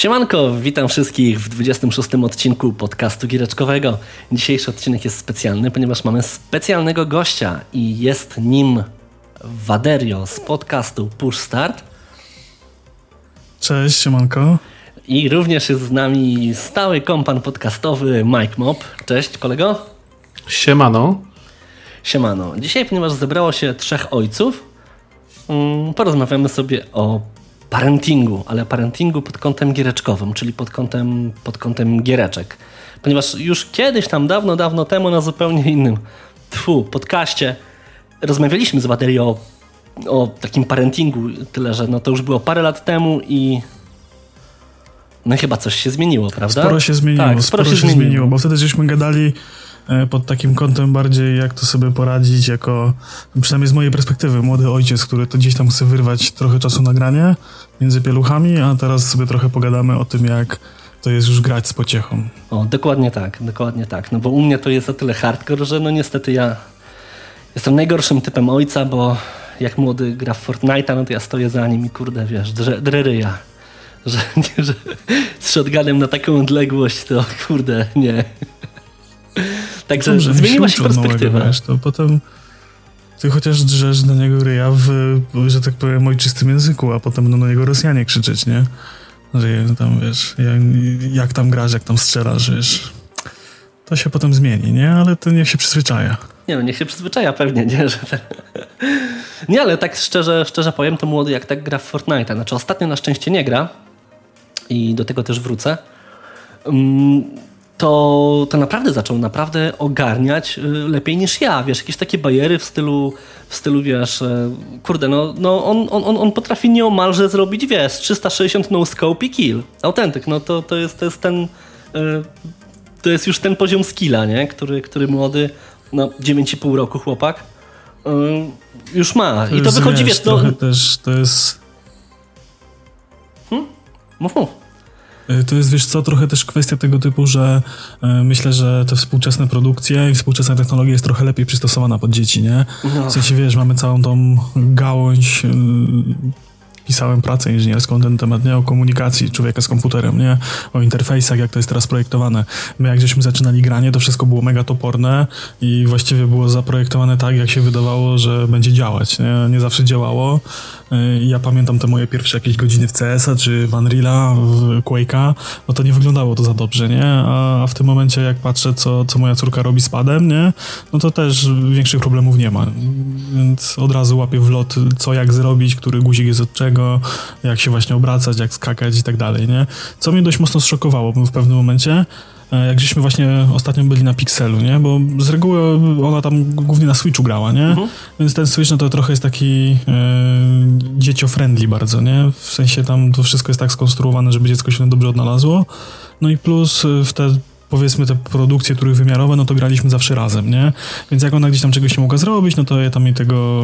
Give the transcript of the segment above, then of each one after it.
Siemanko, witam wszystkich w 26 odcinku podcastu giereczkowego. Dzisiejszy odcinek jest specjalny, ponieważ mamy specjalnego gościa i jest nim Waderio z podcastu Push Start. Cześć, siemanko. I również jest z nami stały kompan podcastowy Mike Mop. Cześć kolego. Siemano. Siemano. Dzisiaj, ponieważ zebrało się trzech ojców, mm, porozmawiamy sobie o parentingu, ale parentingu pod kątem giereczkowym, czyli pod kątem, pod kątem giereczek. Ponieważ już kiedyś tam dawno, dawno temu na zupełnie innym tfu, podcaście rozmawialiśmy z Waderii o, o takim parentingu, tyle że no to już było parę lat temu i no chyba coś się zmieniło, prawda? Sporo się zmieniło, tak, sporo, sporo się, się zmieniło, bo wtedy żeśmy gadali pod takim kątem bardziej, jak to sobie poradzić, jako, przynajmniej z mojej perspektywy, młody ojciec, który to gdzieś tam chce wyrwać trochę czasu na granie między pieluchami, a teraz sobie trochę pogadamy o tym, jak to jest już grać z pociechą. O, dokładnie tak, dokładnie tak. No bo u mnie to jest o tyle hardcore, że no niestety ja jestem najgorszym typem ojca, bo jak młody gra w Fortnite'a, no to ja stoję za nim i kurde, wiesz, drę, drę Że, nie, że z shotgunem na taką odległość to kurde, nie. Także Dobrze, zmieniła się perspektywa. Małego, wiesz, to potem ty chociaż drzesz na niego ryja w, że tak powiem, ojczystym języku, a potem będą na niego Rosjanie krzyczeć, nie? Że tam, wiesz, jak, tam grasz, jak tam strzelasz, wiesz. To się potem zmieni, nie? Ale to niech się przyzwyczaja. Nie no, niech się przyzwyczaja pewnie, nie? Że Nie, ale tak szczerze, szczerze powiem, to młody jak tak gra w Fortnite. Znaczy ostatnio na szczęście nie gra i do tego też wrócę. Mm, to, to naprawdę zaczął naprawdę ogarniać y, lepiej niż ja. Wiesz, jakieś takie bajery w stylu, w stylu wiesz, e, kurde, no, no on, on, on potrafi nieomalże zrobić, wiesz, 360 no scope i kill. Autentyk, no to, to, jest, to jest ten, e, to jest już ten poziom skilla, nie? Który, który młody, no 9,5 roku chłopak już ma. To I to wychodzi, wiesz, no... Trochę też to jest... Hmm? Mów, mów. E, to jest, wiesz co, trochę też kwestia tego typu, że e, myślę, że te współczesne produkcje i współczesna technologia jest trochę lepiej przystosowana pod dzieci, nie? No. W sensie, wiesz, mamy całą tą gałąź y, pisałem pracę inżynierską na ten temat, nie? O komunikacji człowieka z komputerem, nie? O interfejsach, jak to jest teraz projektowane. My jak żeśmy zaczynali granie, to wszystko było mega toporne i właściwie było zaprojektowane tak, jak się wydawało, że będzie działać, nie? Nie zawsze działało. Ja pamiętam te moje pierwsze jakieś godziny w CS-a, czy w Unreal'a, w Quake'a, no to nie wyglądało to za dobrze, nie? A, w tym momencie, jak patrzę, co, co moja córka robi z padem, nie? No to też większych problemów nie ma. Więc od razu łapię w lot, co jak zrobić, który guzik jest od czego, jak się właśnie obracać, jak skakać i tak dalej, nie? Co mnie dość mocno zszokowało w pewnym momencie, E, jak żeśmy właśnie ostatnio byli na Pixelu, nie? Bo z reguły ona tam głównie na Switchu grała, nie? Uh-huh. Więc ten Switch no to trochę jest taki e, dzieciofriendly bardzo, nie? W sensie tam to wszystko jest tak skonstruowane, żeby dziecko się dobrze odnalazło. No i plus e, w te powiedzmy te produkcje trójwymiarowe, no to graliśmy zawsze razem, nie? Więc jak ona gdzieś tam czegoś nie mogła zrobić, no to ja tam jej tego,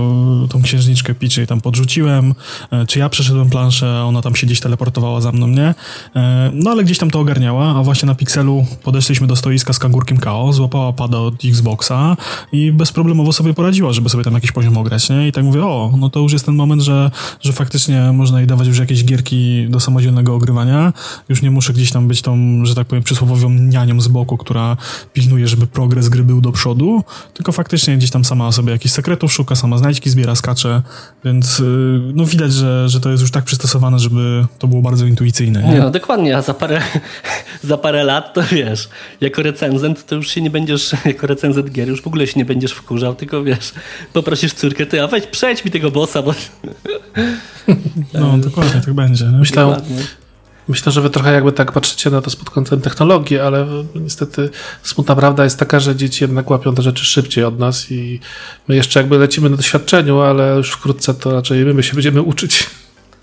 tą księżniczkę Peachy tam podrzuciłem, e, czy ja przeszedłem planszę, ona tam się gdzieś teleportowała za mną, nie? E, no ale gdzieś tam to ogarniała, a właśnie na Pixelu podeszliśmy do stoiska z kangurkiem KO, złapała pada od Xboxa i bezproblemowo sobie poradziła, żeby sobie tam jakiś poziom ograć, nie? I tak mówię, o, no to już jest ten moment, że, że faktycznie można jej dawać już jakieś gierki do samodzielnego ogrywania, już nie muszę gdzieś tam być tą, że tak powiem, przysłowowią nianią z boku, która pilnuje, żeby progres gry był do przodu, tylko faktycznie gdzieś tam sama sobie jakichś sekretów szuka, sama znajdźki zbiera, skacze, więc y, no widać, że, że to jest już tak przystosowane, żeby to było bardzo intuicyjne. Nie? No dokładnie, a za parę, za parę lat to wiesz, jako recenzent to już się nie będziesz, jako recenzent gier już w ogóle się nie będziesz wkurzał, tylko wiesz, poprosisz córkę, ty, a weź przejdź mi tego bossa, bo... No dokładnie, tak będzie. Myślę, Myślę, że wy trochę jakby tak patrzycie na to pod kątem technologii, ale niestety smutna prawda jest taka, że dzieci jednak łapią te rzeczy szybciej od nas i my jeszcze jakby lecimy na doświadczeniu, ale już wkrótce to raczej my się będziemy uczyć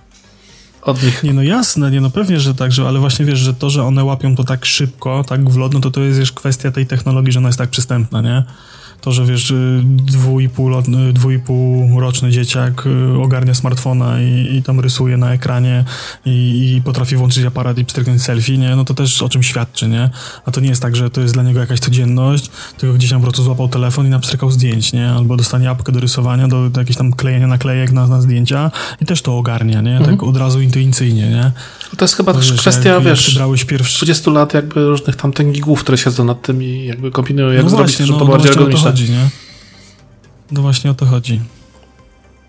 od nich. Nie no jasne, nie no pewnie, że tak, że, ale właśnie wiesz, że to, że one łapią to tak szybko, tak w lot, no to to jest już kwestia tej technologii, że ona jest tak przystępna, nie? To, że wiesz, y, dwu i pół, lot, y, dwu i pół roczny dzieciak y, ogarnia smartfona i, i tam rysuje na ekranie i, i potrafi włączyć aparat i pstryknąć selfie, nie? No to też o czym świadczy, nie? A to nie jest tak, że to jest dla niego jakaś codzienność, tylko gdzieś tam po prostu złapał telefon i napstrykał zdjęć, nie? Albo dostanie apkę do rysowania, do, do jakiegoś tam klejenia naklejek na, na zdjęcia i też to ogarnia, nie? Tak mhm. od razu intuicyjnie, nie? To jest chyba też kwestia, jak, wiesz, jak brałeś pierwszy... 20 lat jakby różnych tam tęgigów, które siedzą nad tym i jakby kombinują, jak no zrobić, właśnie, żeby no, to no bardziej ergonomiczne. Chodzi, nie? No właśnie o to chodzi.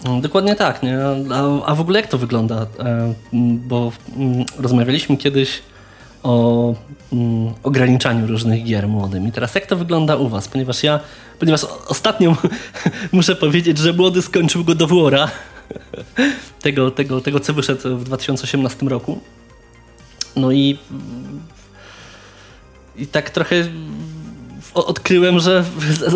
No, dokładnie tak, nie? A, a w ogóle jak to wygląda? E, bo rozmawialiśmy kiedyś o ograniczaniu różnych gier młodym. I teraz jak to wygląda u was? Ponieważ ja, ponieważ ostatnio muszę powiedzieć, że młody skończył go do Włora, tego, tego, tego co wyszedł w 2018 roku. No i i tak trochę odkryłem, że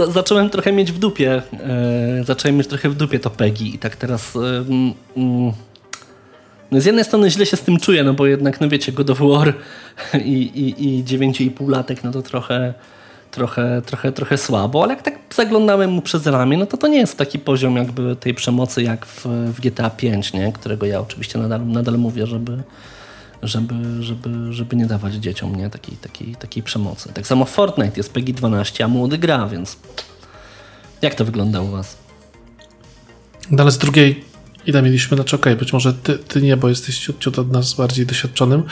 zacząłem trochę mieć w dupie. E, zacząłem mieć trochę w dupie to PEGI i tak teraz. E, mm, no z jednej strony źle się z tym czuję, no bo jednak, no wiecie, God of War i, i, i 9,5 latek, no to trochę, trochę, trochę, trochę słabo, ale jak tak zaglądałem mu przez ramię, no to to nie jest taki poziom jakby tej przemocy jak w, w GTA 5, nie? którego ja oczywiście nadal, nadal mówię, żeby, żeby, żeby, żeby nie dawać dzieciom nie? Takiej, takiej, takiej przemocy. Tak samo Fortnite jest PEGI 12, a młody gra, więc jak to wygląda u was? No ale z drugiej i tam mieliśmy, znaczy okej, okay, być może ty, ty nie, bo jesteś ciut, ciut od nas bardziej doświadczonym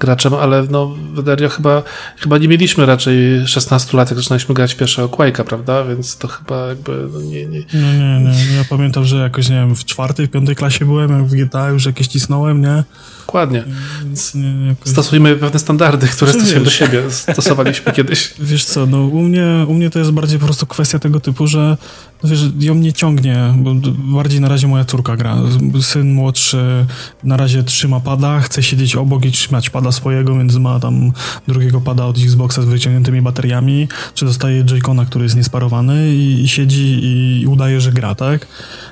graczem, ale no Dario chyba, chyba nie mieliśmy raczej 16 lat, jak zaczynaliśmy grać pierwszego Quake'a, prawda? Więc to chyba jakby no nie, nie. No nie, nie, ja pamiętam, że jakoś, nie wiem, w czwartej, piątej klasie byłem, jak w GTA już jakieś cisnąłem, nie? Dokładnie. Więc nie, jakoś... Stosujmy pewne standardy, które stosujemy do siebie, stosowaliśmy kiedyś. Wiesz co, no u mnie, u mnie to jest bardziej po prostu kwestia tego typu, że wiesz, ją mnie ciągnie, bo bardziej na razie moja córka gra. Syn młodszy na razie trzyma pada, chce siedzieć obok i trzymać pada swojego, więc ma tam drugiego pada od Xboxa z wyciągniętymi bateriami, czy dostaje Joy-Cona, który jest niesparowany i, i siedzi i udaje, że gra, tak?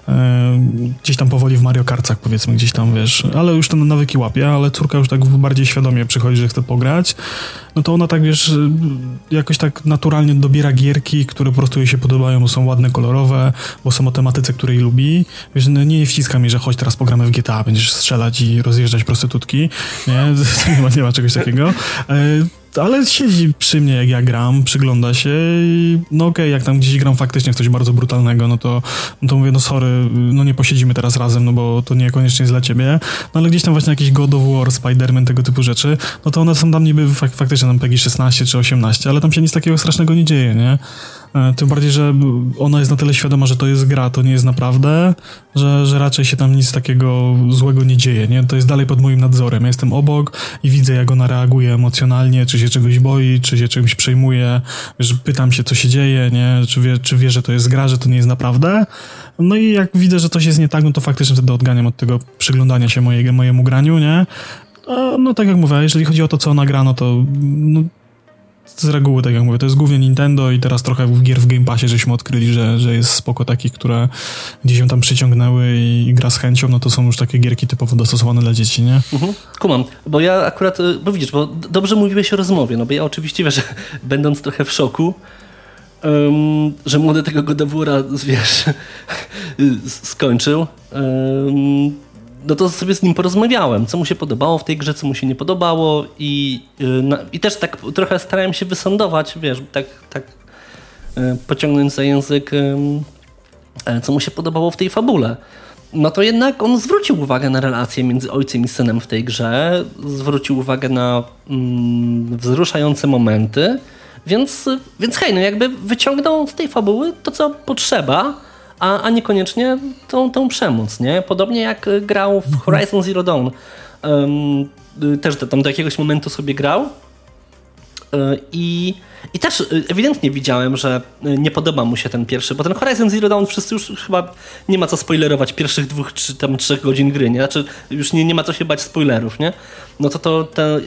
E, gdzieś tam powoli w Mario Kartach powiedzmy, gdzieś tam, wiesz, ale już ten nawyki łapie, ale córka już tak bardziej świadomie przychodzi, że chce pograć, no to ona tak, wiesz, jakoś tak naturalnie dobiera gierki, które po prostu jej się podobają, bo są ładne, kolorowe, bo są o tematyce, której lubi. Wiesz, no nie wciska mi, że chodź teraz pogramy w GTA, będziesz strzelać i rozjeżdżać prostytutki, nie? nie, ma, nie ma czegoś takiego. Ale siedzi przy mnie, jak ja gram, przygląda się i no okej, okay, jak tam gdzieś gram faktycznie w coś bardzo brutalnego, no to, no to mówię, no sorry, no nie posiedzimy teraz razem, no bo to niekoniecznie jest dla ciebie, no ale gdzieś tam właśnie jakieś God of War, Spider-Man, tego typu rzeczy, no to one są tam niby fak faktycznie tam PEGI 16 czy 18, ale tam się nic takiego strasznego nie dzieje, nie? E, tym bardziej, że ona jest na tyle świadoma, że to jest gra, to nie jest naprawdę, że, że raczej się tam nic takiego złego nie dzieje, nie? To jest dalej pod moim nadzorem. Ja jestem obok i widzę, jak ona reaguje emocjonalnie, czy się czegoś boi, czy się czymś przejmuje, że pytam się, co się dzieje, nie? Czy wie, czy wie, że to jest gra, że to nie jest naprawdę. No i jak widzę, że coś jest nie tak, no to faktycznie wtedy odganiam od tego przyglądania się mojej, mojemu graniu, nie? No, no tak jak mówię, jeżeli chodzi o to, co ona gra, no to no, z reguły, tak jak mówię, to jest głównie Nintendo i teraz trochę gier w Game Passie żeśmy odkryli, że, że jest spoko takich, które gdzieś się tam przyciągnęły i gra z chęcią, no to są już takie gierki typowo dostosowane dla dzieci, nie? Mhm. Kumam, bo ja akurat, y, bo widzisz, bo dobrze mówiłeś o rozmowie, no bo ja oczywiście, wiesz, będąc trochę w szoku, um, że młody tego Godowura, wiesz, skończył, um, no to sobie z nim porozmawiałem, co mu się podobało w tej grze, co mu się nie podobało i, y, i też tak trochę starałem się wysądować, wiesz, tak, tak y, pociągnąć za język, e, co mu się podobało w tej fabule. No to jednak on zwrócił uwagę na relacje między ojcem i synem w tej grze, zwrócił uwagę na mm, wzruszające momenty, więc, więc hej, no jakby wyciągnął z tej fabuły to, co potrzeba, a, a niekoniecznie tą, tą przemoc, nie? Podobnie jak grał w Horizon Zero Dawn. Um, też tam do jakiegoś momentu sobie grał e, i, I też ewidentnie widziałem, że nie podoba mu się ten pierwszy, bo ten Horizon Zero Dawn wszyscy już chyba nie ma co spoilerować pierwszych dwóch czy tam trzech godzin gry, nie? Znaczy już nie, nie ma co się bać spoilerów, nie? No to, to te,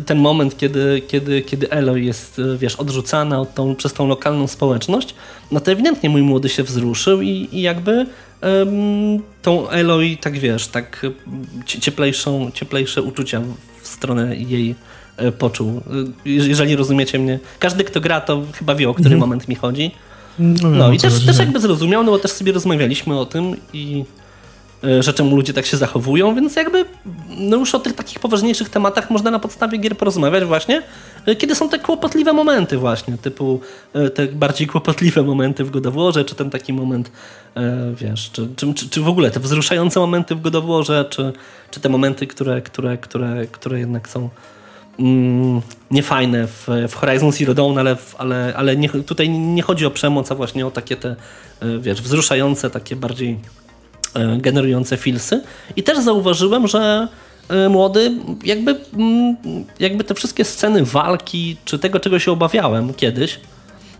ten moment, kiedy, kiedy, kiedy Eloy jest, wiesz, odrzucana tą, przez tą lokalną społeczność, no to ewidentnie mój młody się wzruszył i, i jakby tą Eloy, tak wiesz, tak cieplejszą, cieplejsze uczucia w stronę jej poczuł. Jeżeli rozumiecie mnie. Każdy, kto gra, to chyba wie, o który mhm. moment mi chodzi. No, no i też, też jakby zrozumiał, no bo też sobie rozmawialiśmy o tym i E, że czemu ludzie tak się zachowują, więc jakby no już o tych takich poważniejszych tematach można na podstawie gier porozmawiać właśnie, e, kiedy są te kłopotliwe momenty właśnie, typu e, te bardziej kłopotliwe momenty w Godowłorze, czy ten taki moment, wiesz, czy, czy, czy w ogóle te wzruszające momenty w Godowłorze, czy, czy te momenty, które, które, które, które jednak są mm, niefajne w, w Horizon Zero Dawn, ale, ale, ale nie, tutaj nie chodzi o przemoc, a właśnie o takie te, wiesz, wzruszające, takie bardziej E, generujące filsy. I też zauważyłem, że e, młody, jakby, mm, jakby te wszystkie sceny walki, czy tego, czego się obawiałem kiedyś,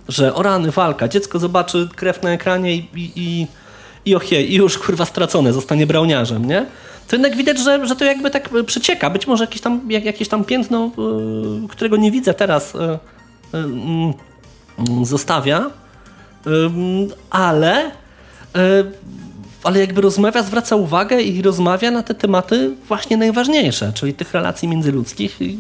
że o rany, walka, dziecko zobaczy krew na ekranie i, i, i, i i już kurwa stracone, zostanie brałniarzem, nie? To jednak widać, że, że to jakby tak przecieka. Być może jakieś tam, jak, jakieś tam piętno, yy, którego nie widzę teraz, yy, yy, zostawia, ale ale jakby rozmawia, zwraca uwagę i rozmawia na te tematy właśnie najważniejsze, czyli tych relacji międzyludzkich i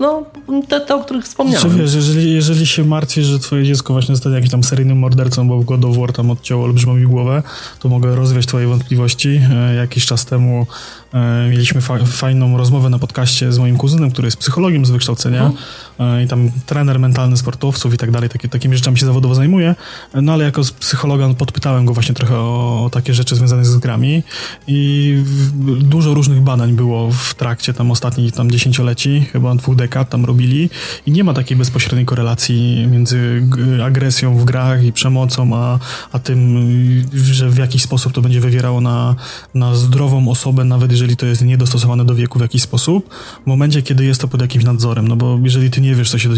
no, te, te, o których wspomniałem. Czy wiesz, jeżeli, jeżeli się martwisz, że twoje dziecko właśnie zostanie jakimś tam seryjnym mordercą, bo w God of War tam odcięło olbrzymowi głowę, to mogę rozwiać twoje wątpliwości. E, jakiś czas temu e, mieliśmy fa fajną rozmowę na podcaście z moim kuzynem, który jest psychologiem z wykształcenia mhm. E, i tam trener mentalny sportowców i tak dalej, takie, takimi rzeczami się zawodowo zajmuje, no ale jako psychologa podpytałem go właśnie trochę o, o takie rzeczy związane z grami i dużo różnych badań było w trakcie tam ostatnich tam dziesięcioleci, chyba dwóch dekad tam robili. I nie ma takiej bezpośredniej korelacji między agresją w grach i przemocą, a, a tym, że w jakiś sposób to będzie wywierało na, na zdrową osobę, nawet jeżeli to jest niedostosowane do wieku w jakiś sposób, w momencie, kiedy jest to pod jakimś nadzorem, no bo jeżeli ty nie wiesz, co się,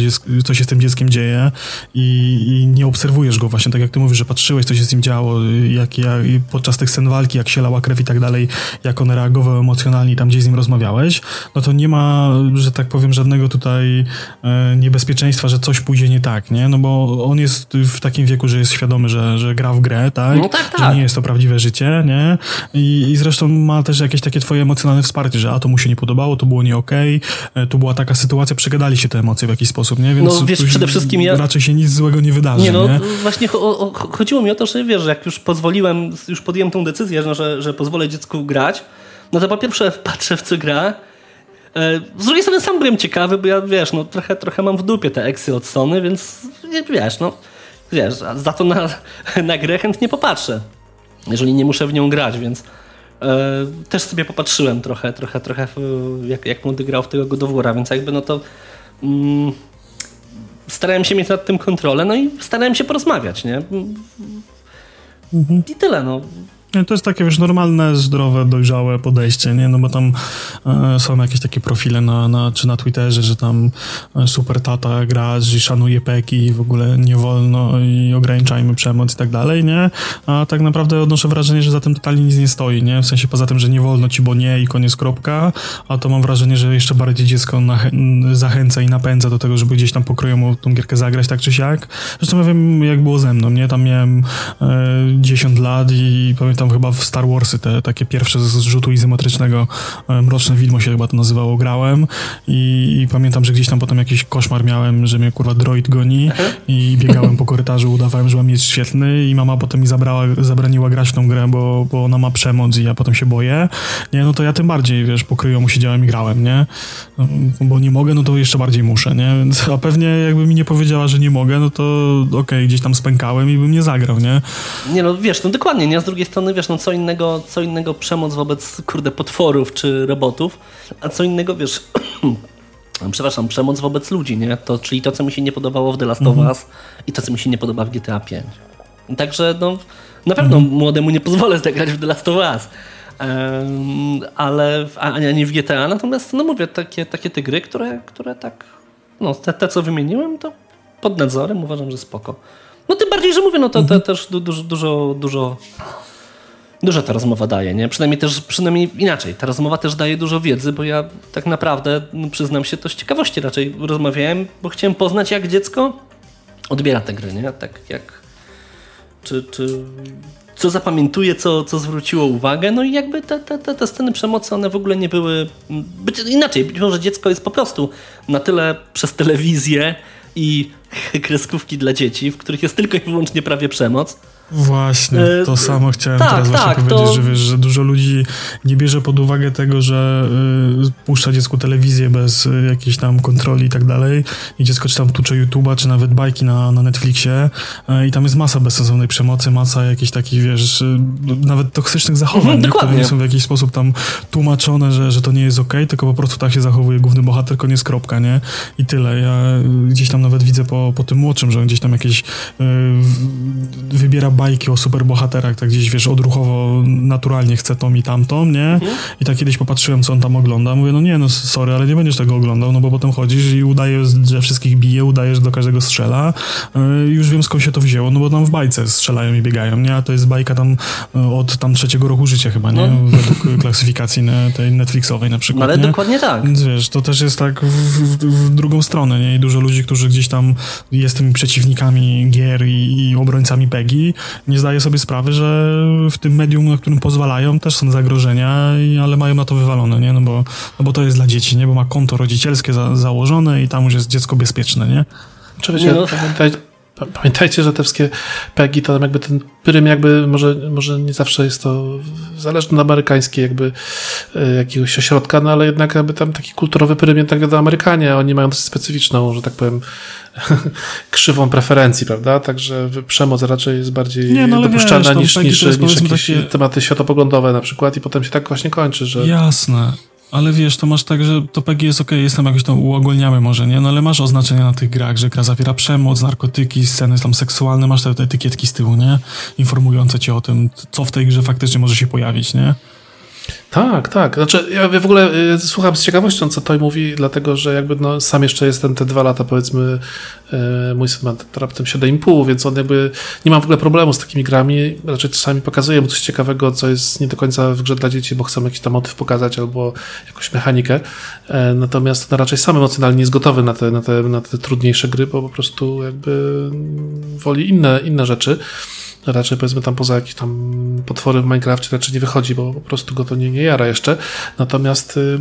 co się z tym dzieckiem dzieje i, i nie obserwujesz go właśnie, tak jak ty mówisz, że patrzyłeś, co się z nim działo, jak, jak podczas tych scen walki, jak się lała krew i tak dalej, jak on reagował emocjonalnie tam gdzieś z nim rozmawiałeś, no to nie ma, że tak powiem, żadnego żadnego tutaj e, niebezpieczeństwa, że coś pójdzie nie tak, nie? No bo on jest w takim wieku, że jest świadomy, że, że gra w grę, tak? No tak, tak. Że nie jest to prawdziwe życie, nie? I, I zresztą ma też jakieś takie twoje emocjonalne wsparcie, że a to mu się nie podobało, to było nie okej, okay, tu była taka sytuacja, przegadali się te emocje w jakiś sposób, nie? Więc no wiesz, przede wszystkim ja... Raczej się nic złego nie wydarzy, nie? No, nie? właśnie o, o, chodziło mi o to, że wiesz, jak już pozwoliłem, już podjąłem tą decyzję, że, że, że pozwolę dziecku grać, no to po pierwsze patrzę w co gra, E, z drugiej strony sam byłem ciekawy, bo ja, wiesz, no trochę, trochę mam w dupie te eksy od Sony, więc wiesz, no wiesz, za to na, na grę chętnie popatrzę, jeżeli nie muszę w nią grać, więc e, też sobie popatrzyłem trochę, trochę, trochę jak, jak młody grał w tego godowora, więc jakby no to mm, starałem się mieć nad tym kontrolę, no i starałem się porozmawiać, nie? Mhm. I tyle, no. To jest takie, wiesz, normalne, zdrowe, dojrzałe podejście, nie? No bo tam e, są jakieś takie profile na, na, czy na Twitterze, że tam e, super tata gra, i szanuje peki i w ogóle nie wolno i ograniczajmy przemoc i tak dalej, nie? A tak naprawdę odnoszę wrażenie, że za tym totalnie nic nie stoi, nie? W sensie poza tym, że nie wolno ci, bo nie i koniec kropka, a to mam wrażenie, że jeszcze bardziej dziecko zachęca i napędza do tego, żeby gdzieś tam pokroją tą gierkę zagrać tak czy siak. Zresztą ja wiem, jak było ze mną, nie? Tam miałem e, 10 lat i pamiętam pamiętam chyba w Star Warsy, te takie pierwsze z rzutu izometrycznego, e, Mroczne Widmo się chyba to nazywało, grałem i, i pamiętam, że gdzieś tam potem jakiś koszmar miałem, że mnie kurwa droid goni i biegałem po korytarzu, udawałem, że mam mieć świetny i mama potem mi zabrała, zabraniła grać w tą grę, bo, bo ona ma przemoc i ja potem się boję. Nie, no to ja tym bardziej, wiesz, pokryją siedziałem i grałem, nie? No, bo nie mogę, no to jeszcze bardziej muszę, nie? A pewnie jakby mi nie powiedziała, że nie mogę, no to okej, okay, gdzieś tam spękałem i bym nie zagrał, nie? Nie no, wiesz, no dokładnie, nie? Z drugiej strony strony, wiesz, no co innego, co innego przemoc wobec, kurde, potworów czy robotów, a co innego, wiesz, przepraszam, przemoc wobec ludzi, nie? To, czyli to, co mi się nie podobało w The Last of mhm. Us i to, co mi się nie podoba w GTA 5. Także, no, na pewno mhm. młodemu nie pozwolę zagrać w The Last of Us. Um, ale ani w GTA, natomiast no mówię, takie, takie te gry, które, które tak, no te, te co wymieniłem, to pod nadzorem uważam, że spoko. No tym bardziej, że mówię, no to, to mhm. też dużo, dużo, dużo dużo ta rozmowa daje, nie? Przynajmniej też, przynajmniej inaczej, ta rozmowa też daje dużo wiedzy, bo ja tak naprawdę, no, przyznam się, to z ciekawości raczej rozmawiałem, bo chciałem poznać, jak dziecko odbiera te gry, nie? Tak jak, czy, czy co zapamiętuje, co, co zwróciło uwagę, no i jakby te, te, te, sceny przemocy, one w ogóle nie były, być inaczej, być może dziecko jest po prostu na tyle przez telewizję i kreskówki dla dzieci, w których jest tylko i wyłącznie prawie przemoc. Właśnie, E, to samo chciałem tak, teraz właśnie tak, powiedzieć, to- że wiesz, że dużo ludzi nie bierze pod uwagę tego, że y, puszcza dziecku telewizję bez y, jakiejś tam kontroli i tak dalej i dziecko czy tam tucze YouTube'a, czy nawet bajki na, na Netflixie y, i tam jest masa bezsensownej przemocy, masa jakichś takich, wiesz, y, nawet toksycznych zachowań, Mhm, nie, które nie są w jakiś sposób tam tłumaczone, że, że to nie jest okej, tylko po prostu tak się zachowuje główny bohater, koniec kropka, nie? I tyle. Ja y, gdzieś tam nawet widzę po, po tym młodszym, że on gdzieś tam jakieś y, wybiera bajki o superbohaterach, tak gdzieś, wiesz, odruchowo, naturalnie chce tą i tamtą, nie? I tak kiedyś popatrzyłem, co on tam ogląda, mówię, no nie, no sorry, ale nie będziesz tego oglądał, no bo potem chodzisz i udajesz, że wszystkich bije, udajesz, że do każdego strzela. Y, Już wiem, skąd się to wzięło, no bo tam w bajce strzelają i biegają, nie? A to jest bajka tam y, od tam trzeciego roku życia chyba, nie? No. Według klasyfikacji tej Netflixowej na przykład, No, ale nie? dokładnie tak. Więc wiesz, to też jest tak w, w, w drugą stronę, nie? I dużo ludzi, którzy gdzieś tam jest tymi przeciwnikami gier i, i obrońcami PEGI, nie zdaje sobie sprawy, że w tym medium, na którym pozwalają, też są zagrożenia, ale mają na to wywalone, nie? No bo, no bo to jest dla dzieci, nie? Bo ma konto rodzicielskie za, założone i tam już jest dziecko bezpieczne, nie? Oczywiście, Nie no. Pamiętaj, pa- pamiętajcie, że te wszystkie PEGI, to tam jakby ten prym jakby może, może nie zawsze jest to zależne od amerykańskiej jakby e, jakiegoś ośrodka, no ale jednak jakby tam taki kulturowy prym jednak wiadomo Amerykanie, a oni mają dosyć specyficzną, że tak powiem krzywą preferencji, prawda? Także przemoc raczej jest bardziej Nie, no dopuszczalna wiesz, niż, PEGI niż, niż jakieś takie- tematy światopoglądowe na przykład i potem się tak właśnie kończy, że Jasne. Ale wiesz, to masz tak, że to PEGI jest okej, jest tam jakoś tam uogólniamy może, nie? No ale masz oznaczenia na tych grach, że gra zawiera przemoc, narkotyki, sceny tam seksualne, masz te, te etykietki z tyłu, nie? Informujące cię o tym, co w tej grze faktycznie może się pojawić, nie? Tak, tak. Znaczy, ja w ogóle y, słucham z ciekawością, co Toj mówi, dlatego, że jakby no, sam jeszcze jestem te dwa lata, powiedzmy, y, mój syn ma raptem 7,5, więc on jakby nie mam w ogóle problemu z takimi grami. Raczej czasami pokazuję mu coś ciekawego, co jest nie do końca w grze dla dzieci, bo chcę jakiś tam motyw pokazać albo jakąś mechanikę. E, natomiast no, raczej sam emocjonalnie nie jest gotowy na te, na, te, na te trudniejsze gry, bo po prostu jakby mm, woli inne, inne rzeczy raczej powiedzmy tam poza jakieś tam potwory w Minecrafcie raczej nie wychodzi, bo po prostu go to nie, nie jara jeszcze. Natomiast y,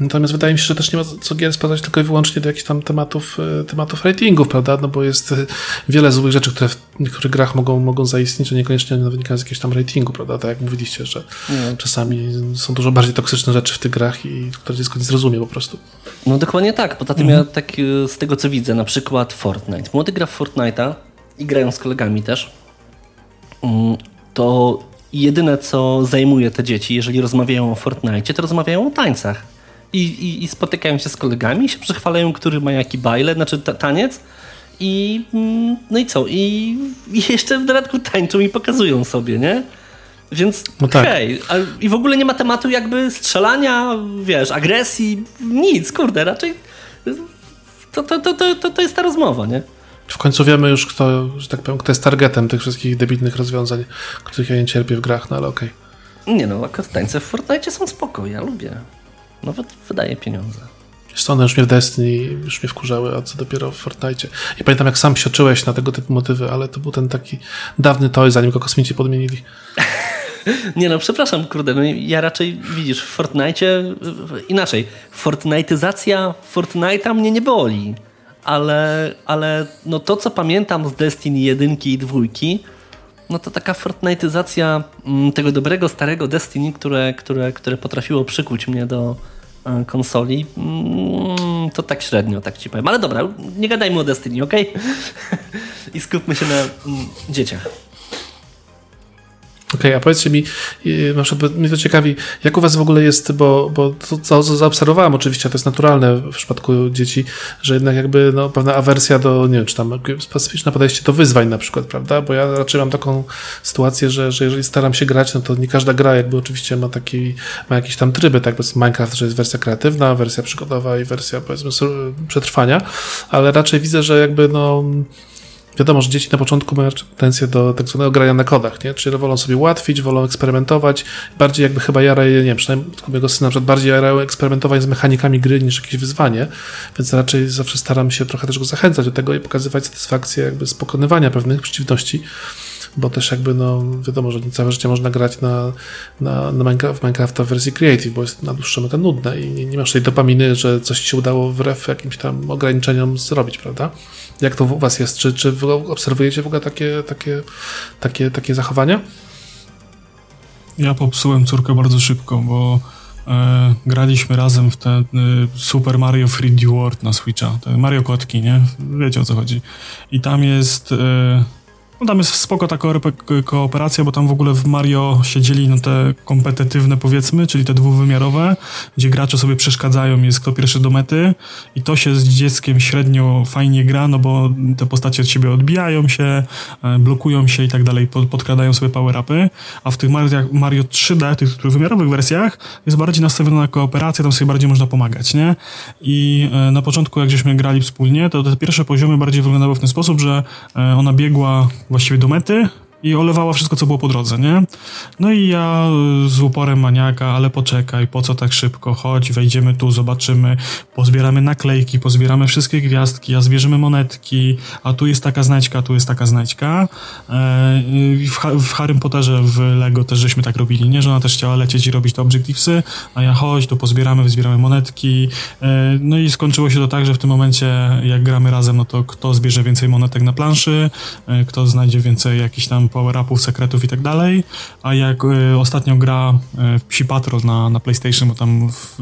Natomiast wydaje mi się, że też nie ma co gier sprawdzać tylko i wyłącznie do jakichś tam tematów, y, tematów ratingów, prawda? No bo jest y, wiele złych rzeczy, które w niektórych grach mogą, mogą zaistnieć, a niekoniecznie one wynikają z jakiegoś tam ratingu, prawda? Tak jak mówiliście, że Nie. czasami są dużo bardziej toksyczne rzeczy w tych grach i które dziecko nie zrozumie po prostu. No dokładnie tak. Poza tym ja tak z tego co widzę, na przykład Fortnite. Młody gra w Fortnite'a i grają z kolegami też. Mm, To jedyne co zajmuje te dzieci, jeżeli rozmawiają o Fortnite, to rozmawiają o tańcach. I, i, i spotykają się z kolegami i się przechwalają, który ma jaki bajle, znaczy ta, taniec. I mm, no i co? I, I jeszcze w dodatku tańczą i pokazują sobie, nie? Więc No tak. okej, a i w ogóle nie ma tematu jakby strzelania, wiesz, agresji, nic, kurde, raczej to, to, to, to, to, to jest ta rozmowa, nie? W końcu wiemy już, kto, że tak powiem, kto jest targetem tych wszystkich debilnych rozwiązań, których ja nie cierpię w grach, no ale okej. Nie no, akurat tańce w Fortnite są spoko, ja lubię. Nawet wydaję pieniądze. Wiesz One już mnie w Destiny już mnie wkurzały, a co dopiero w Fortnite. Nie pamiętam, jak sam sioczyłeś na tego typu motywy, ale to był ten taki dawny toy, zanim go kosmici podmienili. Nie no, przepraszam, kurde, no ja raczej, widzisz, w Fortnite inaczej, Fortnite'yzacja Fortnite'a mnie nie boli, ale, ale no to, co pamiętam z Destiny 1 i 2, no to taka Fortnite'yzacja mm, tego dobrego, starego Destiny, które, które, które potrafiło przykuć mnie do e, konsoli, mm, to tak średnio, tak ci powiem. Ale dobra, nie gadajmy o Destiny, ok? I skupmy się na mm, dzieciach. Okej, a powiedzcie mi, yy, na przykład mnie to ciekawi, jak u was w ogóle jest, bo, bo to, co zaobserwowałem oczywiście, to jest naturalne w przypadku dzieci, że jednak jakby no, pewna awersja do, nie wiem, czy tam specyficzne podejście do wyzwań na przykład, prawda? Bo ja raczej mam taką sytuację, że, że jeżeli staram się grać, no to nie każda gra jakby oczywiście ma taki, ma jakieś tam tryby, tak? Powiedzmy Minecraft, że jest wersja kreatywna, wersja przygodowa i wersja powiedzmy przetrwania, ale raczej widzę, że jakby no Wiadomo, że dzieci na początku mają tendencję do tak zwanego grania na kodach, nie? Czyli wolą sobie ułatwić, wolą eksperymentować. Bardziej jakby chyba jara, nie wiem, przynajmniej mojego syna na przykład bardziej jarają eksperymentować z mechanikami gry niż jakieś wyzwanie, więc raczej zawsze staram się trochę też go zachęcać do tego i pokazywać satysfakcję jakby z pokonywania pewnych przeciwności. Bo też jakby, no wiadomo, że nie całe życie można grać na, na, na Minecraft, w Minecrafta w wersji Creative, bo jest na dłuższą metę nudne i nie, nie masz tej dopaminy, że coś się udało wbrew jakimś tam ograniczeniom zrobić, prawda? Jak to u was jest? Czy, czy obserwujecie w ogóle takie, takie, takie, takie zachowania? Ja popsułem córkę bardzo szybko, bo e, graliśmy razem w ten e, Super Mario 3D World na Switcha, Mario Kotki, nie? Wiecie o co chodzi. I tam jest... E, no tam jest spoko ta kooperacja, bo tam w ogóle w Mario siedzieli no te kompetytywne powiedzmy, czyli te dwuwymiarowe, gdzie gracze sobie przeszkadzają, jest kto pierwszy do mety i to się z dzieckiem średnio fajnie gra, no bo te postacie od siebie odbijają się, e, blokują się i tak dalej, podkradają sobie power-upy, a w tych Mario, Mario 3D, tych trójwymiarowych wersjach jest bardziej nastawiona na kooperację, tam sobie bardziej można pomagać, nie? I e, na początku jak żeśmy grali wspólnie, to te pierwsze poziomy bardziej wyglądały w ten sposób, że e, ona biegła właściwie do mety i olewała wszystko, co było po drodze, nie? No i ja y, z uporem maniaka, ale poczekaj, po co tak szybko, chodź, wejdziemy tu, zobaczymy, pozbieramy naklejki, pozbieramy wszystkie gwiazdki, a zbierzemy monetki, a tu jest taka znajdźka, tu jest taka znajdźka. E, w, w Harrym Potterze w Lego też żeśmy tak robili, nie? Że ona też chciała lecieć i robić te objectivesy, a ja chodź, tu pozbieramy, wyzbieramy monetki. E, no i skończyło się to tak, że w tym momencie, jak gramy razem, no to kto zbierze więcej monetek na planszy, e, kto znajdzie więcej jakichś tam power-upów, sekretów i tak dalej, a jak y, ostatnio gra y, Psi Patrol na, na PlayStation, bo tam w,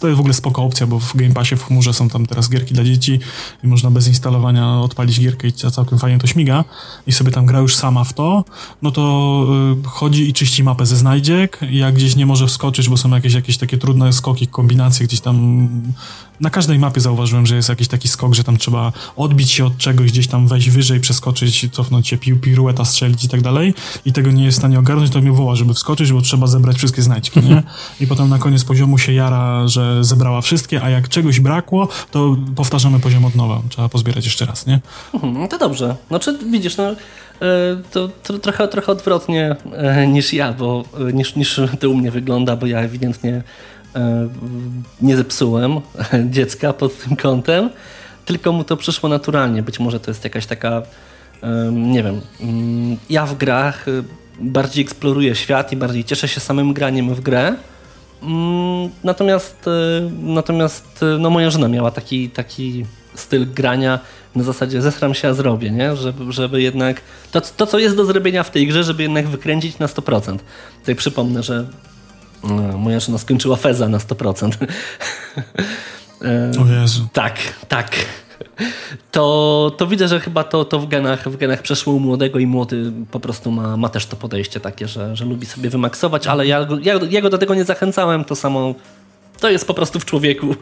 to jest w ogóle spoko opcja, bo w Game Passie w chmurze są tam teraz gierki dla dzieci i można bez instalowania odpalić gierkę i całkiem fajnie to śmiga i sobie tam gra już sama w to, no to y, chodzi i czyści mapę ze znajdziek, jak gdzieś nie może wskoczyć, bo są jakieś, jakieś takie trudne skoki, kombinacje gdzieś tam na każdej mapie zauważyłem, że jest jakiś taki skok, że tam trzeba odbić się od czegoś, gdzieś tam wejść wyżej, przeskoczyć, cofnąć się, pił, pirueta strzelić i tak dalej i tego nie jest w stanie ogarnąć, to mnie woła, żeby wskoczyć, bo trzeba zebrać wszystkie znajdźki, nie? I potem na koniec poziomu się jara, że zebrała wszystkie, a jak czegoś brakło, to powtarzamy poziom od nowa. Trzeba pozbierać jeszcze raz, nie? Mhm, no to dobrze. Znaczy, widzisz, no e, to, to, trochę, trochę odwrotnie e, niż ja, bo e, niż, niż to u mnie wygląda, bo ja ewidentnie nie zepsułem dziecka pod tym kątem, tylko mu to przyszło naturalnie. Być może to jest jakaś taka, nie wiem, mm, ja w grach y, bardziej eksploruję świat i bardziej cieszę się samym graniem w grę. Mm, natomiast, y, natomiast y, no moja żona miała taki, taki styl grania na zasadzie zesram się, a zrobię, nie? Żeby, żeby jednak to, to, co jest do zrobienia w tej grze, żeby jednak wykręcić na 100%. Tutaj przypomnę, że moja żona skończyła Feza na 100%. o Jezu. Tak, tak. To, to widzę, że chyba to, to w, genach, w genach przeszło u młodego i młody po prostu ma, ma też to podejście takie, że, że lubi sobie wymaksować, ale ja, ja, ja go do tego nie zachęcałem, to samo to jest po prostu w człowieku.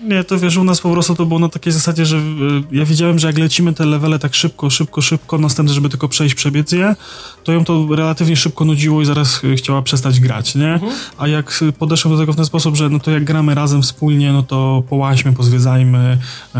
Nie, to wiesz, u nas po prostu to było na takiej zasadzie, że y, ja widziałem, że jak lecimy te levele tak szybko, szybko, szybko, następnie, żeby tylko przejść, przebiec je, to ją to relatywnie szybko nudziło i zaraz y, chciała przestać grać, nie? Mhm. A jak podeszłem do tego w ten sposób, że no to jak gramy razem wspólnie, no to połaźmy, pozwiedzajmy,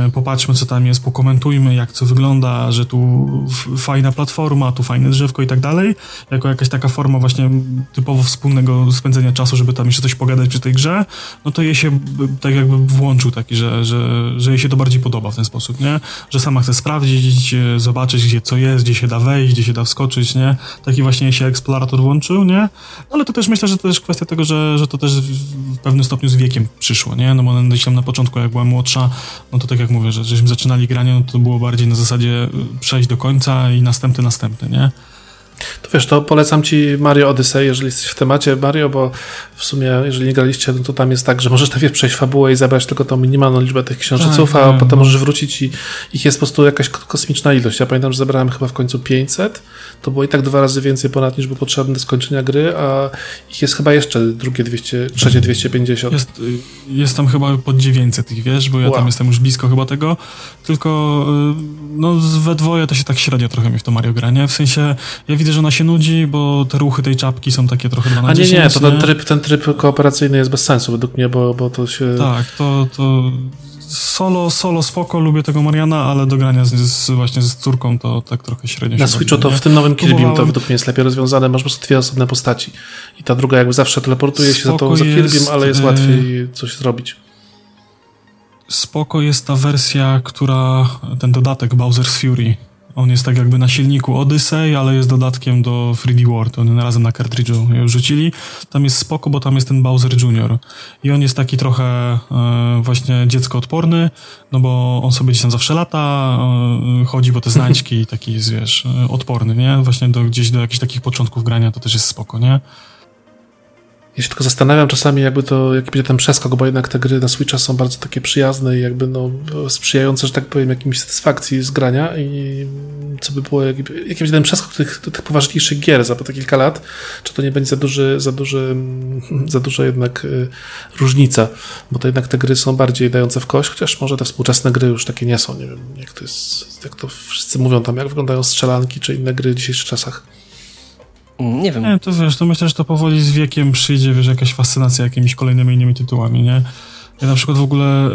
y, popatrzmy, co tam jest, pokomentujmy, jak co wygląda, że tu fajna platforma, tu fajne drzewko i tak dalej, jako jakaś taka forma właśnie typowo wspólnego spędzenia czasu, żeby tam jeszcze coś pogadać przy tej grze, no to je się tak jakby włączył taki, że, że, że jej się to bardziej podoba w ten sposób, nie? Że sama chce sprawdzić, e, zobaczyć, gdzie co jest, gdzie się da wejść, gdzie się da wskoczyć, nie? Taki właśnie się eksplorator włączył, nie? Ale to też myślę, że to też kwestia tego, że, że to też w pewnym stopniu z wiekiem przyszło, nie? No bo tam na początku, jak była młodsza, no to tak jak mówię, że żeśmy zaczynali granie, no to było bardziej na zasadzie e, przejść do końca i następny, następny, nie? To wiesz, to polecam ci Mario Odyssey, jeżeli jesteś w temacie Mario, bo w sumie, jeżeli nie graliście, no to tam jest tak, że możesz najpierw przejść fabułę i zabrać tylko tą minimalną liczbę tych książęców, tak, a tak, potem no. możesz wrócić i ich jest po prostu jakaś kosmiczna ilość. Ja pamiętam, że zebrałem chyba w końcu 500, to było i tak dwa razy więcej ponad niż było potrzebne do skończenia gry, a ich jest chyba jeszcze drugie 200, trzecie 250. Jest, jest tam chyba pod 900 ich, wiesz, bo ja wow. tam jestem już blisko chyba tego, tylko y, no we dwoje to się tak średnio trochę mi w to Mario gra, nie? W sensie, ja widzę, że ona się nudzi, bo te ruchy tej czapki są takie trochę 2 na A nie, nie, to ten tryb, ten tryb kooperacyjny jest bez sensu według mnie, bo, bo to się... Tak, to, to solo, solo spoko, lubię tego Mariana, ale do grania z, z, właśnie z córką to tak trochę średnio Na Switchu to w tym nowym Kirby to według mnie jest lepiej rozwiązane, masz po prostu dwie osobne postaci. I ta druga jakby zawsze teleportuje się za tą za Kirbym, ale jest y, łatwiej coś zrobić. Spoko jest ta wersja, która, ten dodatek Bowser's Fury, On jest tak jakby na silniku Odyssey, ale jest dodatkiem do 3D World. Oni razem na kartridżu ją rzucili. Tam jest spoko, bo tam jest ten Bowser Jr. I on jest taki trochę e, właśnie dziecko odporny, no bo on sobie gdzieś tam zawsze lata, e, chodzi po te znajdźki, taki jest, wiesz, e, odporny, nie? Właśnie do, gdzieś do jakichś takich początków grania to też jest spoko, nie? Ja się tylko zastanawiam czasami, jakby to, jaki będzie ten przeskok, bo jednak te gry na Switcha są bardzo takie przyjazne i jakby no, sprzyjające, że tak powiem, jakimś satysfakcji z grania i co by było, jaki, jaki będzie ten przeskok tych, tych poważniejszych gier za te kilka lat, czy to nie będzie za duży, za duży, za duża jednak y, różnica, bo to jednak te gry są bardziej dające w kość, chociaż może te współczesne gry już takie nie są, nie wiem, jak to jest, jak to wszyscy mówią tam, jak wyglądają strzelanki, czy inne gry w dzisiejszych czasach. Nie wiem. Nie, to wiesz, to myślę, że to powoli z wiekiem przyjdzie, wiesz, jakaś fascynacja jakimiś kolejnymi innymi tytułami, nie? Ja na przykład w ogóle y,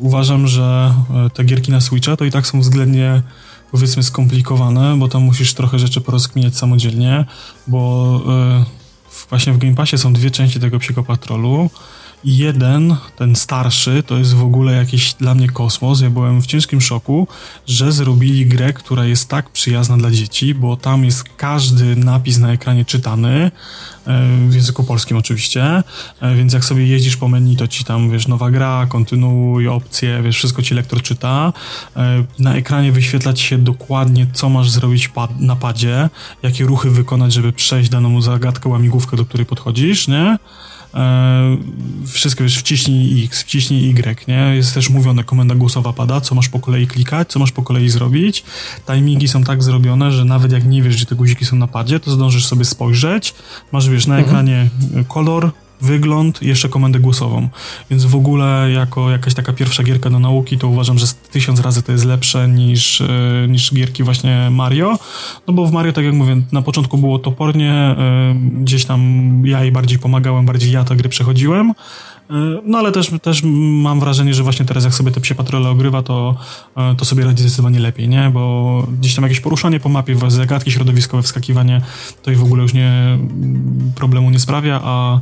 uważam, że y, te gierki na Switcha to i tak są względnie powiedzmy skomplikowane, bo tam musisz trochę rzeczy porozkminiać samodzielnie, bo y, właśnie w Game Passie są dwie części tego Psychopatrolu jeden, ten starszy, to jest w ogóle jakiś dla mnie kosmos. Ja byłem w ciężkim szoku, że zrobili grę, która jest tak przyjazna dla dzieci, bo tam jest każdy napis na ekranie czytany, e, w języku polskim oczywiście, e, więc jak sobie jeździsz po menu, to ci tam, wiesz, nowa gra, kontynuuj, opcje, wiesz, wszystko ci lektor czyta. E, na ekranie wyświetla ci się dokładnie, co masz zrobić na padzie, jakie ruchy wykonać, żeby przejść daną zagadkę, łamigłówkę, do której podchodzisz, nie? E, wszystko wiesz, wciśnij X, wciśnij Y, nie? Jest też mówione, komenda głosowa pada, co masz po kolei klikać, co masz po kolei zrobić. Timingi są tak zrobione, że nawet jak nie wiesz, gdzie te guziki są na padzie, to zdążysz sobie spojrzeć. Masz, wiesz, na mhm. ekranie kolor, wygląd i jeszcze komendę głosową. Więc w ogóle jako jakaś taka pierwsza gierka do nauki, to uważam, że tysiąc razy to jest lepsze niż, e, niż gierki właśnie Mario. No bo w Mario, tak jak mówię, na początku było topornie, e, gdzieś tam ja jej bardziej pomagałem, bardziej ja te gry przechodziłem. E, no ale też, też mam wrażenie, że właśnie teraz jak sobie te psie patrole ogrywa, to, to sobie radzi zdecydowanie lepiej, nie? Bo gdzieś tam jakieś poruszanie po mapie, zagadki środowiskowe, wskakiwanie, to i w ogóle już nie problemu nie sprawia, a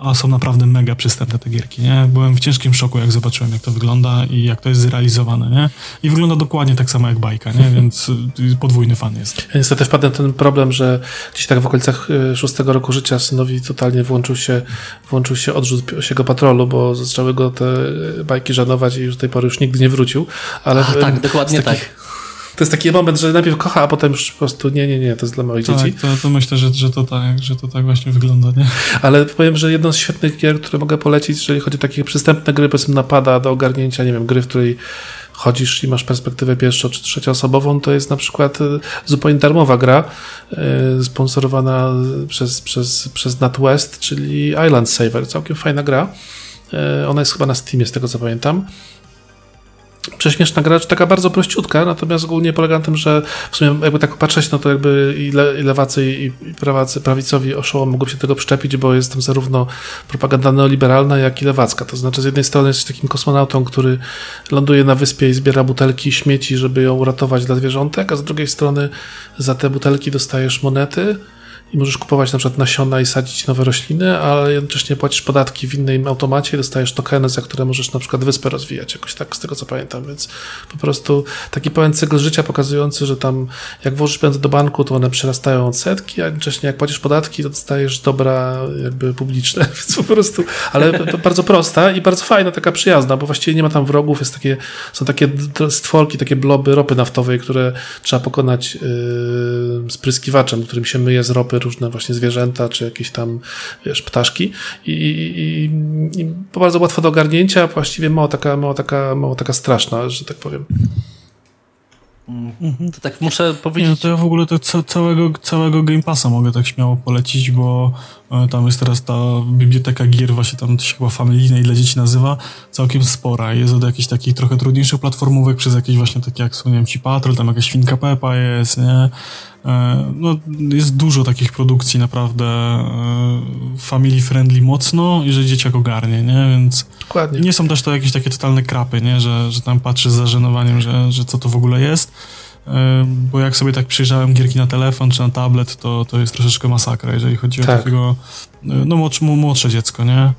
a są naprawdę mega przystępne te gierki, nie? Byłem w ciężkim szoku, jak zobaczyłem, jak to wygląda i jak to jest zrealizowane, nie? I wygląda dokładnie tak samo jak bajka, nie? Więc y, podwójny fan jest. Ja niestety wpadłem ten problem, że gdzieś tak w okolicach y, szóstego roku życia synowi totalnie włączył się, włączył się odrzut psiego patrolu, bo zaczęły go te bajki żanować i już do tej pory już nigdy nie wrócił. Ale a, tak, dokładnie tak to jest taki moment, że najpierw kocha, a potem już po prostu nie, nie, nie, to jest dla moich tak, dzieci. To, to myślę, że, że, to tak, że to tak właśnie wygląda, nie? Ale powiem, że jedną z świetnych gier, które mogę polecić, jeżeli chodzi o takie przystępne gry, powiedzmy napada do ogarnięcia, nie wiem, gry, w której chodzisz i masz perspektywę pierwszą czy trzecioosobową, to jest na przykład e, zupełnie darmowa gra e, sponsorowana przez, przez, przez NatWest, czyli Island Saver. Całkiem fajna gra. E, ona jest chyba na Steamie, z tego co pamiętam prześmieszna gra, taka bardzo prościutka, natomiast ogólnie polega na tym, że w sumie jakby tak patrzeć, no to jakby i, le, i lewacy i prawacy, prawicowi oszołom mogą się tego przyczepić, bo jest tam zarówno propaganda neoliberalna, jak i lewacka. To znaczy z jednej strony jesteś takim kosmonautą, który ląduje na wyspie i zbiera butelki śmieci, żeby ją uratować dla zwierzątek, a z drugiej strony za te butelki dostajesz monety, i możesz kupować na przykład nasiona i sadzić nowe rośliny, ale jednocześnie płacisz podatki w innym automacie i dostajesz tokeny, za które możesz na przykład wyspę rozwijać, jakoś tak z tego co pamiętam, więc po prostu taki pełen cykl życia pokazujący, że tam jak włożysz pieniądze do banku, to one przerastają odsetki, a jednocześnie jak płacisz podatki, to dostajesz dobra jakby publiczne, więc po prostu, ale bardzo prosta i bardzo fajna, taka przyjazna, bo właściwie nie ma tam wrogów, jest takie, są takie stworki, takie bloby ropy naftowej, które trzeba pokonać yy, spryskiwaczem, którym się myje z ropy różne właśnie zwierzęta, czy jakieś tam, wiesz, ptaszki i, i, i bardzo łatwo do ogarnięcia, właściwie mało taka, mało taka, mało taka straszna, że tak powiem. Mhm. To tak muszę powiedzieć. Nie, no to ja w ogóle to całego, całego Game Passa mogę tak śmiało polecić, bo e, tam jest teraz ta biblioteka gier, właśnie tam to się chyba familijnej dla dzieci nazywa, całkiem spora. Jest od jakichś takich trochę trudniejszych platformówek przez jakieś właśnie takie jak wspomniałem ci Patrol, tam jakaś Świnka Pepa jest, nie? E, no, jest dużo takich produkcji naprawdę e, family friendly mocno i że dzieciak ogarnie, nie? Więc Dokładnie. nie są też to jakieś takie totalne krapy, nie? Że, że tam patrzy z zażenowaniem, że, że co to w ogóle jest. E, bo jak sobie tak przyjrzałem gierki na telefon czy na tablet, to, to jest troszeczkę masakra, jeżeli chodzi tak. o takiego no, młodsze, młodsze dziecko, nie?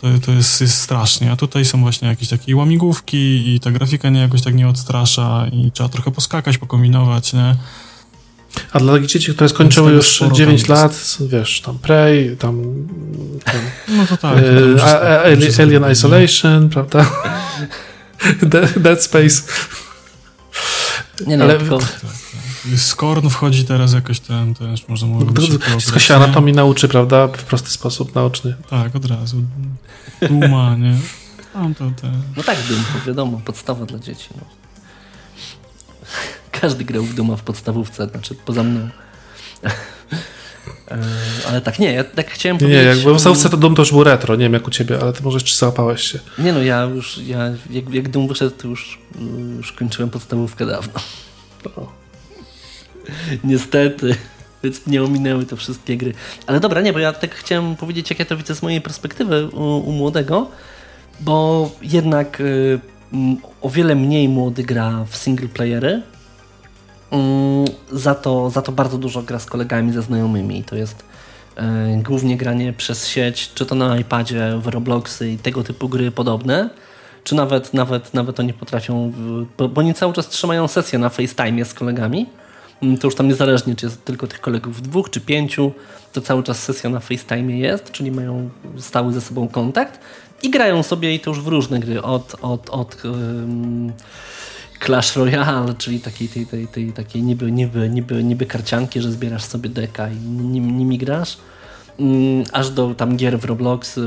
to, to jest, jest strasznie. A tutaj są właśnie jakieś takie łamigłówki i ta grafika nie jakoś tak nie odstrasza i trzeba trochę poskakać, pokombinować, nie? A dla takich dzieci, które skończyły już 9 lat, wiesz, tam Prey, tam, tam no to tak, e, Alien Isolation, prawda? Dead Space. Nie no, Ale... tylko... Skorn wchodzi teraz jakoś ten, też można mówić. Wszystko się anatomii nauczy, prawda? W prosty sposób naoczny. Tak, od razu. Duma, nie? Tam to, te... No tak, to wiadomo, podstawa dla dzieci. No. Każdy grał w Duma w podstawówce, znaczy poza mną. E, ale tak, nie, ja tak chciałem nie, powiedzieć... Nie, jak w podstawówce to Dum to już był retro, nie wiem jak u ciebie, ale ty może jeszcze załapałeś się. Nie no, ja już, ja, jak, jak Dum wyszedł, to już, już kończyłem podstawówkę dawno. No. Niestety. Więc mnie ominęły te wszystkie gry. Ale dobra, nie, bo ja tak chciałem powiedzieć, jak ja to widzę z mojej perspektywy u, u młodego, bo jednak y, o wiele mniej młody gra w single playery, za, to, za to bardzo dużo gra z kolegami, ze znajomymi. To jest y, głównie granie przez sieć, czy to na iPadzie, w Robloxy i tego typu gry podobne, czy nawet, nawet, nawet oni potrafią, bo, bo oni cały czas trzymają sesję na FaceTime z kolegami, Mm, to już tam niezależnie, czy jest tylko tych kolegów dwóch czy pięciu, to cały czas sesja na FaceTime jest, czyli mają stały ze sobą kontakt i grają sobie i to już w różne gry, od, od, od Clash Royale, czyli takiej, tej, tej, tej, takiej niby, niby, niby, niby karcianki, że zbierasz sobie deka i nim, nimi grasz, um, aż do tam gier w Roblox,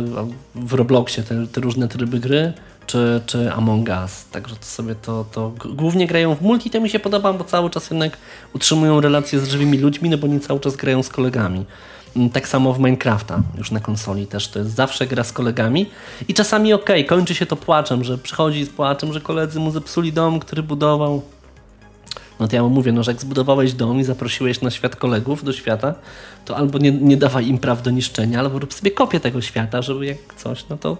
w Robloxie te, te różne tryby gry, czy, czy Among Us. Także to sobie to, to głównie grają w multi, to mi się podoba, bo cały czas jednak utrzymują relacje z żywymi ludźmi, no bo nie cały czas grają z kolegami. Mm, tak samo w Minecrafta, już na konsoli też, to jest zawsze gra z kolegami i czasami okej, okay, kończy się to płaczem, że przychodzi z płaczem, że koledzy mu zepsuli dom, który budował, no to ja mu mówię, no że jak zbudowałeś dom i zaprosiłeś na świat kolegów do świata, to albo nie, nie dawaj im praw do niszczenia, albo rób sobie kopię tego świata, żeby jak coś, no to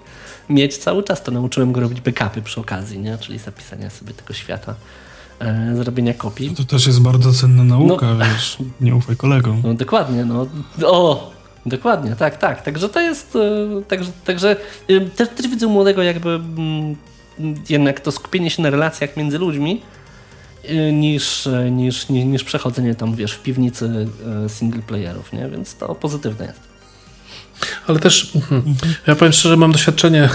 mieć cały czas. To nauczyłem go robić backupy przy okazji, nie? czyli zapisania sobie tego świata, e, zrobienia kopii. No to też jest bardzo cenna nauka, no, wiesz, nie ufaj kolegom. No dokładnie, no. O! Dokładnie, tak, tak. Także to jest, e, także, także e, też, też widzę młodego jakby mm, jednak to skupienie się na relacjach między ludzi, Y, niż, niż, niż, niż przechodzenie tam, wiesz, w piwnicy single playerów, nie? Więc to pozytywne jest. Ale też, mhm. ja powiem szczerze, mam doświadczenie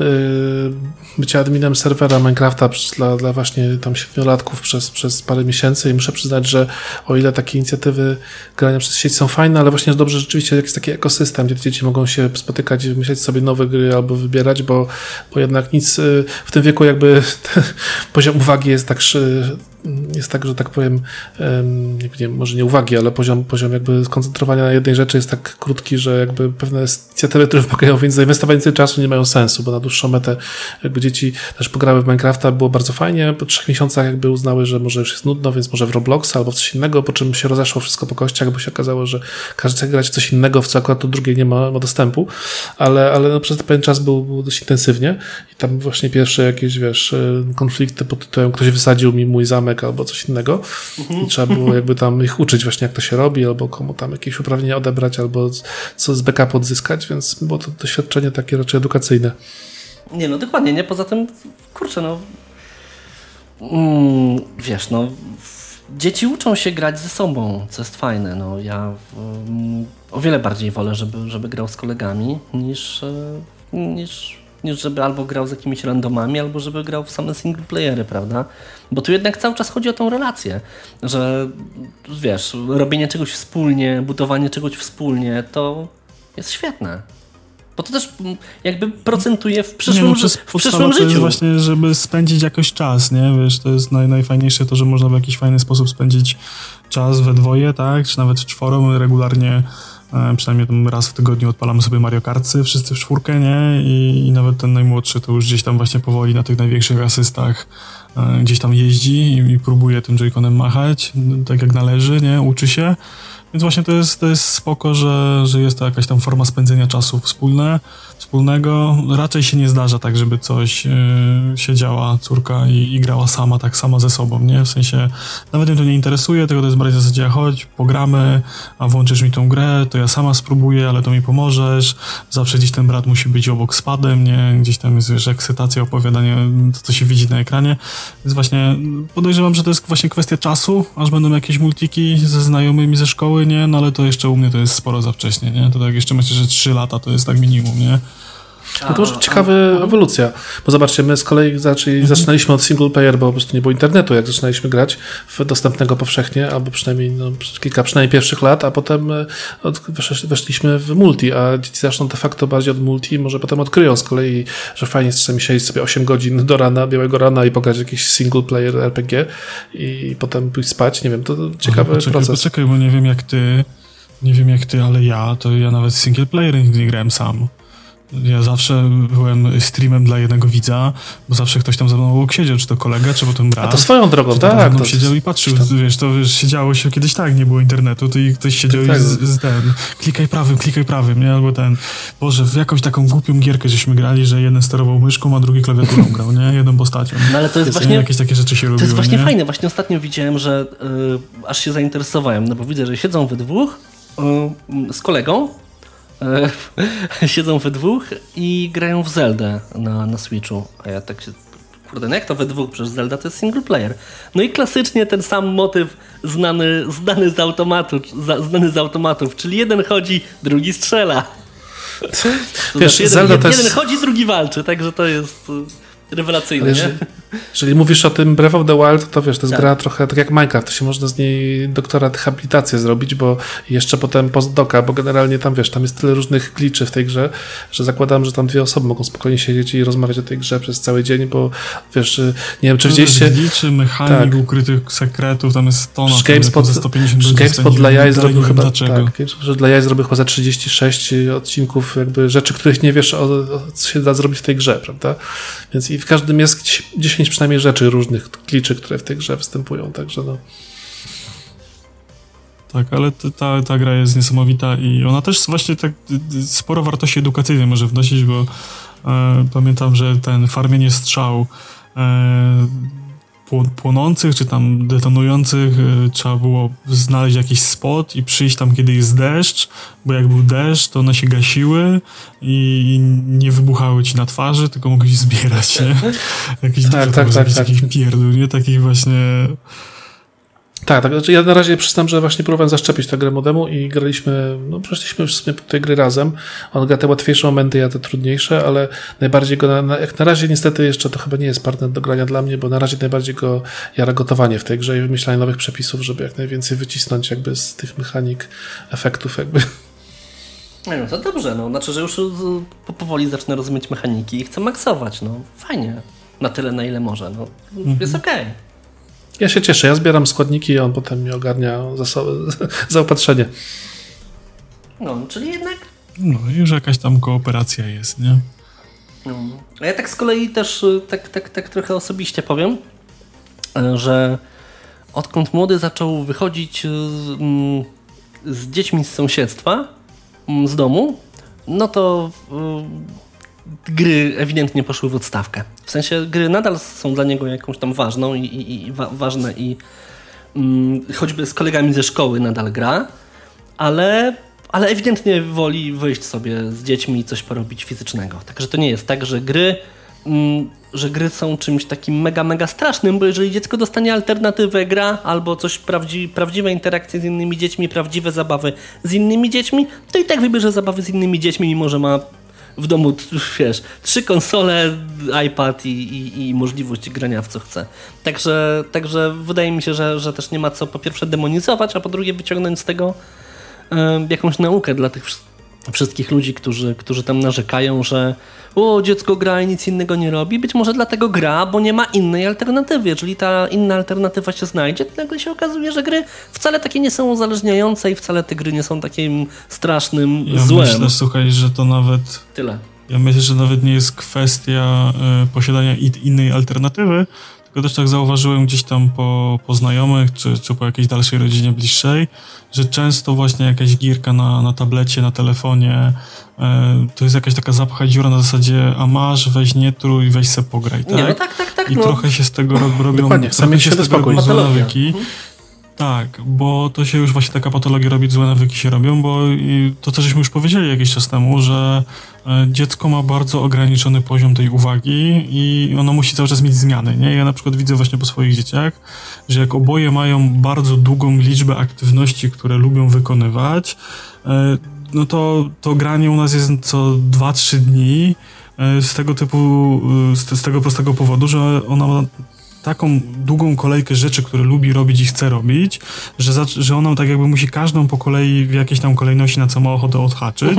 yy, bycia adminem serwera Minecrafta dla, dla właśnie tam siedmiolatków przez, przez parę miesięcy i muszę przyznać, że o ile takie inicjatywy grania przez sieć są fajne, ale właśnie jest dobrze rzeczywiście jakiś taki ekosystem, gdzie dzieci mogą się spotykać i wymyślać sobie nowe gry albo wybierać, bo, bo jednak nic yy, w tym wieku jakby poziom uwagi jest tak jest tak, że tak powiem, nie wiem, może nie uwagi, ale poziom, poziom jakby skoncentrowania na jednej rzeczy jest tak krótki, że jakby pewne inicjatywy, które wymagają więc zainwestowania więcej czasu nie mają sensu, bo na dłuższą metę jakby dzieci też pograły w Minecrafta, było bardzo fajnie, po trzech miesiącach jakby uznały, że może już jest nudno, więc może w Robloxa albo w coś innego, po czym się rozeszło wszystko po kościach, bo się okazało, że każdy chce grać w coś innego, w co akurat to drugie nie ma, ma dostępu, ale, ale no przez pewien czas był, był dość intensywnie i tam właśnie pierwsze jakieś, wiesz, konflikty pod tytułem ktoś wysadził mi mój zamek albo coś innego i trzeba było jakby tam ich uczyć właśnie jak to się robi, albo komu tam jakieś uprawnienia odebrać, albo co z backup odzyskać, więc było to doświadczenie takie raczej edukacyjne. Nie, no dokładnie, nie? Poza tym, kurczę, no mm, wiesz, no dzieci uczą się grać ze sobą, co jest fajne, no ja um, o wiele bardziej wolę, żeby, żeby grał z kolegami niż, e, niż niż żeby albo grał z jakimiś randomami, albo żeby grał w same single playery, prawda? Bo tu jednak cały czas chodzi o tą relację, że wiesz, robienie czegoś wspólnie, budowanie czegoś wspólnie, to jest świetne. Bo to też jakby procentuje w przyszłym, nie, no, w przyszłym życiu. To jest właśnie, żeby spędzić jakoś czas, nie? Wiesz, to jest naj, najfajniejsze to, że można w jakiś fajny sposób spędzić czas we dwoje, tak? Czy nawet w czworo. Regularnie przynajmniej tam raz w tygodniu odpalamy sobie Mario Kartsy, wszyscy w czwórkę, nie? I, I, nawet ten najmłodszy to już gdzieś tam właśnie powoli na tych największych asystach e, gdzieś tam jeździ i, i próbuje tym joyconem machać, tak jak należy, nie? Uczy się. Więc właśnie to jest, to jest spoko, że, że jest to jakaś tam forma spędzenia czasu wspólne, wspólnego. Raczej się nie zdarza tak, żeby coś yy, siedziała córka i, i, grała sama, tak sama ze sobą, nie? W sensie nawet mnie to nie interesuje, tylko to jest bardziej w zasadzie chodź, pogramy, a włączysz mi tą grę, to ja sama spróbuję, ale to mi pomożesz. Zawsze gdzieś ten brat musi być obok spadem, nie? Gdzieś tam jest, wiesz, ekscytacja, opowiadanie, to co się widzi na ekranie. Więc właśnie podejrzewam, że to jest właśnie kwestia czasu, aż będą jakieś multiki ze znajomymi ze szkoły, nie? No ale to jeszcze u mnie to jest sporo za wcześnie, nie? To tak jeszcze myślę, że 3 lata to jest tak minimum, nie? No to może ciekawa ewolucja, bo zobaczcie, my z kolei zaczęli, mhm. zaczynaliśmy od single player, bo po prostu nie było internetu, jak zaczynaliśmy grać w dostępnego powszechnie, albo przynajmniej no, kilka przynajmniej pierwszych lat, a potem e, od, weszliśmy w multi, a dzieci zaczną de facto bardziej od multi, może potem odkryją z kolei, że fajnie jest czasami siedzieć sobie 8 godzin do rana, białego rana i pograć jakiś single player RPG i potem pójść spać, nie wiem, to ciekawy poczekaj, proces. Poczekaj, bo nie wiem jak ty, nie wiem jak ty, ale ja, to ja nawet single player nie grałem sam. Ja zawsze byłem streamem dla jednego widza, bo zawsze ktoś tam ze mną obok siedział, czy to kolega, czy potem brat. A to swoją drogą, tak. To siedział i patrzył, wiesz, to wiesz, siedziało się kiedyś tak, nie było internetu, to i ktoś siedział tak, i z, z ten, klikaj prawym, klikaj prawym, nie? Albo ten, Boże, w jakąś taką głupią gierkę żeśmy grali, że jeden sterował myszką, a drugi klawiaturą grał, nie? Jedną postacią. No ale to jest właśnie... Jakieś takie rzeczy się robiły, To jest właśnie nie? fajne, właśnie ostatnio widziałem, że yy, aż się zainteresowałem, no bo widzę, że siedzą we dwóch yy, z kolegą, siedzą we dwóch i grają w Zeldę na, na Switchu. A ja tak się kurde, no jak to we dwóch? Przecież Zelda to jest single player. No i klasycznie ten sam motyw znany, znany, z, automatu, znany z automatów, czyli jeden chodzi, drugi strzela. Wiesz, znaczy, jeden, Zelda jeden, to jest... chodzi, drugi walczy, także to jest rewelacyjne, jeżeli, nie? jeżeli mówisz o tym Breath of the Wild, to wiesz, to jest tak. gra trochę tak jak Minecraft, to się można z niej doktorat habilitację zrobić, bo jeszcze potem postdoka, bo generalnie tam, wiesz, tam jest tyle różnych kliczy w tej grze, że zakładam, że tam dwie osoby mogą spokojnie siedzieć i rozmawiać o tej grze przez cały dzień, bo wiesz, nie wiem, czy widzieliście... Liczy, mechanik, tak. ukrytych sekretów, tam jest tona, GameSpot, 150 GameSpot dla jaj zrobił chyba, dlaczego. tak, GameSpot dla jaj zrobił chyba za 36 odcinków jakby rzeczy, których nie wiesz, o, o, co się da zrobić w tej grze, prawda? Więc i w każdym jest 10 przynajmniej rzeczy różnych, kliczy, które w tej grze występują, także no. Tak, ale ta, ta gra jest niesamowita i ona też właśnie tak sporo wartości edukacyjnej może wnosić, bo e, pamiętam, że ten farmienie strzał e, płonących czy tam detonujących y, trzeba było znaleźć jakiś spot i przyjść tam, kiedy jest deszcz, bo jak był deszcz, to one się gasiły i nie wybuchały ci na twarzy, tylko mogłeś zbierać, nie? Jakiś tak, tak, tak, tak, takich tak. pierdół, nie? Takich właśnie tak, tak. Znaczy ja na razie przyznam, że właśnie próbowałem zaszczepić tę grę modemu i graliśmy, no przeszliśmy w sumie te gry razem. On gra te łatwiejsze momenty, ja te trudniejsze, ale najbardziej go, na, jak na razie niestety jeszcze to chyba nie jest partner do grania dla mnie, bo na razie najbardziej go jara gotowanie w tej grze i wymyślanie nowych przepisów, żeby jak najwięcej wycisnąć jakby z tych mechanik, efektów jakby. No to dobrze, no. Znaczy, że już powoli zacznę rozumieć mechaniki i chcę maksować, no. Fajnie. Na tyle, na ile może, no. Mhm. Jest okej. Okay. Ja się cieszę, ja zbieram składniki, i on potem mi ogarnia zaopatrzenie. No, czyli jednak. No, już jakaś tam kooperacja jest, nie? No. A ja tak z kolei też y, tak, tak, tak trochę osobiście powiem, y, że odkąd młody zaczął wychodzić y, z, mm, z dziećmi z sąsiedztwa, mm, z domu, no to gry ewidentnie poszły w odstawkę. W sensie gry nadal są dla niego jakąś tam ważną i, i, i wa ważne i mm, choćby z kolegami ze szkoły nadal gra, ale, ale ewidentnie woli wyjść sobie z dziećmi i coś porobić fizycznego. Także to nie jest tak, że gry mm, że gry są czymś takim mega, mega strasznym, bo jeżeli dziecko dostanie alternatywę, gra albo coś prawdzi prawdziwe interakcje z innymi dziećmi, prawdziwe zabawy z innymi dziećmi, to i tak wybierze zabawy z innymi dziećmi, mimo że ma w domu, wiesz, trzy konsole, iPad i, i, i, możliwość grania w co chce. Także, także wydaje mi się, że, że też nie ma co po pierwsze demonizować, a po drugie wyciągnąć z tego y, jakąś naukę dla tych wszystkich ludzi, którzy, którzy tam narzekają, że o, dziecko gra i nic innego nie robi. Być może dlatego gra, bo nie ma innej alternatywy. Jeżeli ta inna alternatywa się znajdzie, to nagle się okazuje, że gry wcale takie nie są uzależniające i wcale te gry nie są takim strasznym ja złem. Myślę, słuchaj, że to nawet... Tyle. Ja myślę, że nawet nie jest kwestia y, posiadania innej alternatywy, tylko też tak zauważyłem gdzieś tam po, po znajomych, czy, czy po jakiejś dalszej rodzinie bliższej, że często właśnie jakaś gierka na, na tablecie, na telefonie, e, to jest jakaś taka zapcha dziura na zasadzie, a masz, weź nie trój, weź se pograj, tak? Nie, no tak, tak, tak. I no. trochę się z tego rob, robią, Dokładnie, trochę sami się się z tego robią złe nawyki. Tak, bo to się już właśnie taka patologia robić, złe nawyki się robią, bo i to, co żeśmy już powiedzieli jakiś czas temu, że dziecko ma bardzo ograniczony poziom tej uwagi i ono musi cały czas mieć zmiany, nie? Ja na przykład widzę właśnie po swoich dzieciach, że jak oboje mają bardzo długą liczbę aktywności, które lubią wykonywać, e, no to, to granie u nas jest co 2-3 dni, e, z tego typu, e, z, z tego prostego powodu, że ona taką długą kolejkę rzeczy, które lubi robić i chce robić, że, zac- że ona tak jakby musi każdą po kolei w jakiejś tam kolejności na co ma ochotę odhaczyć.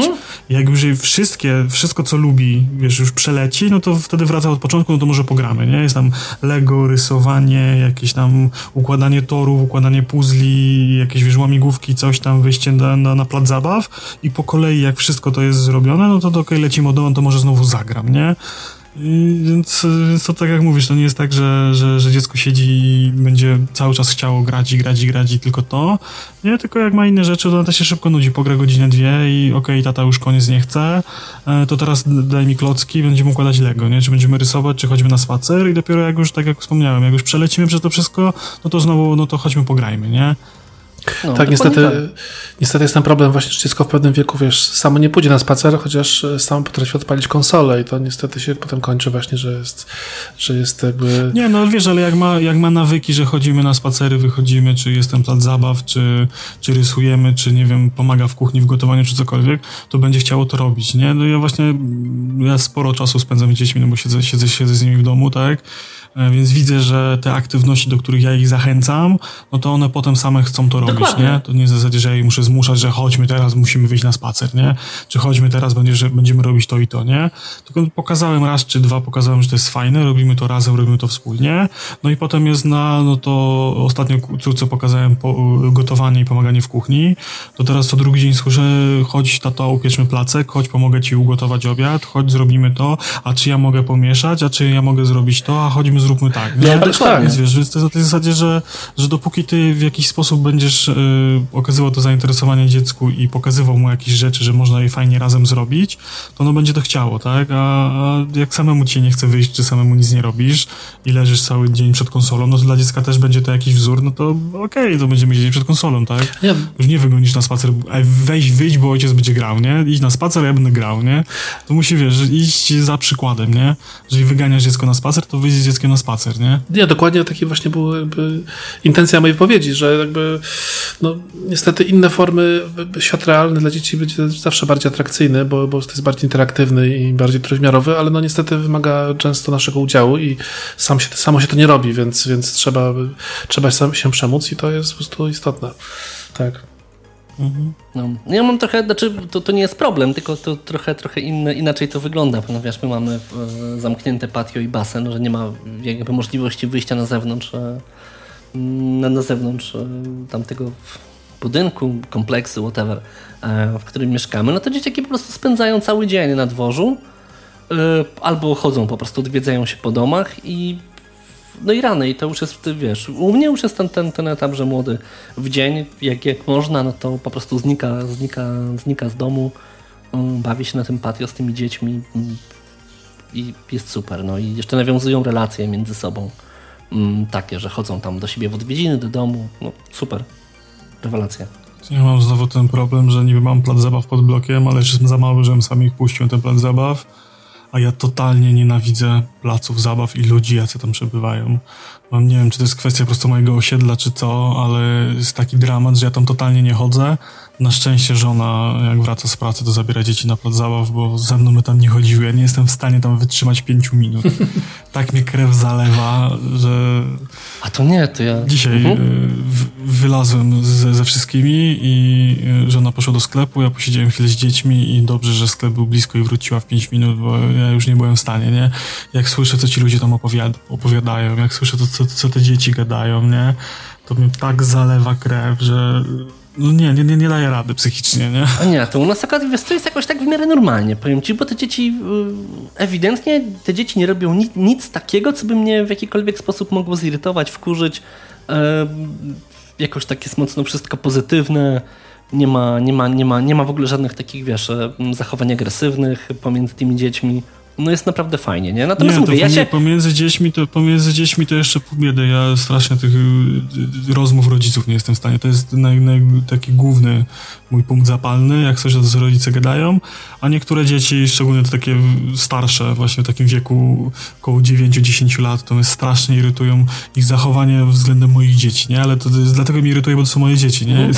I jak już jej wszystkie, wszystko co lubi, wiesz, już przeleci, no to wtedy wraca od początku, no to może pogramy, nie? Jest tam Lego, rysowanie, jakieś tam układanie torów, układanie puzli, jakieś wiesz, łamigłówki, coś tam, wyjście na, na, na plac zabaw i po kolei jak wszystko to jest zrobione, no to okej, lecimy od to może znowu zagram, nie? Więc, więc to tak jak mówisz, to nie jest tak, że, że, że dziecko siedzi i będzie cały czas chciało grać i grać i grać i tylko to. Nie, tylko jak ma inne rzeczy, to ona się szybko nudzi, pogra godzinę, dwie i okej, tata już koniec nie chce, e, to teraz daj mi klocki, będziemy układać Lego, nie? Czy będziemy rysować, czy chodźmy na spacer i dopiero jak już, tak jak wspomniałem, jak już przelecimy przez to wszystko, no to znowu, no to chodźmy pograjmy, nie? No, tak, niestety, tak. niestety jest ten problem właśnie, że dziecko w pewnym wieku, wiesz, samo nie pójdzie na spacer, chociaż e, samo potrafi odpalić konsolę i to niestety się potem kończy właśnie, że jest, że jest jakby... Nie, no wiesz, ale jak ma, jak ma nawyki, że chodzimy na spacery, wychodzimy, czy jestem plac zabaw, czy, czy rysujemy, czy nie wiem, pomaga w kuchni, w gotowaniu, czy cokolwiek, to będzie chciało to robić, nie? No ja właśnie, ja sporo czasu spędzam z dziećmi, no bo siedzę, siedzę, siedzę z nimi w domu, tak? E, Więc widzę, że te aktywności, do których ja ich zachęcam, no to one potem same chcą to robić, Dokładnie. nie? To nie w zasadzie, że ja ich muszę zmuszać, że chodźmy teraz, musimy wyjść na spacer, nie? Czy chodźmy teraz, będziesz, będziemy robić to i to, nie? Tylko pokazałem raz czy dwa, pokazałem, że to jest fajne, robimy to razem, robimy to wspólnie. No i potem jest na, no to ostatnio córce pokazałem po, gotowanie i pomaganie w kuchni. To teraz co drugi dzień słyszę, chodź tato, upieczmy placek, chodź pomogę ci ugotować obiad, chodź zrobimy to, a czy ja mogę pomieszać, a czy ja mogę zrobić to, a chodźmy zróbmy tak, nie? No, dokładnie. Więc wiesz, więc to jest na tej zasadzie, że, że dopóki ty w jakiś sposób będziesz y, okazywał to zainteresowanie dziecku i pokazywał mu jakieś rzeczy, że można je fajnie razem zrobić, to ono będzie to chciało, tak? A, a jak samemu ci się nie chce wyjść, czy samemu nic nie robisz i leżysz cały dzień przed konsolą, no to dla dziecka też będzie to jakiś wzór, no to okej, to będziemy siedzieć przed konsolą, tak? Nie, Już nie wygonisz na spacer, weź, wyjdź, bo ojciec będzie grał, nie? Idź na spacer, ja będę grał, nie? To musi, wiesz, że iść za przykładem, nie? Jeżeli wyganiasz dziecko na spacer, to wyjść z dzieckiem na spacer, nie? Nie, dokładnie taki właśnie była intencja mojej wypowiedzi, że jakby no, niestety inne formy, świat realny dla dzieci będzie zawsze bardziej atrakcyjny, bo, bo jest bardziej interaktywny i bardziej trójwymiarowy, ale no niestety wymaga często naszego udziału i sam się, samo się to nie robi, więc, więc trzeba, trzeba się przemóc i to jest po prostu istotne. Tak. No. Ja mam trochę, znaczy to, to nie jest problem, tylko to trochę, trochę inne, inaczej to wygląda, ponieważ my mamy e, zamknięte patio i basen, że nie ma jakby możliwości wyjścia na zewnątrz, e, na, na zewnątrz e, tamtego budynku, kompleksu, whatever, e, w którym mieszkamy, no to dzieciaki po prostu spędzają cały dzień na dworzu e, albo chodzą po prostu, odwiedzają się po domach i no i rany, i to już jest, wiesz, u mnie już jest ten, ten, ten etap, że młody w dzień, jak, jak można, no to po prostu znika, znika, znika z domu, bawi się na tym patio z tymi dziećmi um, i jest super, no i jeszcze nawiązują relacje między sobą, takie, że chodzą tam do siebie w odwiedziny, do domu, no super, rewelacja. Ja mam znowu ten problem, że niby mam plac zabaw pod blokiem, ale jestem za mały, żebym sam ich puścił ten plac zabaw. A ja totalnie nienawidzę placów zabaw i ludzi, jacy tam przebywają. Mam, nie wiem, czy to jest kwestia po prostu mojego osiedla, czy co, ale jest taki dramat, że ja tam totalnie nie chodzę. Na szczęście żona, jak wraca z pracy, to zabiera dzieci na plac zabaw, bo ze mną by tam nie chodziły. Ja nie jestem w stanie tam wytrzymać pięciu minut. tak mnie krew zalewa, że A to nie, to ja... Dzisiaj Mhm. y, wylazłem ze, ze wszystkimi i y, żona poszła do sklepu, ja posiedziałem chwilę z dziećmi i dobrze, że sklep był blisko i wróciła w 5 minut, bo ja już nie byłem w stanie, nie? Jak słyszę, co ci ludzie tam opowiad opowiadają, jak słyszę, to, co, co te dzieci gadają, nie? To mnie tak zalewa krew, że no nie, nie, nie, nie daje rady psychicznie, nie? A nie, to u nas akurat wiesz, to jest jakoś tak w miarę normalnie, powiem ci, bo te dzieci y, ewidentnie te dzieci nie robią nic, nic takiego, co by mnie w jakikolwiek sposób mogło zirytować, wkurzyć. E, jakoś tak jest mocno wszystko pozytywne. Nie ma, nie, ma, nie, ma, nie ma w ogóle żadnych takich, wiesz, zachowań agresywnych pomiędzy tymi dziećmi no jest naprawdę fajnie, nie? Natomiast nie, mówię, ja się... Pomiędzy dziećmi, to, pomiędzy dziećmi to jeszcze pół biedy. Ja strasznie tych y, y, rozmów rodziców nie jestem w stanie. To jest naj, naj, taki główny mój punkt zapalny, jak coś to rodzice gadają, a niektóre dzieci, szczególnie to takie starsze, właśnie w takim wieku około 9-10 lat, to mnie strasznie irytują ich zachowanie względem moich dzieci, nie? Ale to, to jest, dlatego mnie irytuje, bo to są moje dzieci, nie? Mm.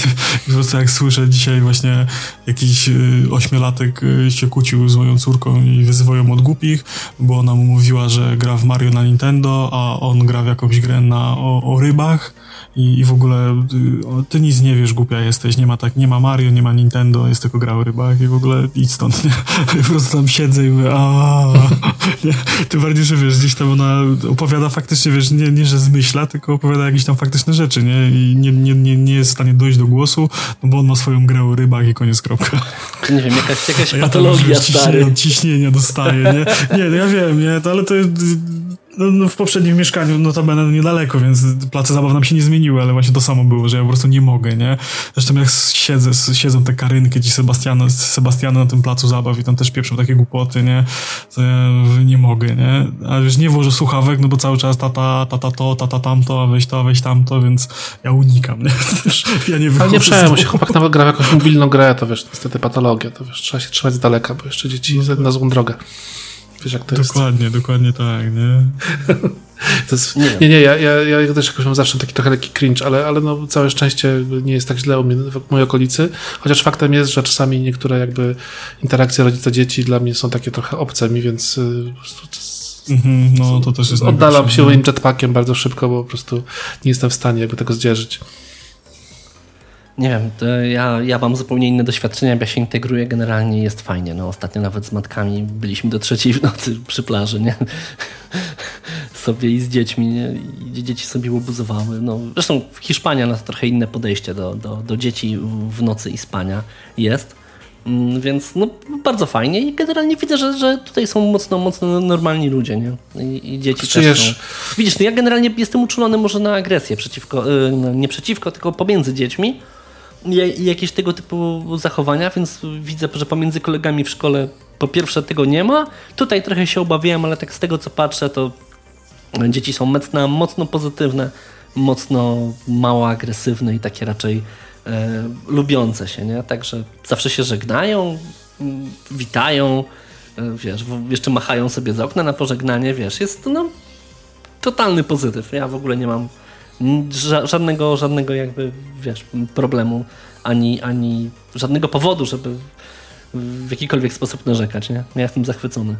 Po prostu jak słyszę dzisiaj właśnie jakiś y, ośmiolatek się kłócił z moją córką i wyzywał ją od głupich, bo ona mu mówiła, że gra w Mario na Nintendo, a on gra w jakąś grę na, o, o rybach i, i w ogóle y, ty nic nie wiesz, głupia jesteś, nie ma tak, nie ma Mario, nie ma Nintendo, jest tylko gra o rybach i w ogóle idź stąd, nie? Po prostu tam siedzę i mówię, nie? Tym bardziej, że wiesz, gdzieś tam ona opowiada faktycznie, wiesz, nie, nie że zmyśla, tylko opowiada jakieś tam faktyczne rzeczy, nie? I nie, nie, nie, nie jest w stanie dojść do głosu, no bo on ma swoją grę o rybach i koniec, kropka. Nie wiem, jakaś, jakaś patologia, ja stary. Ciśnienia, ciśnienia dostaje, nie? Nie, no ja wiem, nie? To, ale to no, no, w poprzednim mieszkaniu notabene niedaleko, więc place zabaw nam się nie zmieniły, ale właśnie to samo było, że ja po prostu nie mogę, nie? Zresztą jak siedzę, siedzą te karynki, ci Sebastiano, Sebastiano na tym placu zabaw i tam też pieprzą takie głupoty, nie? To ja nie mogę, nie? A już nie włożę słuchawek, no bo cały czas tata, tata to, tata tamto, a weź to, a weź tamto, więc ja unikam, nie? ja nie Ale nie przejmuj się, chłopak nawet gra w jakąś mobilną grę, to wiesz, niestety patologia, to wiesz, trzeba się trzymać z daleka, bo jeszcze dzieci na złą drogę. Wiesz, jak to dokładnie, jest. dokładnie tak, nie? to jest, nie, nie, nie ja, ja, ja też jakoś mam zawsze taki trochę lekki cringe, ale, ale no, całe szczęście nie jest tak źle u mnie, w mojej okolicy. Chociaż faktem jest, że czasami niektóre jakby interakcje rodzica-dzieci dla mnie są takie trochę obce mi, więc y, mhm, no, to też jest oddalam się moim jetpackiem bardzo szybko, bo po prostu nie jestem w stanie jakby tego zdzierżyć. Nie wiem, ja, ja mam zupełnie inne doświadczenia, ja się integruję generalnie jest fajnie. No, ostatnio nawet z matkami byliśmy do trzeciej w nocy przy plaży, nie? sobie i z dziećmi, nie? I dzieci sobie obuzowały. No, zresztą Hiszpania ma trochę inne podejście do, do, do dzieci w nocy i spania jest. Mm, więc no, bardzo fajnie i generalnie widzę, że, że tutaj są mocno, mocno normalni ludzie, nie? I, i dzieci Czyjesz... też są. Widzisz, no ja generalnie jestem uczulony może na agresję przeciwko, yy, nie przeciwko, tylko pomiędzy dziećmi jakieś tego typu zachowania, więc widzę, że pomiędzy kolegami w szkole po pierwsze tego nie ma. Tutaj trochę się obawiałem, ale tak z tego co patrzę, to dzieci są mocno, mocno pozytywne, mocno mało agresywne i takie raczej e, lubiące się, nie? Także zawsze się żegnają, witają, e, wiesz, jeszcze machają sobie z okna na pożegnanie, wiesz, jest to no, totalny pozytyw. Ja w ogóle nie mam żadnego, żadnego jakby, wiesz, problemu, ani, ani żadnego powodu, żeby w jakikolwiek sposób narzekać. Nie? Ja jestem zachwycony.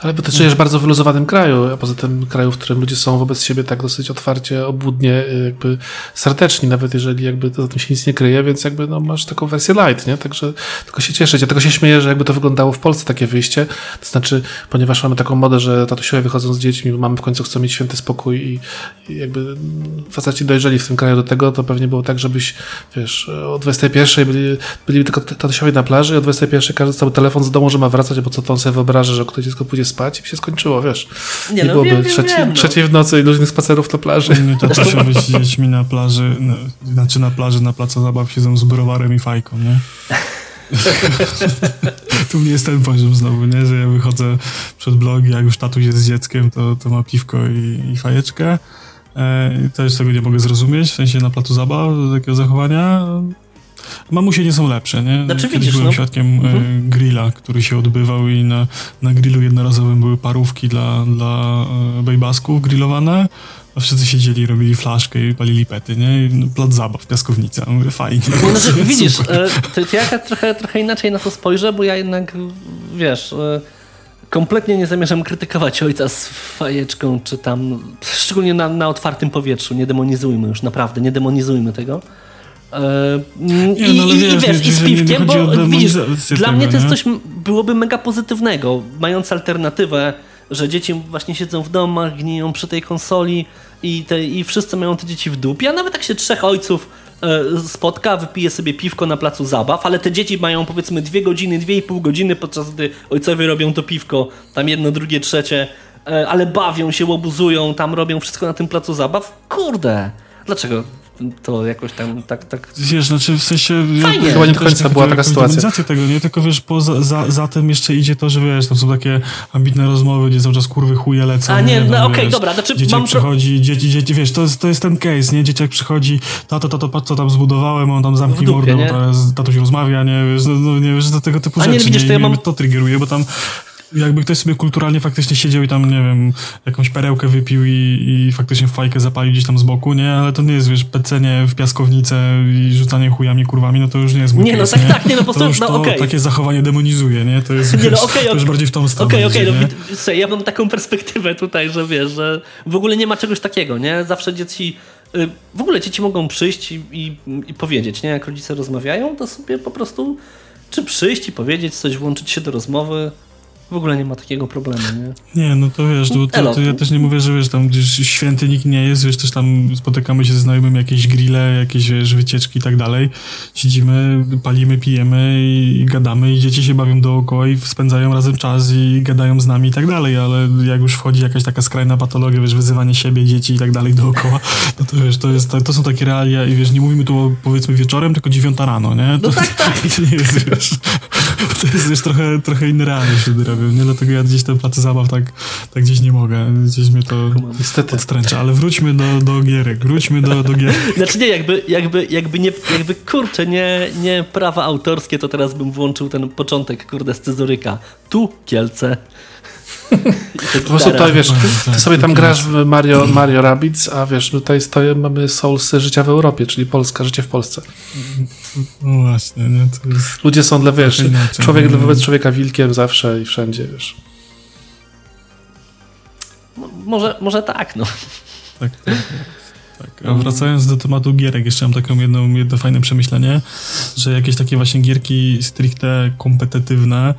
Ale bo ty żyjesz w bardzo wyluzowanym kraju, a poza tym kraju, w którym ludzie są wobec siebie tak dosyć otwarcie, obłudnie, y, jakby serdeczni, nawet jeżeli jakby za tym się nic nie kryje, więc jakby no, masz taką wersję light, nie? Także tylko się cieszyć. Ja tego się śmieję, że jakby to wyglądało w Polsce takie wyjście. To znaczy, ponieważ mamy taką modę, że tatusiowie wychodzą z dziećmi, bo mamy w końcu chcą mieć święty spokój i, i jakby faceci dojrzeli w tym kraju do tego, to pewnie było tak, żebyś, wiesz, o 21 byli, byli tylko tatusiowie na plaży i o 21 pierwszy każdy cały telefon z domu, że ma wracać, bo co to on sobie wyobraża, że ktoś dziecko pójdzie spać i się skończyło, wiesz. Nie, nie no, byłoby wiem, trzeci, wiem, no. trzeciej w nocy i luźnych spacerów na plaży. Nie, to też się z dziećmi na plaży, no, znaczy na plaży, na placu zabaw siedzą z browarem i fajką, nie? tu mnie jest ten poziom znowu, nie? Że ja wychodzę przed blogi, jak już tatuś jest z dzieckiem, to, to ma piwko i, i fajeczkę. E, też tego nie mogę zrozumieć, w sensie na placu zabaw, takiego zachowania. Mamusie nie są lepsze, nie? Znaczy, Kiedyś widzisz, byłem no. świadkiem e, mhm. grilla, który się odbywał i na, na grillu jednorazowym były parówki dla, dla e, bejbasków grillowane, a wszyscy siedzieli, robili flaszkę i palili pety, nie? No, plac zabaw, piaskownica. Mówię, fajnie. No, znaczy, widzisz, e, to, to ja trochę, trochę inaczej na to spojrzę, bo ja jednak, wiesz kompletnie nie zamierzam krytykować ojca z fajeczką, czy tam, szczególnie na, na otwartym powietrzu. Nie demonizujmy już, naprawdę, nie demonizujmy tego. Nie, I, no, i, wiesz, i, wiesz, i z piwkiem, bo widzisz, dla mnie to jest coś, byłoby mega pozytywnego, mając alternatywę, że dzieci właśnie siedzą w domach, gniją przy tej konsoli i, te, i wszyscy mają te dzieci w dupie, a nawet tak się trzech ojców e, spotka, wypije sobie piwko na placu zabaw, ale te dzieci mają powiedzmy dwie godziny, dwie i pół godziny, podczas gdy ojcowie robią to piwko, tam jedno, drugie, trzecie, e, ale bawią się, łobuzują, tam robią wszystko na tym placu zabaw. Kurde, dlaczego to jakoś tam tak... tak... Wiesz, znaczy w sensie... Fajnie. Chyba nie do końca była taka sytuacja. tego, nie? Tylko wiesz, poza, za, za tym jeszcze idzie to, że wiesz, tam są takie ambitne rozmowy, gdzie cały czas kurwy chuje lecą. A nie, nie no okej, wiesz, dobra, znaczy Dzieciak mam... przychodzi, dzieci, dzieci, wiesz, to jest, to jest ten case, nie? Dzieciak przychodzi, tato, tato, patrz co tam zbudowałem, on tam zamknij mordę, nie? bo teraz tatuś rozmawia, nie? Wiesz, no, no nie wiesz, do tego typu A nie, rzeczy. widzisz, to ja I mam- mnie to triggeruje, bo tam jakby ktoś sobie kulturalnie faktycznie siedział i tam, nie wiem, jakąś perełkę wypił i, i faktycznie fajkę zapalił gdzieś tam z boku, nie? Ale to nie jest, wiesz, pecenie w piaskownicę i rzucanie chujami, kurwami, no to już nie jest mój Nie, no tak, tak, nie, no po prostu- no okej. takie zachowanie demonizuje, nie? To jest, Nie, no już okej. bardziej w tą stronę Okej, okej, idzie, no nie? ja mam taką perspektywę tutaj, że wiesz, że w ogóle nie ma czegoś takiego, nie? Zawsze dzieci, y, w ogóle dzieci mogą przyjść i, i, i powiedzieć, nie? Jak rodzice rozmawiają, to sobie po prostu czy przyjść i powiedzieć coś, włączyć się do rozmowy, w ogóle nie ma takiego problemu, nie? Nie, no to wiesz, to, to, to ja też nie mówię, że wiesz, tam gdzieś święty nikt nie jest, wiesz, też tam spotykamy się ze znajomymi, jakieś grille, jakieś, wiesz, wycieczki i tak dalej. Siedzimy, palimy, pijemy i, i gadamy i dzieci się bawią dookoła i spędzają razem czas i gadają z nami i tak dalej, ale jak już wchodzi jakaś taka skrajna patologia, wiesz, wyzywanie siebie, dzieci i tak dalej dookoła, no to wiesz, to, jest, to są takie realia i wiesz, nie mówimy tu o, powiedzmy wieczorem, tylko dziewiąta rano, nie? To, No tak, tak. to nie jest, wiesz, to jest wiesz, trochę, trochę inne realia się robią, nie? Dlatego ja gdzieś te placy zabaw tak, tak gdzieś nie mogę, gdzieś mnie to Niestety. odstręcza, ale wróćmy do, do gierek, wróćmy do, do gierek. Znaczy nie, jakby, jakby, jakby nie, jakby kurczę, nie, nie prawa autorskie, to teraz bym włączył ten początek, kurde, scyzoryka. Tu Kielce. Po prostu tutaj, wiesz, ty sobie tam grasz w Mario, Mario Rabbids, a wiesz, my tutaj stoję, mamy Soulsy życia w Europie, czyli Polska, życie w Polsce. No właśnie, nie, to jest... Ludzie są dla, wiesz, inaczej. człowiek Mm. wobec człowieka wilkiem zawsze i wszędzie, wiesz. No, może, może tak, no. Tak, tak, tak. A wracając do tematu gierek, jeszcze mam taką jedną, jedno fajne przemyślenie, że jakieś takie właśnie gierki stricte kompetytywne,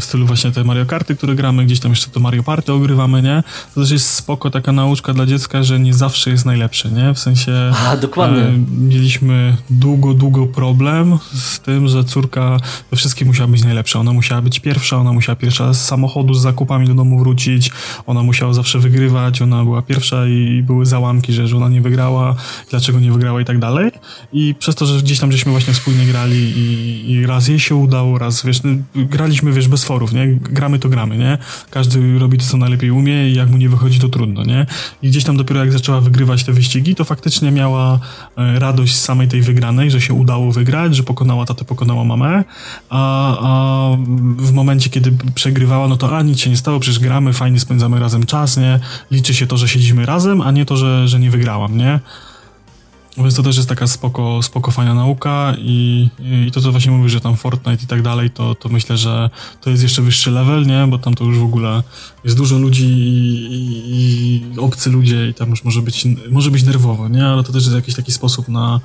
w stylu właśnie te Mario Karty, które gramy, gdzieś tam jeszcze to Mario Party ogrywamy, nie? To też jest spoko taka nauczka dla dziecka, że nie zawsze jest najlepsze, nie? W sensie... A, dokładnie. E, mieliśmy długo, długo problem z tym, że córka we wszystkim musiała być najlepsza. Ona musiała być pierwsza, ona musiała pierwsza z samochodu z zakupami do domu wrócić, ona musiała zawsze wygrywać, ona była pierwsza i były załamki, że, że ona nie wygrała, dlaczego nie wygrała i tak dalej. I przez to, że gdzieś tam żeśmy właśnie wspólnie grali i, i raz jej się udało, raz, wiesz, no, graliśmy, wiesz, bez forów, nie? Gramy to gramy, nie? Każdy robi to, co najlepiej umie i jak mu nie wychodzi, to trudno, nie? I gdzieś tam dopiero jak zaczęła wygrywać te wyścigi, to faktycznie miała e, radość z samej tej wygranej, że się udało wygrać, że pokonała tatę, pokonała mamę, a, a w momencie, kiedy przegrywała, no to a, nic się nie stało, przecież gramy, fajnie spędzamy razem czas, nie? Liczy się to, że siedzimy razem, a nie to, że, że nie wygrałam, nie? Więc to też jest taka spoko, spoko fajna nauka i, i to, co właśnie mówisz, że tam Fortnite i tak dalej, to, to myślę, że to jest jeszcze wyższy level, nie? Bo tam to już w ogóle jest dużo ludzi i, i, i obcy ludzie i tam już może być, może być nerwowo, nie? Ale to też jest jakiś taki sposób na,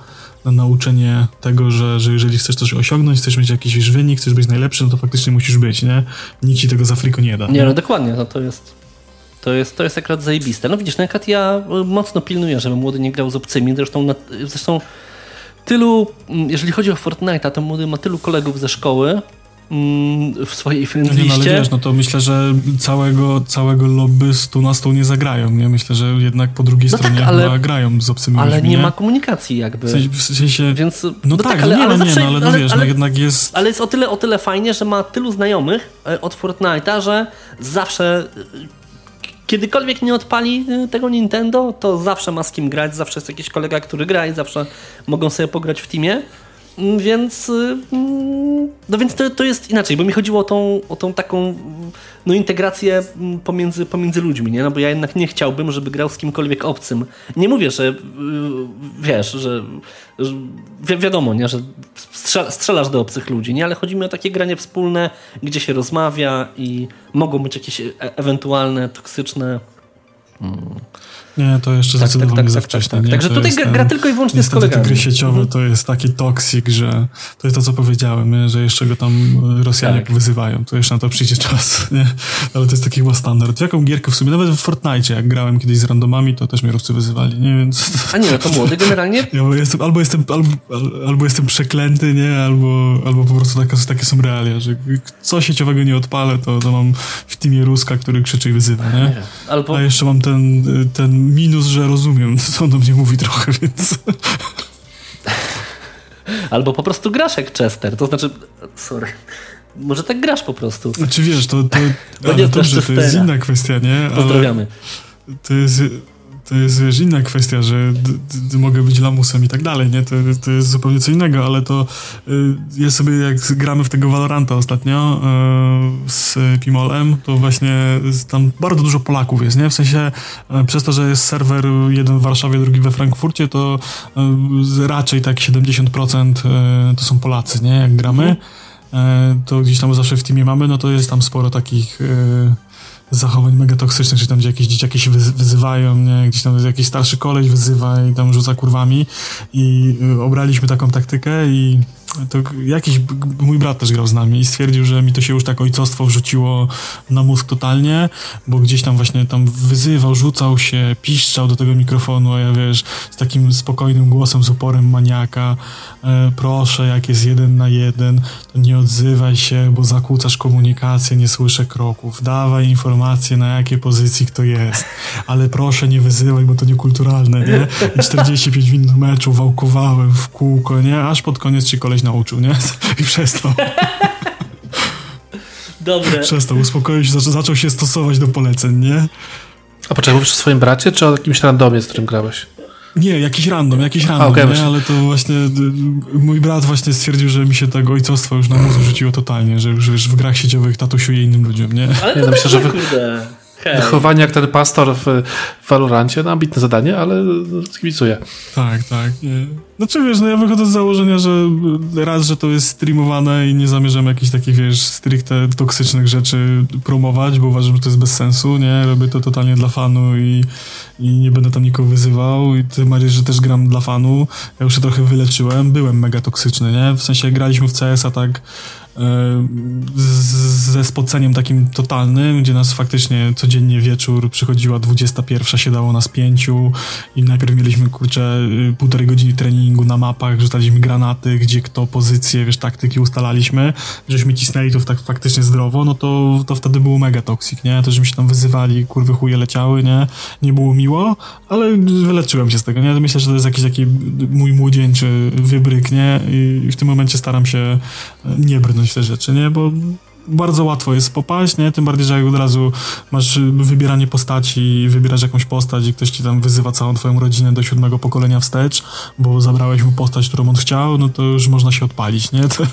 na nauczenie tego, że, że jeżeli chcesz coś osiągnąć, chcesz mieć jakiś wiesz, wynik, chcesz być najlepszy, no to faktycznie musisz być, nie? Nikt ci tego za friko nie da. Nie, no dokładnie, no to jest... To jest, to jest akurat zajebiste. No widzisz, na przykład ja y, mocno pilnuję, żeby młody nie grał z obcymi. Zresztą, na, zresztą tylu, mm, jeżeli chodzi o Fortnite'a, to młody ma tylu kolegów ze szkoły mm, w swojej No friend nie, no, ale wiesz, no to myślę, że całego, całego lobby stu na stół nie zagrają, nie? Myślę, że jednak po drugiej No tak, stronie ale- chyba grają z obcymi ale ludźmi, nie ma komunikacji jakby. W sensie, w sensie Więc, no, tak, no nie, no nie, no ale, no wiesz, no jednak jest... Ale jest o tyle, o tyle fajnie, że ma tylu znajomych e, od Fortnite'a, że zawsze e, kiedykolwiek nie odpali e, tego Nintendo, to zawsze ma z kim grać, zawsze jest jakiś kolega, który gra i zawsze mogą sobie pograć w teamie. Więc, y, no więc to, to jest inaczej, bo mi chodziło o tą, o tą taką no, integrację mm, pomiędzy, pomiędzy ludźmi, nie? No bo ja jednak nie chciałbym, żeby grał z kimkolwiek obcym. Nie mówię, że y, wiesz, że, że wi wiadomo, nie? że strzel strzelasz do obcych ludzi, nie? Ale chodzi mi o takie granie wspólne, gdzie się rozmawia i mogą być jakieś e ewentualne toksyczne Nie, to jeszcze tak, zdecydowanie tak, tak, za tak, wcześnie. Tak, tak. Także tutaj gra, gra, tylko i wyłącznie z kolegami. te gry sieciowe to jest taki toksik, że to jest to, co powiedziałem, nie? że jeszcze go tam Rosjanie tak. wyzywają. To jeszcze na to przyjdzie czas. Nie? Ale to jest taki chyba standard. W jaką gierkę w sumie? Nawet w Fortnite, jak grałem kiedyś z randomami, to też mnie Ruscy wyzywali. Nie? Więc... A nie, no to młody generalnie? Ja, jestem, albo, jestem, albo, albo jestem przeklęty, nie? Albo, albo po prostu takie, takie są realia, że co sieciowego nie odpalę, to, to mam w teamie Ruska, który krzyczy i wyzywa. Nie? Albo... A jeszcze mam ten, ten minus, że rozumiem, co on do mnie mówi trochę, więc... Albo po prostu grasz jak Chester, to znaczy... Sorry. Może tak grasz po prostu. Znaczy wiesz, to, to, ale dobrze, to jest inna kwestia, nie? Pozdrawiamy. to jest to jest wiesz, inna kwestia, że mogę być lamusem i tak dalej, nie? To, to jest zupełnie co innego, ale to y, ja sobie jak gramy w tego Valoranta ostatnio y, z Pimolem, to właśnie tam bardzo dużo Polaków jest, nie? W sensie y, przez to, że jest serwer jeden w Warszawie, drugi we Frankfurcie, to y, raczej tak 70% y, to są Polacy, nie? Jak gramy, to gdzieś tam zawsze w teamie mamy, no to jest tam sporo takich zachowań mega toksycznych, czy tam gdzie jakieś dzieciaki się wyzywają, nie? gdzieś tam jakiś starszy koleś wyzywa i tam rzuca kurwami i y, obraliśmy taką taktykę i to jakiś mój brat też grał z nami i stwierdził, że mi to się już tak ojcostwo wrzuciło na mózg totalnie, bo gdzieś tam właśnie tam wyzywał, rzucał się, piszczał do tego mikrofonu, a ja wiesz, z takim spokojnym głosem, z uporem maniaka, e, proszę, jak jest jeden na jeden, to nie odzywaj się, bo zakłócasz komunikację, nie słyszę kroków, dawaj informacje na jakiej pozycji kto jest, ale proszę nie wyzywaj, bo to niekulturalne, nie? I 45 minut meczu wałkowałem w kółko, nie? Aż pod koniec ci koleś nauczył, nie? I przestał. Dobre. Przestał, uspokoił się, zaczął się stosować do poleceń, nie? A poczekaj, mówisz o swoim bracie, czy o jakimś randomie, z którym grałeś? Nie, jakiś random, jakiś random, A, okay, nie? ale to właśnie mój brat właśnie stwierdził, że mi się tego ojcostwo już na mózg rzuciło totalnie, że już wiesz, w grach sieciowych tatusiuje innym ludziom, nie? Ale to ja myślę, że wy... Hej. Wychowanie jak ten pastor w, Valorancie, no ambitne zadanie, ale kibicuję. Tak, tak. Nie. Znaczy wiesz, no ja wychodzę z założenia, że raz, że to jest streamowane i nie zamierzam jakichś takich, wiesz, stricte toksycznych rzeczy promować, bo uważam, że to jest bez sensu, nie? Robię to totalnie dla fanu i, i nie będę tam nikogo wyzywał i tym bardziej, że też gram dla fanu. Ja już się trochę wyleczyłem, byłem mega toksyczny, nie? W sensie graliśmy w CS-a tak ze spoceniem takim totalnym, gdzie nas faktycznie codziennie wieczór przychodziła 21, siadało nas pięciu i najpierw mieliśmy, kurczę, y, półtorej godziny treningu na mapach, rzucaliśmy granaty, gdzie kto pozycje, wiesz, taktyki ustalaliśmy, żeśmy cisnęli to tak faktycznie zdrowo, no to, to wtedy było mega toksik, nie? To, żeśmy się tam wyzywali, kurwy chuje leciały, nie? Nie było miło, ale wyleczyłem się z tego, nie? Myślę, że to jest jakiś taki mój młodzieńczy wybryk, nie? I w tym momencie staram się nie brnąć te rzeczy, nie? Bo bardzo łatwo jest popaść, nie? Tym bardziej, że jak od razu masz wybieranie postaci i wybierasz jakąś postać i ktoś ci tam wyzywa całą twoją rodzinę do siódmego pokolenia wstecz, bo zabrałeś mu postać, którą on chciał, no to już można się odpalić, nie? To...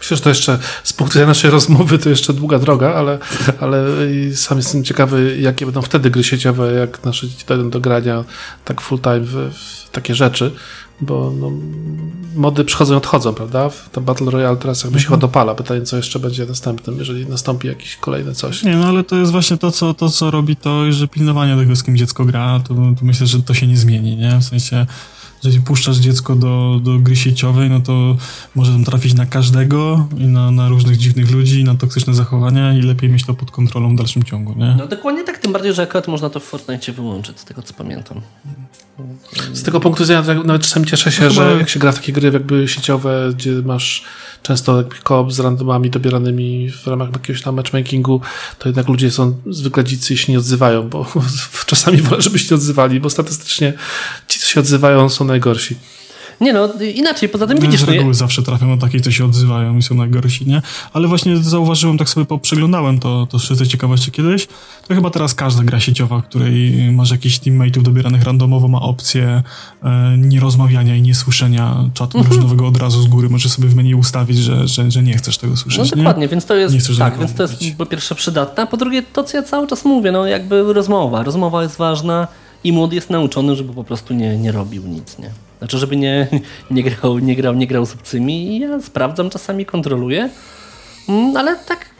Myślę, że to jeszcze z punktu widzenia naszej rozmowy to jeszcze długa droga, ale, ale sam jestem ciekawy, jakie będą wtedy gry sieciowe, jak nasze dzieci dojdą do grania tak full time w, w takie rzeczy bo no, mody przychodzą i odchodzą, prawda? To Battle Royale teraz jakby się mhm. Pytanie, co jeszcze będzie następnym, jeżeli nastąpi jakieś kolejne coś. Nie, no ale to jest właśnie to, co, to, co robi to, że pilnowanie tego, z kim dziecko gra, to, to myślę, że to się nie zmieni, nie? W sensie jeżeli puszczasz dziecko do, do gry sieciowej, no to może tam trafić na każdego i na, na różnych dziwnych ludzi, i na toksyczne zachowania i lepiej mieć to pod kontrolą w dalszym ciągu, nie? No dokładnie tak, tym bardziej, że akurat można to w Fortnite wyłączyć, z tego co pamiętam. Z tego punktu widzenia nawet czasami cieszę się, no że jak się gra w takie gry jakby sieciowe, gdzie masz często koop z randomami dobieranymi w ramach jakiegoś tam matchmakingu, to jednak ludzie są zwykle dzicy i się nie odzywają, bo czasami wolę, żeby się nie odzywali, bo statystycznie ci, co się odzywają, są najgorsi. Nie no, inaczej, poza tym widzisz... Z no reguły no, zawsze trafiam na takich, co się odzywają i są najgorsi, nie? Ale właśnie zauważyłem, tak sobie poprzeglądałem to, to szczyty ciekawości kiedyś, to chyba teraz każda gra sieciowa, której masz jakichś teammateów dobieranych randomowo, ma opcję e, nierozmawiania i niesłyszenia czatu mhm. drużynowego od razu z góry. Możesz sobie w menu ustawić, że, że, że nie chcesz tego słyszeć, No dokładnie, nie? więc to jest, tak, więc to jest po pierwsze przydatne, a po drugie to, co ja cały czas mówię, no jakby rozmowa. Rozmowa jest ważna i młody jest nauczony, żeby po prostu nie, nie robił nic, nie? Znaczy, żeby nie, nie, grał, nie, grał, nie grał z obcymi ja sprawdzam, czasami kontroluję, mm, ale tak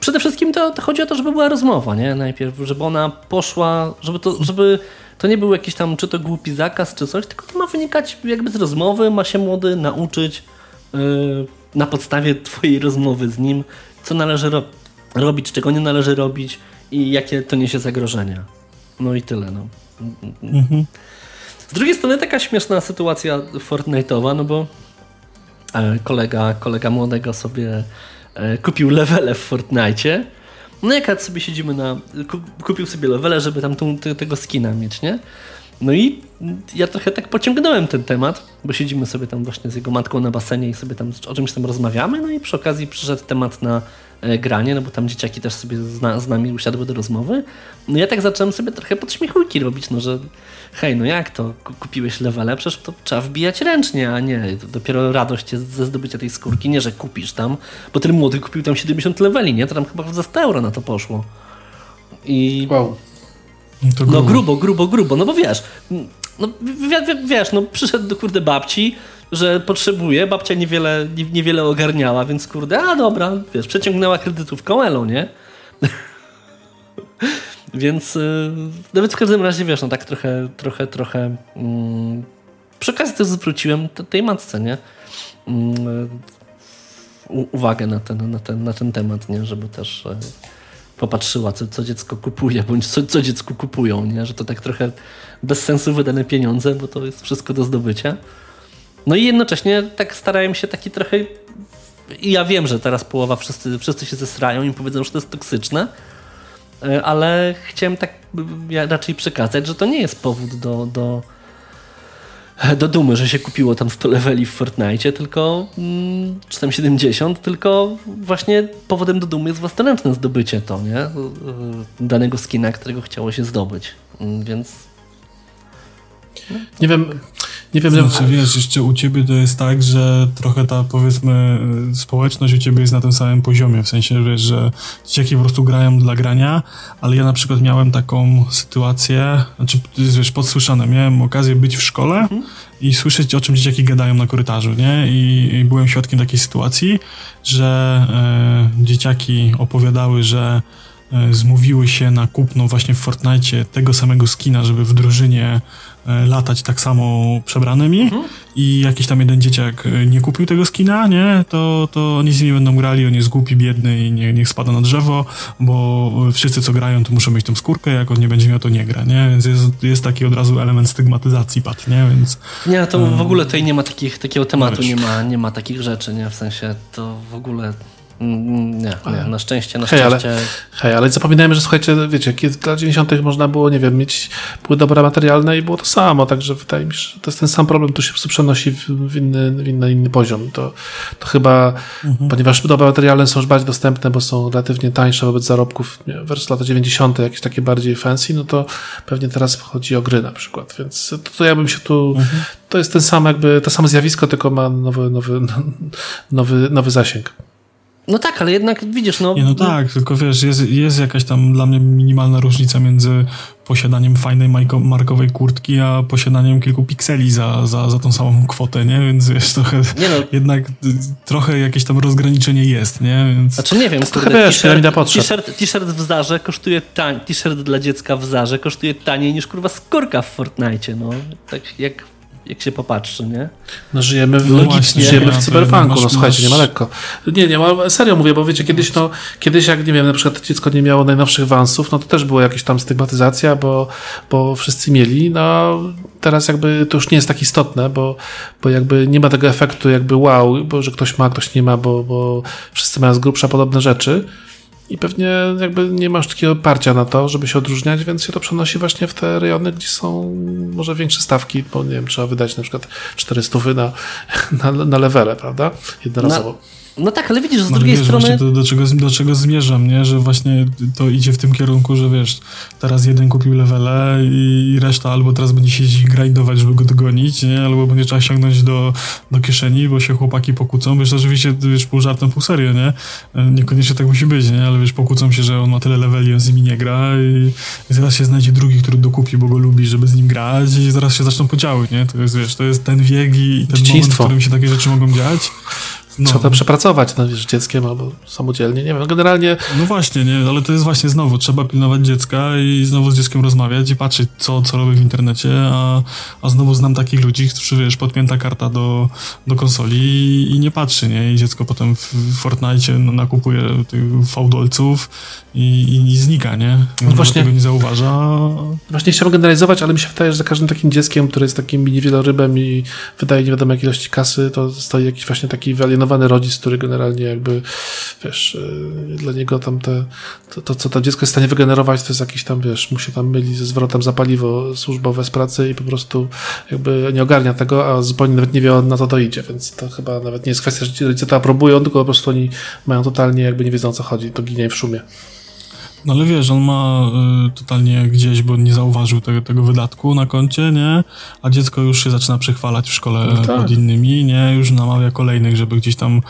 przede wszystkim to, to, chodzi o to, żeby była rozmowa, nie? Najpierw, żeby ona poszła, żeby to, żeby to nie był jakiś tam, czy to głupi zakaz, czy coś, tylko to ma wynikać jakby z rozmowy, ma się młody nauczyć yy, na podstawie twojej rozmowy z nim, co należy ro robić, czego nie należy robić i jakie to niesie zagrożenia. No i tyle, no. Mhm. Z drugiej strony taka śmieszna sytuacja Fortnite'owa, no bo e, kolega, kolega młodego sobie e, kupił levele w Fortnite. No jak sobie siedzimy na... Kupił sobie levele, żeby tam tą, tego skina mieć, nie? No i ja trochę tak pociągnąłem ten temat, bo siedzimy sobie tam właśnie z jego matką na basenie i sobie tam o czymś tam rozmawiamy, no i przy okazji przyszedł temat na granie, no bo tam dzieciaki też sobie z, z nami usiadły do rozmowy. No ja tak zacząłem sobie trochę podśmiechujki robić, no że hej, no jak to, kupiłeś levele? Przecież to trzeba wbijać ręcznie, a nie dopiero radość jest ze zdobycia tej skórki, nie, że kupisz tam, bo ten młody kupił tam 70 leveli, nie? To tam chyba za 100 euro na to poszło. I... Wow. No, grubo. no grubo, grubo, grubo, no bo wiesz, no wiesz, no przyszedł do kurde babci, że potrzebuje, babcia niewiele, niewiele ogarniała, więc kurde, a dobra, wiesz, przeciągnęła kredytówką Elo, nie? więc yy, w każdym razie, wiesz, no tak trochę, trochę, trochę yy, przy okazji też zwróciłem tej matce, nie? Yy, uwagę na ten, na, ten, na ten temat, nie? Żeby też e, popatrzyła, co, co dziecko kupuje, bądź co, co dziecku kupują, nie? że to tak trochę bez sensu wydane pieniądze, bo to jest wszystko do zdobycia. No i jednocześnie tak starałem się taki trochę. I ja wiem, że teraz połowa wszyscy, wszyscy się zesrają i powiedzą, że to jest toksyczne, e, ale chciałem tak raczej przekazać, że to nie jest powód do, do do dumy, że się kupiło tam 100 leveli w Fortnite, tylko mm, czy tam 70, tylko właśnie powodem do dumy jest własnoręczne zdobycie to, nie? Danego skina, którego chciało się zdobyć. Mm, więc nie wiem, nie wiem. Znaczy, wiesz, jeszcze u ciebie to jest tak, że trochę ta, powiedzmy, społeczność u ciebie jest na tym samym poziomie, w sensie, wiesz, że dzieciaki po prostu grają dla grania, ale ja na przykład miałem taką sytuację, znaczy, wiesz, podsłyszane, miałem okazję być w szkole mhm. i słyszeć, o czym dzieciaki gadają na korytarzu, nie? I, i byłem świadkiem takiej sytuacji, że e, dzieciaki opowiadały, że e, zmówiły się na kupno właśnie w Fortnite tego samego skina, żeby w drużynie latać tak samo przebranymi mhm. i jakiś tam jeden dzieciak e, nie kupił tego skina, nie, to, to oni z nim będą grali, on jest głupi, biedny i nie, niech spada na drzewo, bo wszyscy co grają to muszą mieć tą skórkę, jak on nie będzie miał to nie gra, nie, więc jest, jest taki od razu element stygmatyzacji padł, nie, więc... Nie, to w ogóle tutaj nie ma takich, takiego tematu, nie ma, nie ma takich rzeczy, nie, w sensie to w ogóle nie, nie, na szczęście, na hej, szczęście. Ale, hej, ale zapominajmy, że słuchajcie, wiecie, kiedy w latach 90. można było, nie wiem, mieć, były dobra materialne i było to samo, także wydaje mi się, że to jest ten sam problem, tu się przenosi w, w, inny, w inny, inny poziom. To, to chyba, mhm. ponieważ dobra materialne są już bardziej dostępne, bo są relatywnie tańsze wobec zarobków wersji lata 90., jakieś takie bardziej fancy, no to pewnie teraz chodzi o gry na przykład, więc to, to ja bym się tu, mhm. to jest ten sam jakby, to samo zjawisko, tylko ma nowy, nowy, nowy, nowy zasięg. No tak, ale jednak widzisz, no... Nie, no tak, tylko wiesz, jest, jest jakaś tam dla mnie minimalna różnica między posiadaniem fajnej markowej kurtki, a posiadaniem kilku pikseli za, za, za tą samą kwotę, nie? Więc wiesz, trochę, nie no. jednak trochę jakieś tam rozgraniczenie jest, nie? Więc... Znaczy nie wiem, kurde, t-shirt, t-shirt w Zarze kosztuje tań, t-shirt dla dziecka w Zarze kosztuje taniej niż kurwa skórka w Fortnite, no. Tak jak jak się popatrzy, nie? No żyjemy w, Logicznie, żyjemy w cyberpunku, no słuchajcie, nie ma lekko. Nie, nie, ma, serio mówię, bo wiecie, kiedyś, no, kiedyś jak, nie wiem, na przykład dziecko nie miało najnowszych wansów, no to też była jakaś tam stygmatyzacja, bo, bo wszyscy mieli, no teraz jakby to już nie jest tak istotne, bo, bo jakby nie ma tego efektu jakby wow, bo że ktoś ma, ktoś nie ma, bo, bo wszyscy mają z grubsza podobne rzeczy i pewnie jakby nie masz takiego oparcia na to, żeby się odróżniać, więc się to przenosi właśnie w te rejony, gdzie są może większe stawki, bo nie wiem, trzeba wydać na przykład 400 na, na, na levele, prawda? Jednorazowo. No tak, ale widzisz, z no, drugiej wiesz, strony... Do, do, czego, do czego zmierzam, nie? Że właśnie to idzie w tym kierunku, że wiesz, teraz jeden kupił levele i reszta albo teraz będzie siedzieć i grindować, żeby go dogonić, nie? Albo będzie trzeba sięgnąć do, do kieszeni, bo się chłopaki pokłócą. Wiesz, oczywiście, wiesz, pół żartem, pół serio, nie? Niekoniecznie tak musi być, nie? Ale wiesz, pokłócą się, że on ma tyle leveli, on z nimi nie gra i, i zaraz się znajdzie drugi, który dokupi, bo go lubi, żeby z nim grać i zaraz się zaczną podziały, nie? To jest, wiesz, to jest ten wiek i ten moment, w którym się takie rzeczy mogą dziać. No. trzeba to przepracować no, wiesz, dzieckiem albo samodzielnie, nie wiem, generalnie... No właśnie, nie, ale to jest właśnie znowu, trzeba pilnować dziecka i znowu z dzieckiem rozmawiać i patrzeć, co, co robi w internecie, a, a znowu znam takich ludzi, którzy, wiesz, podpięta karta do, do konsoli i, i nie patrzy, nie, i dziecko potem w Fortnite no, nakupuje tych fałdolców i, i, znika, nie? No właśnie, tego nie zauważa. Właśnie chciałbym generalizować, ale mi się wydaje, że za każdym takim dzieckiem, które jest takim mini wielorybem i wydaje nie wiadomo jakiej ilości kasy, to stoi jakiś właśnie taki wyalienowany rodzic, który generalnie jakby, wiesz, yy, dla niego tam te, to, to, co to dziecko jest w stanie wygenerować, to jest jakiś tam, wiesz, mu się tam myli ze zwrotem za paliwo służbowe z pracy i po prostu jakby nie ogarnia tego, a zupełnie nawet nie wie, na co to idzie, więc to chyba nawet nie jest kwestia, że ci rodzice to aprobują, tylko po prostu oni mają totalnie jakby nie wiedzą o co chodzi, to ginie w szumie. No ale wiesz, on ma y, totalnie gdzieś, bo nie zauważył tego, tego wydatku na koncie, nie? A dziecko już się zaczyna przechwalać w szkole no tak. pod innymi, nie? Już namawia kolejnych, żeby gdzieś tam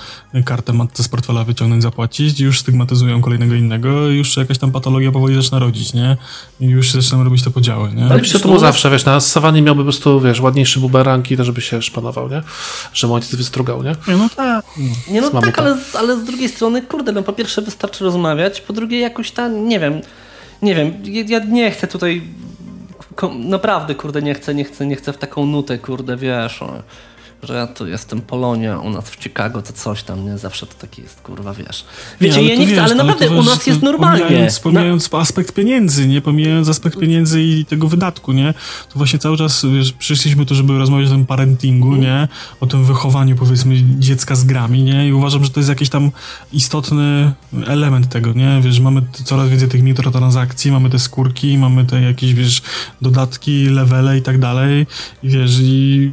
kartę matce z portfela wyciągnąć, zapłacić. Już stygmatyzują kolejnego innego i już jakaś tam patologia powoli zaczyna rodzić, nie? I już się robić te podziały, nie? Ale myślę, to było zawsze, wiesz, na sawanie miałby po prostu, wiesz, ładniejszy bumerang i to, żeby się szpanował, nie? Że ojciec wystrugał, nie? No tak. Nie no tak, ale, ale z drugiej strony, kurde, no po pierwsze wystarczy rozmawiać, po drugie jakoś tam nie wiem, nie wiem, ja nie chcę tutaj, naprawdę, kurde, nie chcę, nie chcę, nie chcę w taką nutę, kurde, wiesz, że ja tu jestem Polonia, u nas w Chicago to coś tam, nie? Zawsze to taki jest, kurwa, wiesz. Wiecie, nie, ja nie chcę, ale naprawdę ale u nas jest normalnie. Pomijając, pomijając no. aspekt pieniędzy, nie? Pomijając aspekt pieniędzy i tego wydatku, nie? To właśnie cały czas wiesz, przyszliśmy tu, żeby rozmawiać o tym parentingu, mm. nie? O tym wychowaniu, powiedzmy, dziecka z grami, nie? I uważam, że to jest jakiś tam istotny element tego, nie? Wiesz, mamy coraz więcej tych mikrotransakcji, mamy te skórki, mamy te jakieś, wiesz, dodatki, levele i tak dalej. I wiesz, i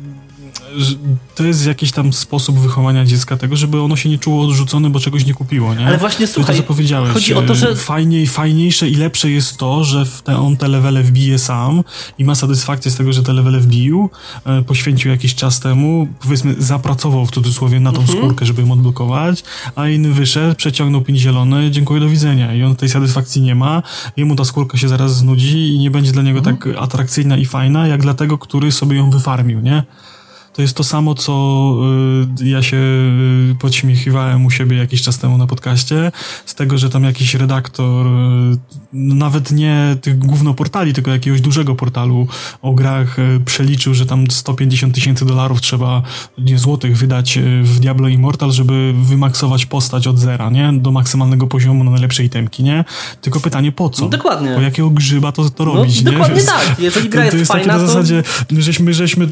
to jest jakiś tam sposób wychowania dziecka tego, żeby ono się nie czuło odrzucone, bo czegoś nie kupiło, nie? Ale właśnie słuchaj, to, co powiedziałeś, chodzi o to, że... Fajniej, fajniejsze i lepsze jest to, że te, on te levele wbije sam i ma satysfakcję z tego, że te levele wbił, e, poświęcił jakiś czas temu, powiedzmy zapracował w cudzysłowie na tą mhm. skórkę, żeby ją odblokować, a inny wyszedł, przeciągnął pięć zielony, dziękuję, do widzenia i on tej satysfakcji nie ma, jemu ta skórka się zaraz znudzi i nie będzie dla niego mhm. tak atrakcyjna i fajna, jak dla tego, który sobie ją wyfarmił, nie? To jest to samo, co y, ja się y, podśmiechiwałem u siebie jakiś czas temu na podcaście, z tego, że tam jakiś redaktor, y, no nawet nie tych głównoportali, tylko jakiegoś dużego portalu o grach przeliczył, że tam 150 tysięcy dolarów trzeba, nie złotych, wydać w Diablo Immortal, żeby wymaksować postać od zera, nie? Do maksymalnego poziomu na najlepszej itemki, nie? Tylko pytanie, po co? No dokładnie. Po jakiego grzyba to, to no, robić, nie? Dokładnie tak. Jeżeli gra jest, to jest fajna, takie na zasadzie, my żeśmy, my żeśmy,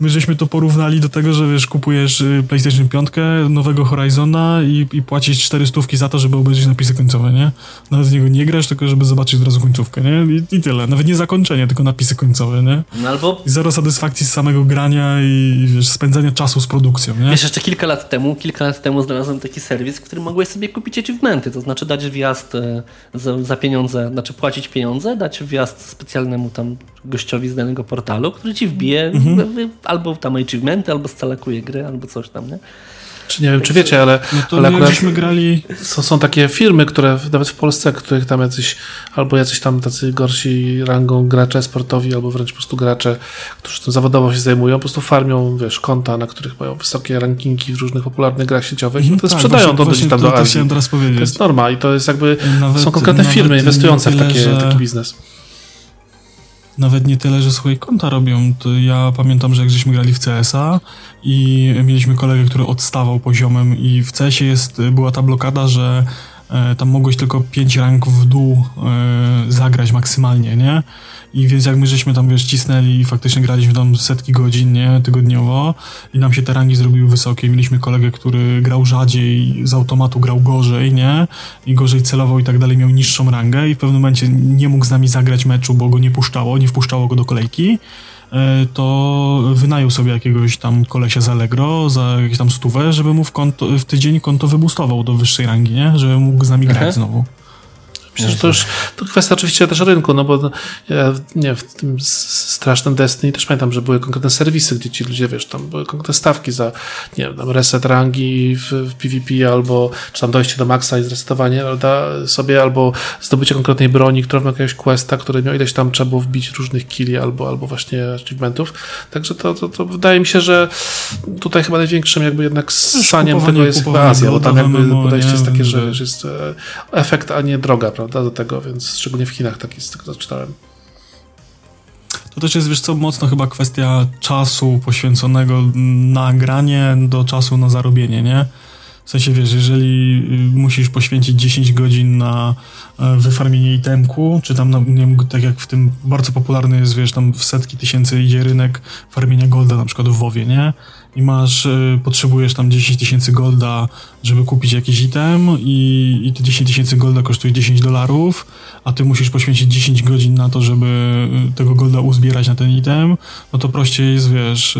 my żeśmy to porównali do tego, że wiesz, kupujesz y, PlayStation 5, nowego Horizona i, i płacisz 400 za to, żeby obejrzeć napisy końcowe, nie? Nawet z niego nie grasz, tylko żeby zobaczyć od razu końcówkę, nie? I, I, tyle. Nawet nie zakończenie, tylko napisy końcowe, nie? No albo... I zero satysfakcji z samego grania i wiesz, spędzania czasu z produkcją, nie? Wiesz, jeszcze kilka lat temu, kilka lat temu znalazłem taki serwis, w którym mogłeś sobie kupić achievementy, to znaczy dać wjazd e, za, za pieniądze, znaczy płacić pieniądze, dać wjazd specjalnemu tam gościowi z danego portalu, który ci wbije mhm. albo tam achievementy, albo scalakuje gry, albo coś tam, nie? Czy nie wiem, czy wiecie, ale, no to ale akurat grali... są, są takie firmy, które nawet w Polsce, których tam jacyś, albo jacyś tam tacy gorsi rangą gracze sportowi, albo wręcz po prostu gracze, którzy tym zawodowo się zajmują, po prostu farmią, wiesz, konta, na których mają wysokie rankingi w różnych popularnych grach sieciowych i to tak, sprzedają właśnie, to właśnie tam do Azji. To, teraz powiedzieć. to jest norma i to jest jakby, nawet, są konkretne firmy inwestujące tyle, w takie, że... taki biznes nawet nie tyle, że swoje konta robią. To ja pamiętam, że jak żeśmy grali w CSa i mieliśmy kolegę, który odstawał poziomem i w CSie jest, była ta blokada, że tam mogłeś tylko 5 rank w dół e, zagrać maksymalnie, nie? I więc jak my żeśmy tam, wiesz, cisnęli i faktycznie graliśmy tam setki godzin, nie, tygodniowo i nam się te rangi zrobiły wysokie. Mieliśmy kolegę, który grał rzadziej, z automatu grał gorzej, nie, i gorzej celował i tak dalej, miał niższą rangę i w pewnym momencie nie mógł z nami zagrać meczu, bo go nie puszczało, nie wpuszczało go do kolejki e, to wynajął sobie jakiegoś tam kolesia z Allegro za jakieś tam stówę, żeby mu w, konto, w tydzień konto wybustował do wyższej rangi, nie? Żeby mógł z nami grać znowu. Myślę, że to już to kwestia oczywiście też rynku, no bo ja, nie, w tym strasznym Destiny też pamiętam, że były konkretne serwisy, gdzie ci ludzie, wiesz, tam były konkretne stawki za, nie wiem, tam reset rangi w, w PvP albo, czy tam dojście do maksa i zresetowanie sobie, albo zdobycie konkretnej broni, która ma jakiegoś questa, który miał ileś tam trzeba było wbić różnych killi albo, albo właśnie achievementów. Także to, to, to wydaje mi się, że tutaj chyba największym jakby jednak saniem tego jest chyba Azja, bo tam jakby podejście jest takie, że jest e, efekt, a nie droga, prawda, do tego, więc szczególnie w Chinach tak jest, tego czytałem. To też jest, wiesz co, mocno chyba kwestia czasu poświęconego na granie do czasu na zarobienie, nie? W sensie, wiesz, jeżeli y, musisz poświęcić 10 godzin na e, wyfarmienie itemku, czy tam, no, nie wiem, tak jak w tym bardzo popularny jest, wiesz, tam w setki tysięcy idzie rynek farmienia golda na przykład w WoWie, nie? I masz, y, potrzebujesz tam 10 tysięcy golda, żeby kupić jakiś item i, i te 10 tysięcy golda kosztuje 10 dolarów, a ty musisz poświęcić 10 godzin na to, żeby y, tego golda uzbierać na ten item, no to prościej jest, wiesz,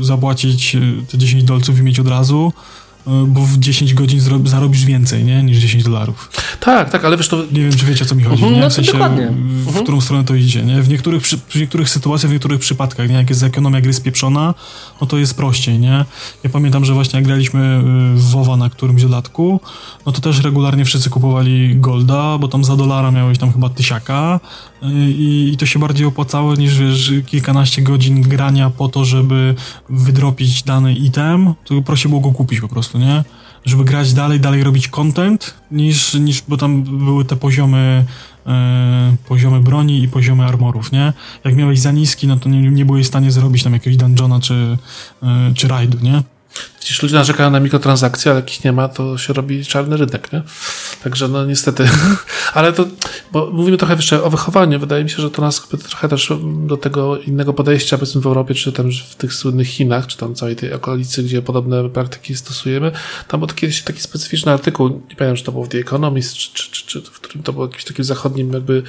zapłacić te 10 dolców i mieć od razu, bo w 10 godzin zarobisz więcej, nie? Niż 10 dolarów. Tak, tak, ale wiesz to... Nie wiem, czy wiecie, o co mi chodzi, mhm, nie? No w sensie, dokładnie. w Mhm. którą stronę to idzie, nie? W niektórych, w niektórych sytuacjach, w niektórych przypadkach, nie? Jak jest ekonomia gry spieprzona, no to jest prościej, nie? Ja pamiętam, że właśnie jak graliśmy y, w WoWa na którymś dodatku, no to też regularnie wszyscy kupowali Golda, bo tam za dolara miałeś tam chyba tysiaka i, i to się bardziej opłacało niż, wiesz, kilkanaście godzin grania po to, żeby wydropić dany item, to prościej było go kupić po prostu, nie? żeby grać dalej, dalej robić content, niż, niż bo tam były te poziomy, e, poziomy broni i poziomy armorów, nie? Jak miałeś za niski, no to nie, nie byłeś w stanie zrobić tam jakiegoś dungeona czy, e, czy rajdu, nie? Widzisz, ludzie narzekają na mikrotransakcje, ale jakich nie ma, to się robi czarny rynek, nie? Także no niestety. ale to, bo mówimy trochę jeszcze o wychowaniu. Wydaje mi się, że to nas trochę też do tego innego podejścia, powiedzmy w Europie, czy tam w tych słynnych Chinach, czy tam całej tej okolicy, gdzie podobne praktyki stosujemy. Tam był taki, taki specyficzny artykuł, nie pamiętam, czy to było w The Economist, czy, czy, czy, czy w którym to było jakimś takim zachodnim jakby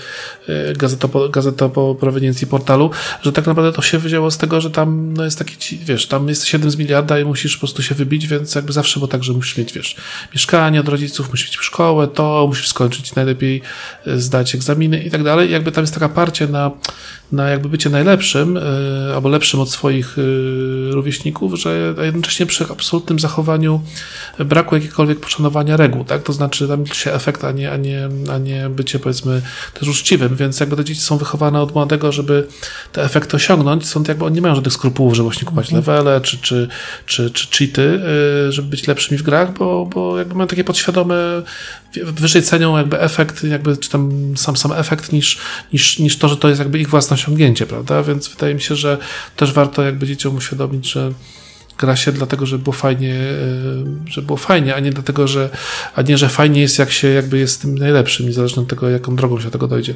e, gazeta po, gazeta po proweniencji portalu, że tak naprawdę to się wzięło z tego, że tam no jest taki, wiesz, tam jest 7 z miliarda i musisz po prostu się wybić, więc jakby zawsze było tak, że musisz mieć, wiesz, mieszkanie od rodziców, musisz mieć szkołę, to, musisz skończyć najlepiej e, zdać egzaminy i tak dalej. I jakby tam jest taka parcie na, na jakby bycie najlepszym, yy, albo lepszym od swoich yy, rówieśników, że jednocześnie przy absolutnym zachowaniu braku jakiegokolwiek poszanowania reguł, tak? To znaczy tam się efekt, a nie, a nie, a nie bycie powiedzmy też uczciwym, więc jakby te dzieci są wychowane od młodego, żeby te efekty osiągnąć, stąd jakby oni nie mają żadnych skrupułów, żeby właśnie kupować mhm. levele, czy, czy, czy, czy cheaty, yy, żeby być lepszymi w grach, bo, bo jakby mają takie podświadome, wyżej cenią jakby efekt, jakby, czy tam sam sam efekt niż, niż, niż to, że to jest jakby ich własna osiągnięcie, prawda? Więc wydaje mi się, że też warto jakby dzieciom uświadomić, że gra się dlatego, że było fajnie, e, że było fajnie, a nie dlatego, że, a nie, że fajnie jest, jak się jakby jest tym najlepszym, niezależnie od tego, jaką drogą się do tego dojdzie.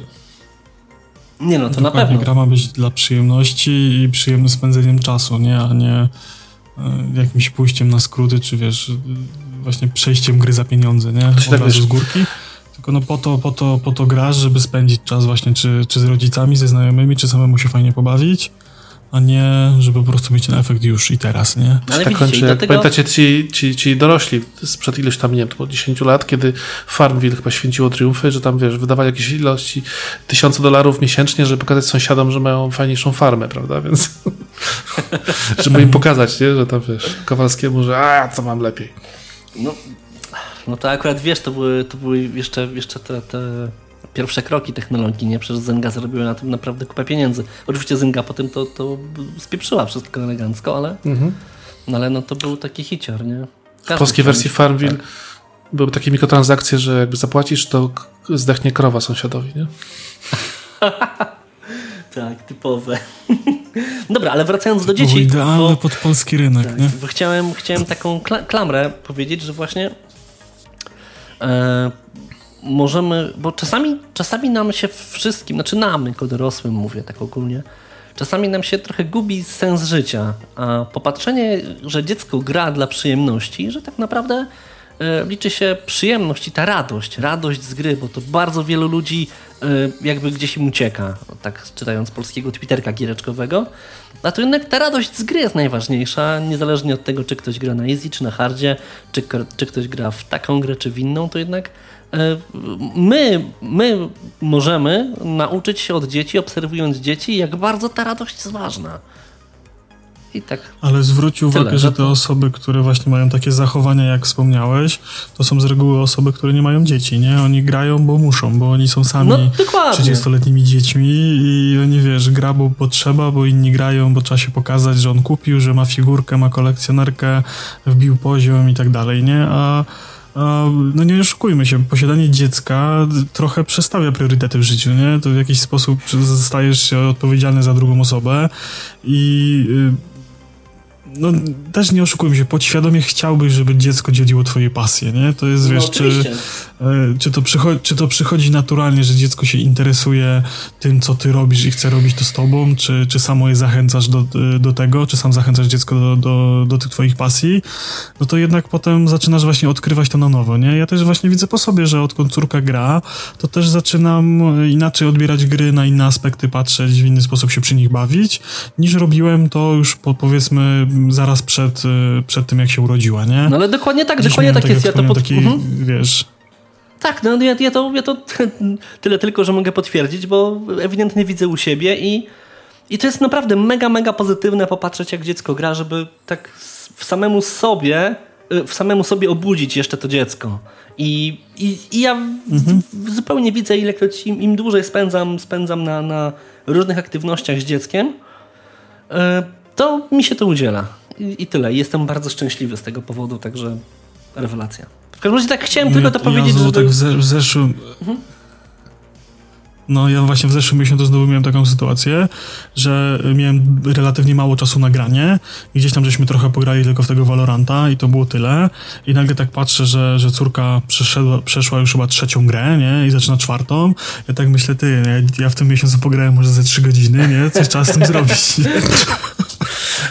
Nie no, to Dokładnie, na pewno. Gra ma być dla przyjemności i przyjemnym spędzeniem czasu, nie? A nie jakimś pójściem na skróty, czy wiesz, właśnie przejściem gry za pieniądze, nie? Od tak razu z górki. Tylko no po to, po to, po to grasz, żeby spędzić czas właśnie czy, czy z rodzicami, ze znajomymi, czy samemu się fajnie pobawić, a nie, żeby po prostu mieć ten efekt już i teraz, nie? Ale tak kończy, jak tego... pamiętacie ci, ci, ci dorośli sprzed ileś tam, nie wiem, to było 10 lat, kiedy Farmville chyba święciło triumfy, że tam, wiesz, wydawali jakieś ilości tysiące dolarów miesięcznie, żeby pokazać sąsiadom, że mają fajniejszą farmę, prawda? Więc żeby im pokazać, nie? Że tam, wiesz, Kowalskiemu, że a, co mam lepiej. No, no to akurat wiesz, to były, to były jeszcze, jeszcze te, te pierwsze kroki technologii, nie? Przecież Zenga zarobiła na tym naprawdę kupę pieniędzy. Oczywiście Zenga potem to, to spieprzyła wszystko elegancko, ale, mhm. no, ale no to był taki hicior, nie? Każdy w polskiej wersji Farmville tak. były takie mikrotransakcje, że jakby zapłacisz, to zdechnie krowa sąsiadowi, nie? tak, typowe. Dobra, ale wracając do dzieci. To idealne bo, pod polski rynek, tak, nie? Bo chciałem, chciałem taką klamrę powiedzieć, że właśnie e, możemy, bo czasami, czasami nam się wszystkim, znaczy nam jako dorosłym mówię tak ogólnie, czasami nam się trochę gubi sens życia, a popatrzenie, że dziecko gra dla przyjemności, że tak naprawdę e, liczy się przyjemność i ta radość, radość z gry, bo to bardzo wielu ludzi e, jakby gdzieś im ucieka, tak czytając polskiego Twitterka giereczkowego. A to jednak ta radość z gry jest najważniejsza, niezależnie od tego, czy ktoś gra na easy, czy na hardzie, czy, czy ktoś gra w taką grę, czy w inną, to jednak my, my możemy nauczyć się od dzieci, obserwując dzieci, jak bardzo ta radość jest ważna. I tak. Ale zwróć uwagę, tyle, że te osoby, które właśnie mają takie zachowania, jak wspomniałeś, to są z reguły osoby, które nie mają dzieci, nie? Oni grają, bo muszą, bo oni są sami no, 30-letnimi dziećmi i oni, wiesz, gra, bo potrzeba, bo inni grają, bo trzeba się pokazać, że on kupił, że ma figurkę, ma kolekcjonerkę, wbił poziom i tak dalej, nie? A no nie oszukujmy się, posiadanie dziecka trochę przestawia priorytety w życiu, nie? To w jakiś sposób zostajesz się odpowiedzialny za drugą osobę i y, no też nie oszukujmy się, podświadomie chciałbyś, żeby dziecko dzieliło twoje pasje, nie? To jest, no, wiesz, czy, e, czy, to przychodzi, czy to przychodzi naturalnie, że dziecko się interesuje tym, co ty robisz i chce robić to z tobą, czy, czy samo je zachęcasz do, do tego, czy sam zachęcasz dziecko do, do, do tych twoich pasji, no to jednak potem zaczynasz właśnie odkrywać to na nowo, nie? Ja też właśnie widzę po sobie, że odkąd córka gra, to też zaczynam inaczej odbierać gry, na inne aspekty patrzeć, w inny sposób się przy nich bawić, niż robiłem to już po, powiedzmy zaraz przed, y, przed tym, jak się urodziła, nie? No ale dokładnie tak, Dziś dokładnie tak jest. Ja to pod... taki, mhm. wiesz... Tak, no ja, ja, to, ja to tyle tylko, że mogę potwierdzić, bo ewidentnie widzę u siebie i, i to jest naprawdę mega, mega pozytywne popatrzeć, jak dziecko gra, żeby tak w samemu sobie y, w samemu sobie obudzić jeszcze to dziecko. I, i, i ja mhm. zupełnie widzę, ilekroć im, im dłużej spędzam, spędzam na, na różnych aktywnościach z dzieckiem, y, to mi się to udziela. I, i tyle. Jestem bardzo szczęśliwy z tego powodu, także rewelacja. W każdym razie tak chciałem tylko to powiedzieć, że... tak w, zeszłym... Mhm. No ja właśnie w zeszłym miesiącu znowu miałem taką sytuację, że miałem relatywnie mało czasu na granie i gdzieś tam żeśmy trochę pograli tylko w tego Valoranta i to było tyle. I nagle tak patrzę, że, że córka przeszła już chyba trzecią grę, nie? I zaczyna czwartą. Ja tak myślę, ty, ja, ja w tym miesiącu pograłem może ze trzy godziny, nie? Coś trzeba z tym zrobić.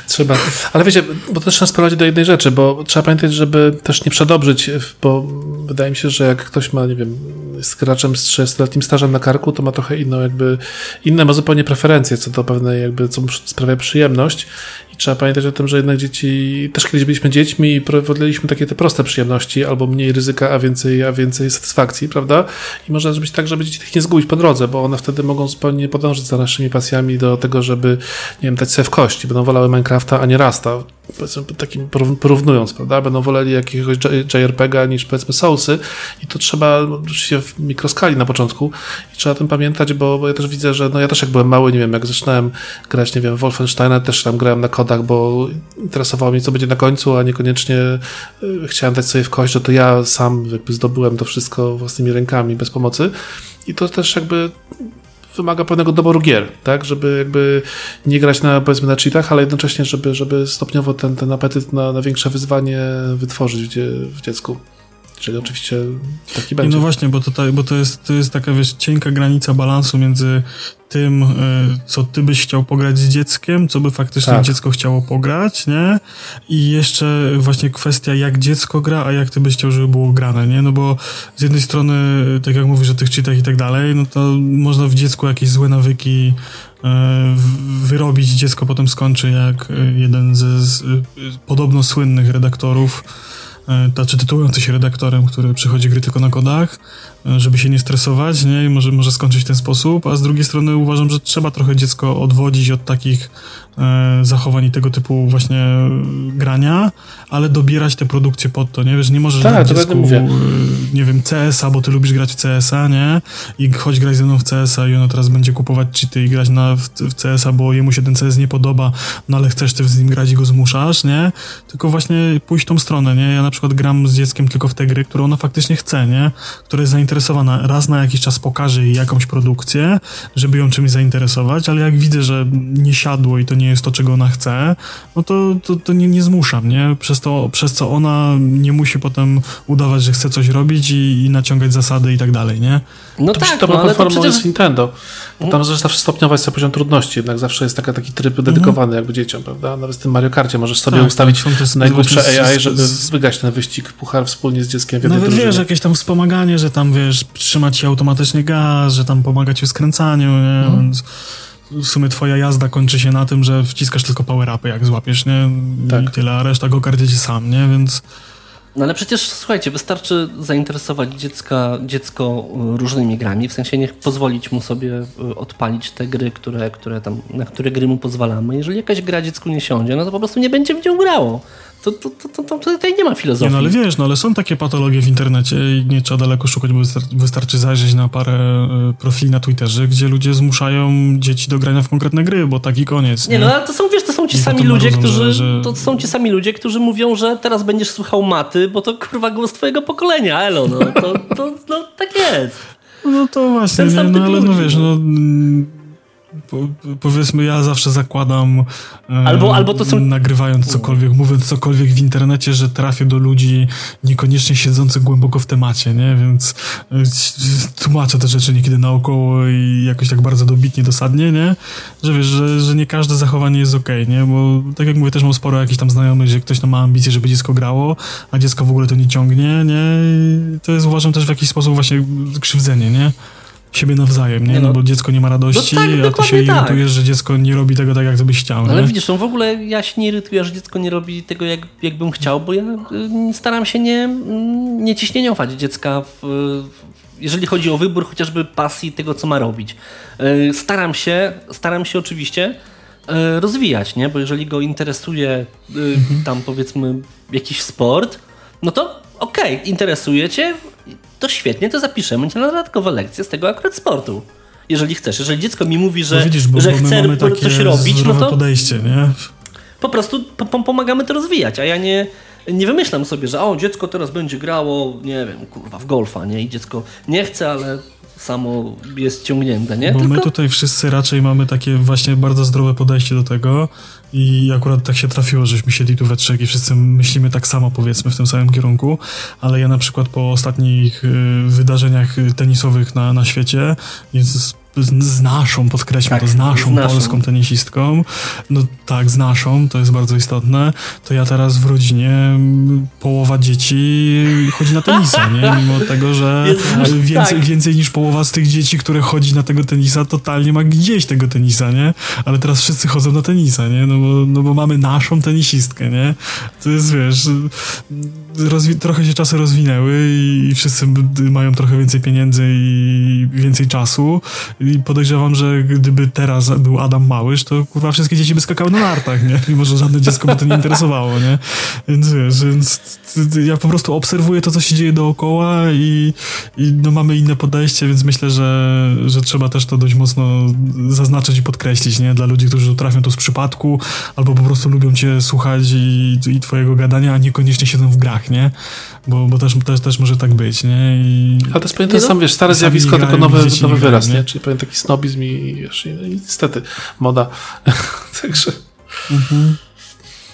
Trzeba. Ale wiecie, bo to też nas prowadzi do jednej rzeczy, bo trzeba pamiętać, żeby też nie przedobrzyć, bo wydaje mi się, że jak ktoś ma, nie wiem, jest graczem z 30-letnim stażem na karku, to ma trochę inną jakby, inne ma zupełnie preferencje co do pewnej jakby, co sprawia przyjemność i trzeba pamiętać o tym, że jednak dzieci, też kiedyś byliśmy dziećmi i prowadziliśmy takie te proste przyjemności, albo mniej ryzyka, a więcej, a więcej satysfakcji, prawda? I może być tak, żeby dzieci tych nie zgubić po drodze, bo one wtedy mogą zupełnie podążyć za naszymi pasjami do tego, żeby, nie wiem, dać sobie w kości, będą wolały Minecrafta, a nie Rasta takim porównując, prawda? Będą woleli jakiegoś JRPGa niż powiedzmy Soulsy i to trzeba oczywiście w mikroskali na początku i trzeba o tym pamiętać, bo, bo ja też widzę, że no ja też jak byłem mały, nie wiem, jak zaczynałem grać, nie wiem, Wolfensteina, też tam grałem na kodach, bo interesowało mnie, co będzie na końcu, a niekoniecznie y, chciałem dać sobie w kość, że to ja sam jakby zdobyłem to wszystko własnymi rękami, bez pomocy. I to też jakby wymaga pewnego doboru gier, tak, żeby jakby nie grać na, powiedzmy, na cheatach, ale jednocześnie, żeby, żeby stopniowo ten, ten apetyt na, na większe wyzwanie wytworzyć w, w dziecku. Czyli oczywiście taki będzie. No właśnie, bo, to, bo to, jest, to jest taka wiesz, cienka granica balansu między tym, e, co ty byś chciał pograć z dzieckiem, co by faktycznie tak. dziecko chciało pograć, nie? I jeszcze właśnie kwestia, jak dziecko gra, a jak ty byś chciał, żeby było grane, nie? No bo z jednej strony, tak jak mówisz o tych czytach i tak dalej, no to można w dziecku jakieś złe nawyki e, wyrobić. Dziecko potem skończy jak jeden ze z, podobno słynnych redaktorów znaczy tytułujący się redaktorem, który przychodzi gry tylko na kodach, żeby się nie stresować, nie? I może, może skończyć w ten sposób, a z drugiej strony uważam, że trzeba trochę dziecko odwodzić od takich e, zachowań i tego typu właśnie grania, ale dobierać te produkcje pod to, nie? Wiesz, nie możesz tak, dać dziecku, mówię. E, nie wiem, CS-a, bo ty lubisz grać w CS-a, nie? I chodź grać ze mną w CS-a i ono teraz będzie kupować cheaty i grać na, w, w CS-a, bo jemu się ten CS nie podoba, no ale chcesz ty z nim grać i go zmuszasz, nie? Tylko właśnie pójść tą stronę, nie? Ja na przykład gram z dzieckiem tylko w te gry, które ona faktycznie chce, nie? Które jest zainteresowane zainteresowana. Raz na jakiś czas pokażę jej jakąś produkcję, żeby ją czymś zainteresować, ale jak widzę, że nie siadło i to nie jest to, czego ona chce, no to, to, to nie, nie zmuszam, nie? Przez, to, przez co ona nie musi potem udawać, że chce coś robić i, i naciągać zasady i tak dalej, nie? No to tak, to no, ale to przecież... jest Nintendo. Bo tam zawsze stopniować sobie poziom trudności, jednak zawsze jest taka, taki tryb dedykowany jakby dzieciom, prawda? Nawet w tym Mario Karcie możesz sobie Tak, ustawić tak, najgłupsze AI, z- żeby z- wygrać ten wyścig, puchar wspólnie z dzieckiem w jednej Nawet drużynie. wiesz, jakieś tam wspomaganie, że tam wiesz, trzyma ci automatycznie gaz, że tam pomaga ci w skręcaniu, nie? Mhm. Więc w sumie twoja jazda kończy się na tym, że wciskasz tylko power-upy, jak złapiesz, nie? I Tak. tyle, a reszta go kardziecie sam, nie? Więc No ale przecież słuchajcie, wystarczy zainteresować dziecka, dziecko y, różnymi grami, w sensie niech pozwolić mu sobie y, odpalić te gry, które, które tam, na które gry mu pozwalamy. Jeżeli jakaś gra dziecku nie siądzie, no to po prostu nie będzie w nią grało. To, to, to, to, tutaj nie ma Nie, filozofii. no ale wiesz, no ale są takie patologie w internecie i nie trzeba daleko szukać, bo wystar- wystarczy zajrzeć na parę y, profili na Twitterze, gdzie ludzie zmuszają dzieci do grania w konkretne gry, bo taki koniec. Nie, no ale to są, wiesz, to są ci I sami ludzie, marudzą, którzy, że- to są ci sami ludzie, którzy mówią, że teraz będziesz słuchał maty, bo to kurwa głos twojego pokolenia, elo, no, to, to, no tak jest. No to właśnie, nie, no ale no wiesz, no. no... Po, powiedzmy, ja zawsze zakładam, e, Albo- albo to są- nagrywając cokolwiek, mówiąc cokolwiek w internecie, że trafię do ludzi niekoniecznie siedzących głęboko w temacie, nie? Więc e, tłumaczę te rzeczy niekiedy naokoło i jakoś tak bardzo dobitnie, dosadnie, nie? Że wiesz, że, że nie każde zachowanie jest okej, nie? Bo tak jak mówię, też mam sporo jakichś tam znajomych, że ktoś tam ma ambicje, żeby dziecko grało, a dziecko w ogóle to nie ciągnie, nie? I to jest uważam też w jakiś sposób właśnie krzywdzenie, nie? Siebie nawzajem, nie? Nie No, no. bo dziecko nie ma radości, No tak, a ty się tak. irytujesz, że dziecko nie robi tego tak, jak byś chciał, Ale nie? widzisz, no w ogóle ja się nie irytuję, że dziecko nie robi tego, jak, jakbym chciał, bo ja y, staram się nie, mm, nie ciśnieniować dziecka, w, w, jeżeli chodzi o wybór chociażby pasji tego, co ma robić. Y, Staram się, staram się oczywiście y, rozwijać, nie? bo jeżeli go interesuje y, tam powiedzmy jakiś sport, no to okej, interesuje cię, to świetnie, to zapiszemy cię na dodatkowe lekcje z tego akurat sportu. Jeżeli chcesz, jeżeli dziecko mi mówi, że, no widzisz, bo, że bo chce coś robić, no to podejście, nie? po prostu po, po, pomagamy to rozwijać, a ja nie, nie wymyślam sobie, że o, dziecko teraz będzie grało, nie wiem, kurwa, w golfa, nie? I dziecko nie chce, ale samo jest ciągnięte, nie? Bo Tylko my tutaj wszyscy raczej mamy takie właśnie bardzo zdrowe podejście do tego i akurat tak się trafiło, żeśmy siedli tu we trzech i wszyscy myślimy tak samo, powiedzmy, w tym samym kierunku, ale ja na przykład po ostatnich y, wydarzeniach tenisowych na, na świecie, z, z, z naszą, podkreślmy Tak, to, z naszą, z naszą. polską tenisistką, no tak, z naszą, to jest bardzo istotne, to ja teraz w rodzinie połowa dzieci chodzi na tenisa, nie? Mimo tego, że Jezus, więcej, tak. więcej niż połowa z tych dzieci, które chodzi na tego tenisa, totalnie ma gdzieś tego tenisa, nie? Ale teraz wszyscy chodzą na tenisa, nie? No bo, no bo mamy naszą tenisistkę, nie? To jest, wiesz, trochę się czasy rozwinęły i wszyscy mają trochę więcej pieniędzy i więcej czasu i podejrzewam, że gdyby teraz był Adam Małysz, to kurwa wszystkie dzieci by skakały na nartach, nie? Mimo, że żadne dziecko by to nie interesowało, nie? Więc wiesz, więc ja po prostu obserwuję to, co się dzieje dookoła i, i no mamy inne podejście, więc myślę, że, że trzeba też to dość mocno zaznaczyć i podkreślić, nie? Dla ludzi, którzy trafią tu z przypadku albo po prostu lubią cię słuchać i, i twojego gadania, a niekoniecznie siedzą w grach, nie? Bo, bo też, też, też może tak być, nie? I... Ale to jest pewien ten no, sam, wiesz, stare zjawisko, tylko nowy, nowy wyraz, nie? nie? Czyli pewien taki snobizm i, wiesz, i, i niestety moda. Także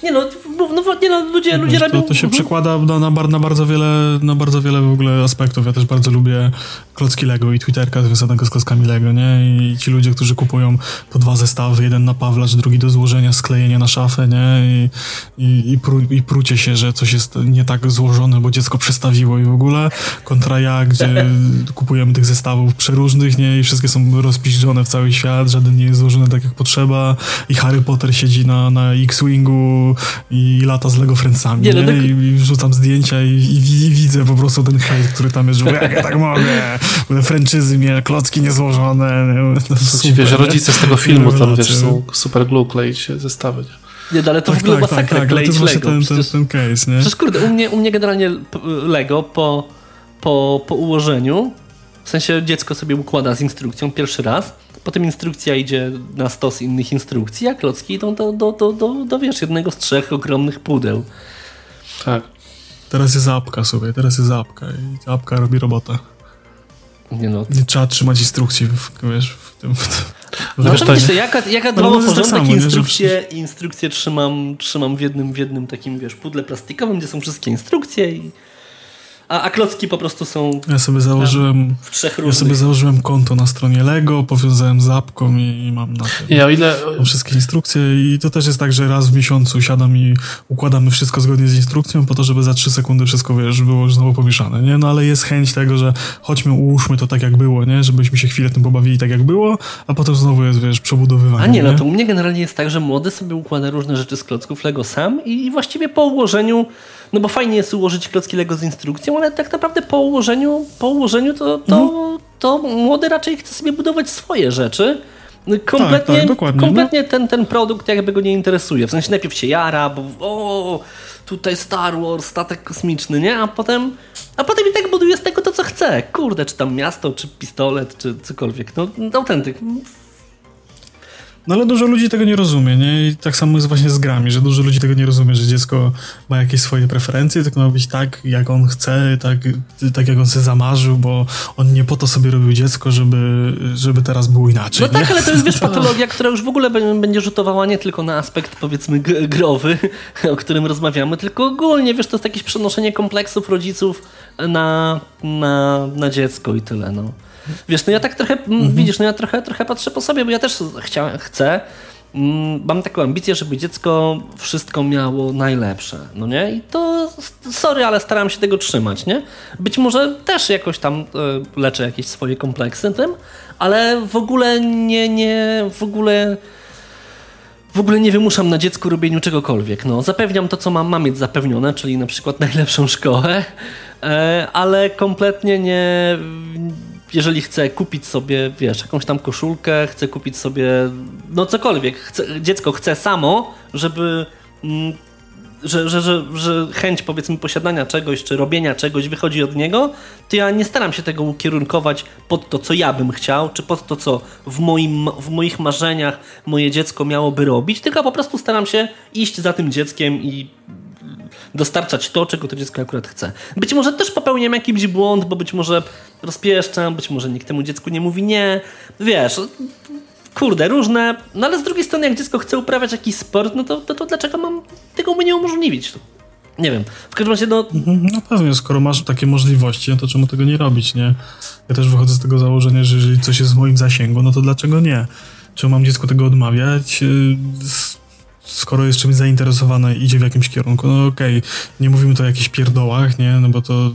Nie no, no, no, ludzie, ludzie Wiesz, robią... to, to się Mhm. przekłada na, na, bar- na, bardzo wiele, na bardzo wiele w ogóle aspektów. Ja też bardzo lubię klocki Lego i Twitterka związanego z klockami Lego, nie? I ci ludzie, którzy kupują po dwa zestawy, jeden na pawlacz, drugi do złożenia, sklejenia na szafę, nie? I, i, i, pru, i prucie się, że coś jest nie tak złożone, bo dziecko przestawiło i w ogóle. Kontra ja, gdzie kupujemy tych zestawów przeróżnych, nie? I wszystkie są rozpiszczone w cały świat, żaden nie jest złożony tak jak potrzeba i Harry Potter siedzi na, na X-Wingu i lata z Lego Friendsami, Nie, nie? no tak- I, I wrzucam zdjęcia i, i, i widzę po prostu ten hejt, który tam jest, że jak ja tak mogę, franczyzy mnie, klocki niezłożone. nie? Ci, super, wiesz, nie? rodzice z tego filmu tam, wiesz, nie? są super glue kleić zestawy, nie? Nie, no, ale to w Tak, ogóle tak, tak, masakra tak, to kleić jest właśnie Lego. ten, Przecież, ten case, nie? przecież kurde, u mnie, u mnie generalnie Lego po, po, po ułożeniu, w sensie dziecko sobie układa z instrukcją pierwszy raz, potem instrukcja idzie na stos innych instrukcji, a klocki idą do, do, do, do, do wiesz, jednego z trzech ogromnych pudeł. Tak. Teraz jest apka sobie, teraz jest apka i apka robi robotę. Nie no. Nie trzeba trzymać instrukcji, w, wiesz, w tym... W tym. No to wiesz, jaka, jaka dbam o porządek, tak instrukcje, instrukcje trzymam, trzymam w jednym, w jednym takim, wiesz, pudle plastikowym, gdzie są wszystkie instrukcje i a, a klocki po prostu są. Ja sobie założyłem. W trzech różnych. Ja sobie założyłem konto na stronie Lego, powiązałem zapką i, i mam na tym. Ja, ile... Mam wszystkie instrukcje i to też jest tak, że raz w miesiącu siadam i układamy wszystko zgodnie z instrukcją, po to, żeby za trzy sekundy wszystko wiesz, było już znowu pomieszane, nie? No ale jest chęć tego, że chodźmy, ułóżmy to tak jak było, nie? Żebyśmy się chwilę tym pobawili tak jak było, a potem znowu jest, wiesz, przebudowywanie. A nie, no to u mnie generalnie jest tak, że młody sobie układa różne rzeczy z klocków Lego sam i właściwie po ułożeniu no bo fajnie jest ułożyć klocki Lego z instrukcją, ale tak naprawdę po ułożeniu, po ułożeniu to, to, mhm. to młody raczej chce sobie budować swoje rzeczy. Kompletnie, tak, tak, kompletnie no. ten, ten produkt jakby go nie interesuje. W sensie najpierw się jara, bo o, tutaj Star Wars, statek kosmiczny, nie? A potem, a potem i tak buduje z tego to, co chce. Kurde, czy tam miasto, czy pistolet, czy cokolwiek. No, autentyk. No ale dużo ludzi tego nie rozumie, nie? I tak samo jest właśnie z grami, że dużo ludzi tego nie rozumie, że dziecko ma jakieś swoje preferencje, tylko ma być tak, jak on chce, tak, tak jak on sobie zamarzył, bo on nie po to sobie robił dziecko, żeby, żeby teraz było inaczej. No tak, nie? ale to jest wiesz, patologia, która już w ogóle będzie rzutowała nie tylko na aspekt powiedzmy growy, o którym rozmawiamy, tylko ogólnie, wiesz, to jest jakieś przenoszenie kompleksów rodziców na, na, na dziecko i tyle, no. Wiesz, no ja tak trochę, mhm. widzisz, no ja trochę, trochę patrzę po sobie, bo ja też chciałem, chcę, mm, mam taką ambicję, żeby dziecko wszystko miało najlepsze, no nie? I to, sorry, ale staram się tego trzymać, nie? Być może też jakoś tam y, leczę jakieś swoje kompleksy tym, ale w ogóle nie, nie, w ogóle w ogóle nie wymuszam na dziecku robieniu czegokolwiek. No, zapewniam to, co mam, mam mieć zapewnione, czyli na przykład najlepszą szkołę, e, ale kompletnie nie, jeżeli chce kupić sobie, wiesz, jakąś tam koszulkę, chce kupić sobie, no cokolwiek, chce, dziecko chce samo, żeby, mm, że, że, że, że chęć powiedzmy posiadania czegoś, czy robienia czegoś wychodzi od niego, to ja nie staram się tego ukierunkować pod to, co ja bym chciał, czy pod to, co w, moim, w moich marzeniach moje dziecko miałoby robić, tylko po prostu staram się iść za tym dzieckiem i dostarczać to, czego to dziecko akurat chce. Być może też popełniam jakiś błąd, bo być może rozpieszczam, być może nikt temu dziecku nie mówi nie. Wiesz, kurde, różne. No ale z drugiej strony, jak dziecko chce uprawiać jakiś sport, no to, to, to dlaczego mam tego mu nie umożliwić? Nie wiem. W każdym razie, no... Mhm, no pewnie, skoro masz takie możliwości, no to czemu tego nie robić, nie? Ja też wychodzę z tego założenia, że jeżeli coś jest w moim zasięgu, no to dlaczego nie? Czemu mam dziecku tego odmawiać? Y, skoro jest czymś zainteresowane idzie w jakimś kierunku, no okej, okay, nie mówimy to o jakichś pierdołach, nie, no bo to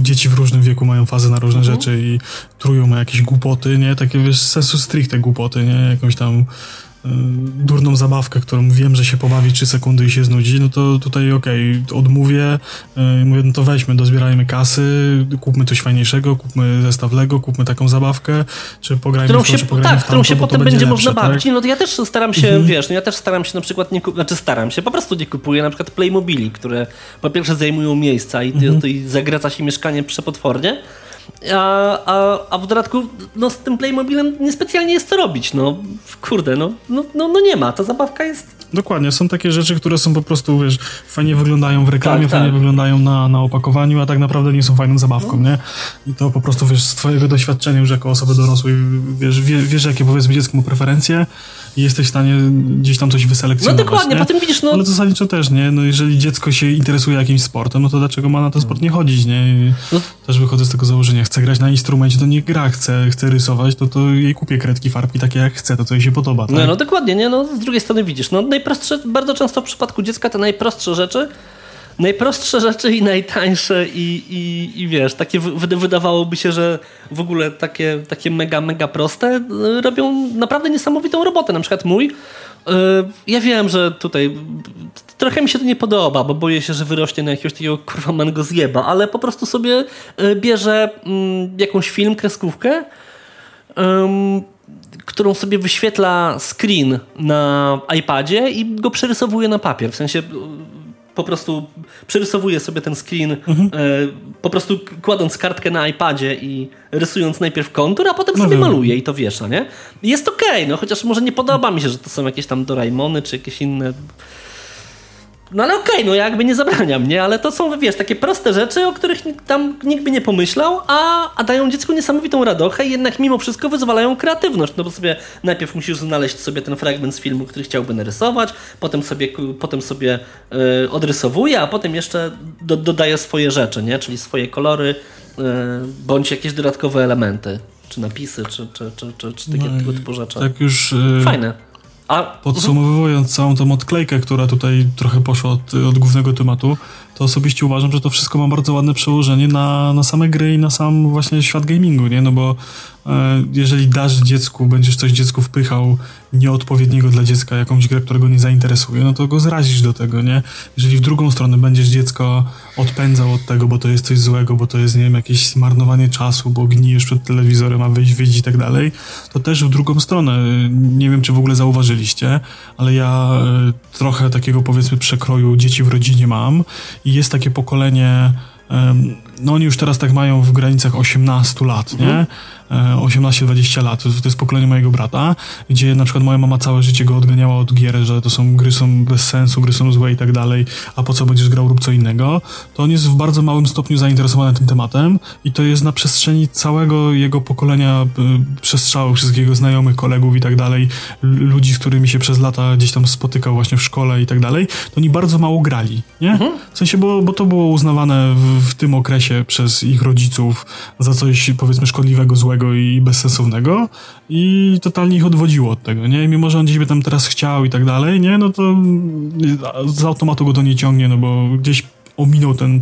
dzieci w różnym wieku mają fazę na różne mhm. rzeczy i trują na jakieś głupoty, nie, takie wiesz, sensu stricte głupoty, nie, jakąś tam Y, durną zabawkę, którą wiem, że się pobawi 3 sekundy i się znudzi, no to tutaj okej, okay, odmówię, yy, mówię, no to weźmy, dozbierajmy kasy, kupmy coś fajniejszego, kupmy zestaw Lego, kupmy taką zabawkę, czy pograjmy którą w to, się, pograjmy Tak, w którą się potem będzie, będzie można lepsze, bawić. Tak? No to ja też staram się, mhm. wiesz, no ja też staram się na przykład nie kupować, znaczy staram się, po prostu nie kupuję na przykład Playmobili, które po pierwsze zajmują miejsca i, mhm. to, i zagraca się mieszkanie przepotwornie, a, a, a w dodatku no, z tym Playmobilem niespecjalnie jest co robić. No kurde, no, no, no, no nie ma. Ta zabawka jest Dokładnie, są takie rzeczy, które są po prostu, wiesz, fajnie wyglądają w reklamie, tak, fajnie tak. wyglądają na, na opakowaniu, a tak naprawdę nie są fajną zabawką, no. nie? I to po prostu, wiesz, z twojego doświadczenia już jako osoby dorosłej, wiesz, wie, wiesz jakie powiedzmy dziecko ma preferencje i jesteś w stanie gdzieś tam coś wyselekcjonować, No dokładnie, nie? potem widzisz, no... Ale zasadniczo też, nie? No jeżeli dziecko się interesuje jakimś sportem, no to dlaczego ma na ten sport nie chodzić, nie? No. Też wychodzę z tego założenia, chce grać na instrumencie, to nie gra, chce, chce rysować, to to jej kupię kredki, farbki takie jak chce, to co jej się podoba, tak? No, no dokładnie, nie? No z drugiej strony widzisz, no najprostsze, bardzo często w przypadku dziecka te najprostsze rzeczy, najprostsze rzeczy i najtańsze i, i, i wiesz, takie wydawałoby się, że w ogóle takie, takie mega, mega proste y, robią naprawdę niesamowitą robotę. Na przykład mój, y, ja wiem, że tutaj trochę mi się to nie podoba, bo boję się, że wyrośnie na jakiegoś takiego kurwa mango zjeba, ale po prostu sobie y, bierze mm, jakąś film, kreskówkę, którą sobie wyświetla screen na iPadzie i go przerysowuje na papier. W sensie po prostu przerysowuje sobie ten screen, mhm. e, po prostu kładąc kartkę na iPadzie i rysując najpierw kontur, a potem no sobie maluje i to wiesza, nie? jest okej, okay, no chociaż może nie podoba mi się, że to są jakieś tam Doraemony czy jakieś inne no ale okej, okay, no ja jakby nie zabraniam, nie? Ale to są, wiesz, takie proste rzeczy, o których tam nikt by nie pomyślał, a, a dają dziecku niesamowitą radochę i jednak mimo wszystko wyzwalają kreatywność, no bo sobie najpierw musisz znaleźć sobie ten fragment z filmu, który chciałby narysować, potem sobie, potem sobie yy, odrysowuje, a potem jeszcze do, dodaje swoje rzeczy, nie? Czyli swoje kolory, yy, bądź jakieś dodatkowe elementy, czy napisy, czy, czy, czy, czy, czy takie no typu rzeczy. Tak już... Yy... Fajne a, Podsumowując całą tą odklejkę, która tutaj trochę poszła od, od głównego tematu, to osobiście uważam, że to wszystko ma bardzo ładne przełożenie na, na same gry i na sam właśnie świat gamingu, nie? No bo e, jeżeli dasz dziecku, będziesz coś dziecku wpychał nieodpowiedniego dla dziecka, jakąś grę, która go nie zainteresuje, no to go zrazisz do tego, nie? Jeżeli w drugą stronę będziesz dziecko odpędzał od tego, bo to jest coś złego, bo to jest, nie wiem, jakieś zmarnowanie czasu, bo gnijesz przed telewizorem, a wyjść, wyjść i tak dalej, to też w drugą stronę. Nie wiem, czy w ogóle zauważyliście, ale ja e, trochę takiego, powiedzmy, przekroju dzieci w rodzinie mam i jest takie pokolenie, no oni już teraz tak mają w granicach 18 lat, nie? Mhm. 18-20 lat. To jest pokolenie mojego brata, gdzie na przykład moja mama całe życie go odganiała od gier, że to są gry są bez sensu, gry są złe i tak dalej, a po co będziesz grał rób co innego. To on jest w bardzo małym stopniu zainteresowany tym tematem i to jest na przestrzeni całego jego pokolenia y, przestrzału, wszystkich jego znajomych, kolegów i tak dalej, ludzi, z którymi się przez lata gdzieś tam spotykał właśnie w szkole i tak dalej, to oni bardzo mało grali, nie? Mhm. W sensie, bo, bo to było uznawane w, w tym okresie przez ich rodziców za coś powiedzmy szkodliwego, złego, i bezsensownego i totalnie ich odwodziło od tego, nie? Mimo, że on gdzieś by tam teraz chciał i tak dalej, nie? No to z automatu go to nie ciągnie, no bo gdzieś ominął ten,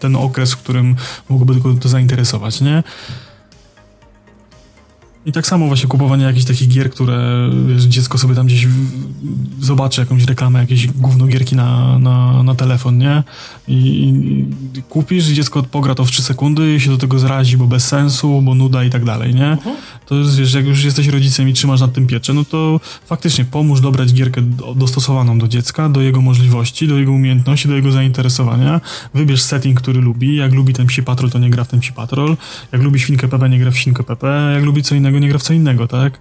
ten okres, w którym mogłoby go to zainteresować, nie? I tak samo właśnie kupowanie jakichś takich gier, które wiesz, dziecko sobie tam gdzieś zobaczy jakąś reklamę, jakieś gówno gierki na, na, na telefon, nie? I, I, kupisz, dziecko pogra to w 3 sekundy i się do tego zrazi, bo bez sensu, bo nuda i tak dalej, nie? To jest, wiesz, jak już jesteś rodzicem i trzymasz nad tym pieczę, no to faktycznie pomóż dobrać gierkę dostosowaną do dziecka, do jego możliwości, do jego umiejętności, do jego zainteresowania. Wybierz setting, który lubi. Jak lubi ten psi patrol, to nie gra w ten psi patrol. Jak lubi świnkę Pepe, nie gra w świnkę Pepe. Jak lubi co innego, nie gra w co innego, tak?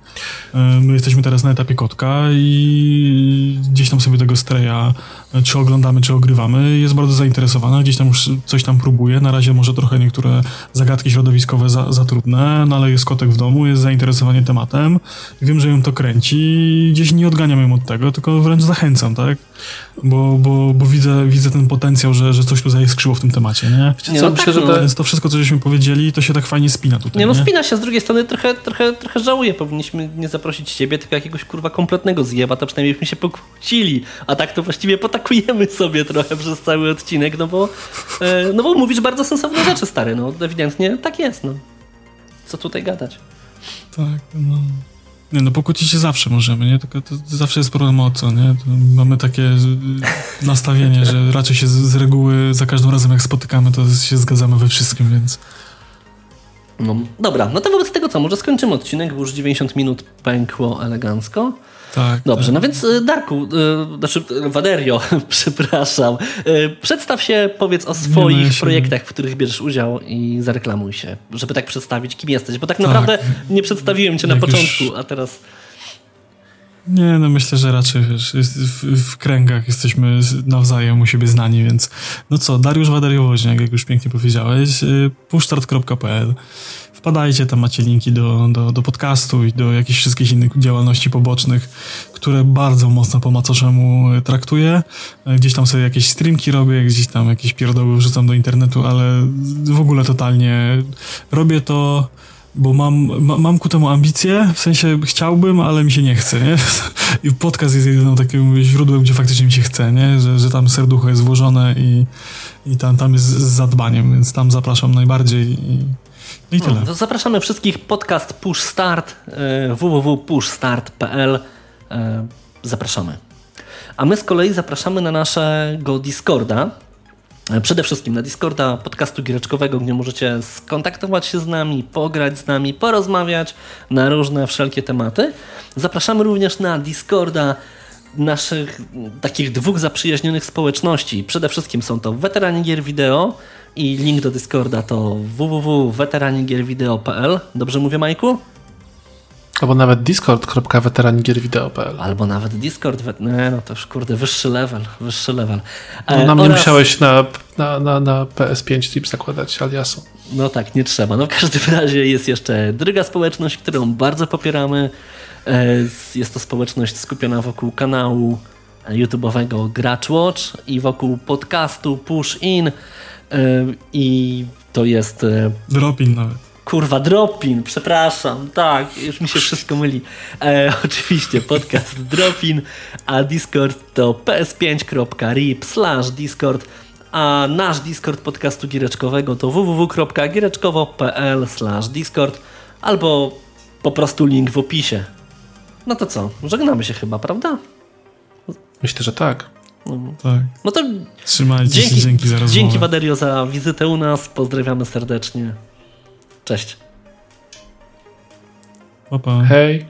My jesteśmy teraz na etapie kotka i gdzieś tam sobie tego streja, czy oglądamy, czy ogrywamy, jest bardzo zainteresowana, gdzieś tam już coś tam próbuje. Na razie może trochę niektóre zagadki środowiskowe za, za trudne, no ale jest kotek w domu, jest zainteresowanie tematem. Wiem, że ją to kręci i gdzieś nie odganiam ją od tego, tylko wręcz zachęcam, tak? Bo, bo, bo widzę, widzę ten potencjał, że, że coś tu zaiskrzyło w tym temacie, nie? nie no, myślę, tak, że to... Więc to wszystko, co żeśmy powiedzieli, to się tak fajnie spina tutaj. Nie, no spina się, z drugiej strony trochę, trochę trochę, trochę żałuję. Powinniśmy nie zaprosić ciebie, tylko jakiegoś kurwa kompletnego zjeba, to przynajmniej byśmy się pokłócili. A tak to właściwie potakujemy sobie trochę przez cały odcinek, no bo, e, no bo mówisz bardzo sensowne rzeczy, stary. No ewidentnie tak jest, no. Co tutaj gadać? Tak, no. Nie, no pokłócić się zawsze możemy, nie? Tylko to, to zawsze jest problem o co, nie? To mamy takie nastawienie, że raczej się z, z, reguły za każdym razem jak spotykamy, to się zgadzamy we wszystkim, więc... No, dobra, no to wobec tego co, może skończymy odcinek, bo już 90 minut pękło elegancko. Tak. Dobrze, tak. no więc y, Darku, y, znaczy Waderio, przepraszam, y, przedstaw się, powiedz o swoich no, projektach, w których bierzesz udział i zareklamuj się, żeby tak przedstawić, kim jesteś, bo tak, tak. naprawdę nie przedstawiłem cię na początku, już... a teraz... Nie, no myślę, że raczej wiesz, w, w, kręgach jesteśmy nawzajem u siebie znani, więc no co, Dariusz Wadariowoźniak, jak już pięknie powiedziałeś, y, pushstart.pl Wpadajcie, tam macie linki do, do, do podcastu i do jakichś wszystkich innych działalności pobocznych, które bardzo mocno po macoszemu traktuję. Gdzieś tam sobie jakieś streamki robię, gdzieś tam jakieś pierdoły wrzucam do internetu, ale w ogóle totalnie robię to bo mam, ma, mam ku temu ambicje, w sensie chciałbym, ale mi się nie chce, nie? I podcast jest jedynym takim źródłem, gdzie faktycznie mi się chce, nie? Że, że tam serducho jest włożone i, i tam, tam jest z zadbaniem, więc tam zapraszam najbardziej i, i tyle. No, zapraszamy wszystkich podcast Push Start e, www.pushstart.pl e, zapraszamy. A my z kolei zapraszamy na naszego Discorda, E, przede wszystkim na Discorda podcastu giereczkowego, gdzie możecie skontaktować się z nami, pograć z nami, porozmawiać na różne wszelkie tematy. Zapraszamy również na Discorda naszych takich dwóch zaprzyjaźnionych społeczności. Przede wszystkim są to weterani gier wideo i link do Discorda to www.weteranigierwideo.pl. Dobrze mówię, Majku? Albo nawet discord.weteranigier.wideo.pl Albo nawet Discord. Nie, no to już kurde, wyższy level, wyższy level. No, E, nam nie oraz- musiałeś na, na, na, na PS5 tip zakładać aliasu. No tak, nie trzeba. No w każdym razie jest jeszcze druga społeczność, którą bardzo popieramy. E, Jest to społeczność skupiona wokół kanału YouTube'owego Gracz Watch i wokół podcastu Push In. I to jest e, Dropin nawet. Kurwa, Dropin, przepraszam, tak, już mi się wszystko myli. E, oczywiście podcast Dropin, a Discord to ps5.rip slash Discord, a nasz Discord podcastu giereczkowego to www.giereczkowo.pl slash Discord, albo po prostu link w opisie. No to co, żegnamy się chyba, prawda? Myślę, że tak. Tak. No to Trzymajcie dzięki, się, dzięki za rozmowę. dzięki Waderio za wizytę u nas, pozdrawiamy serdecznie. Cześć. Pa, pa. Hej.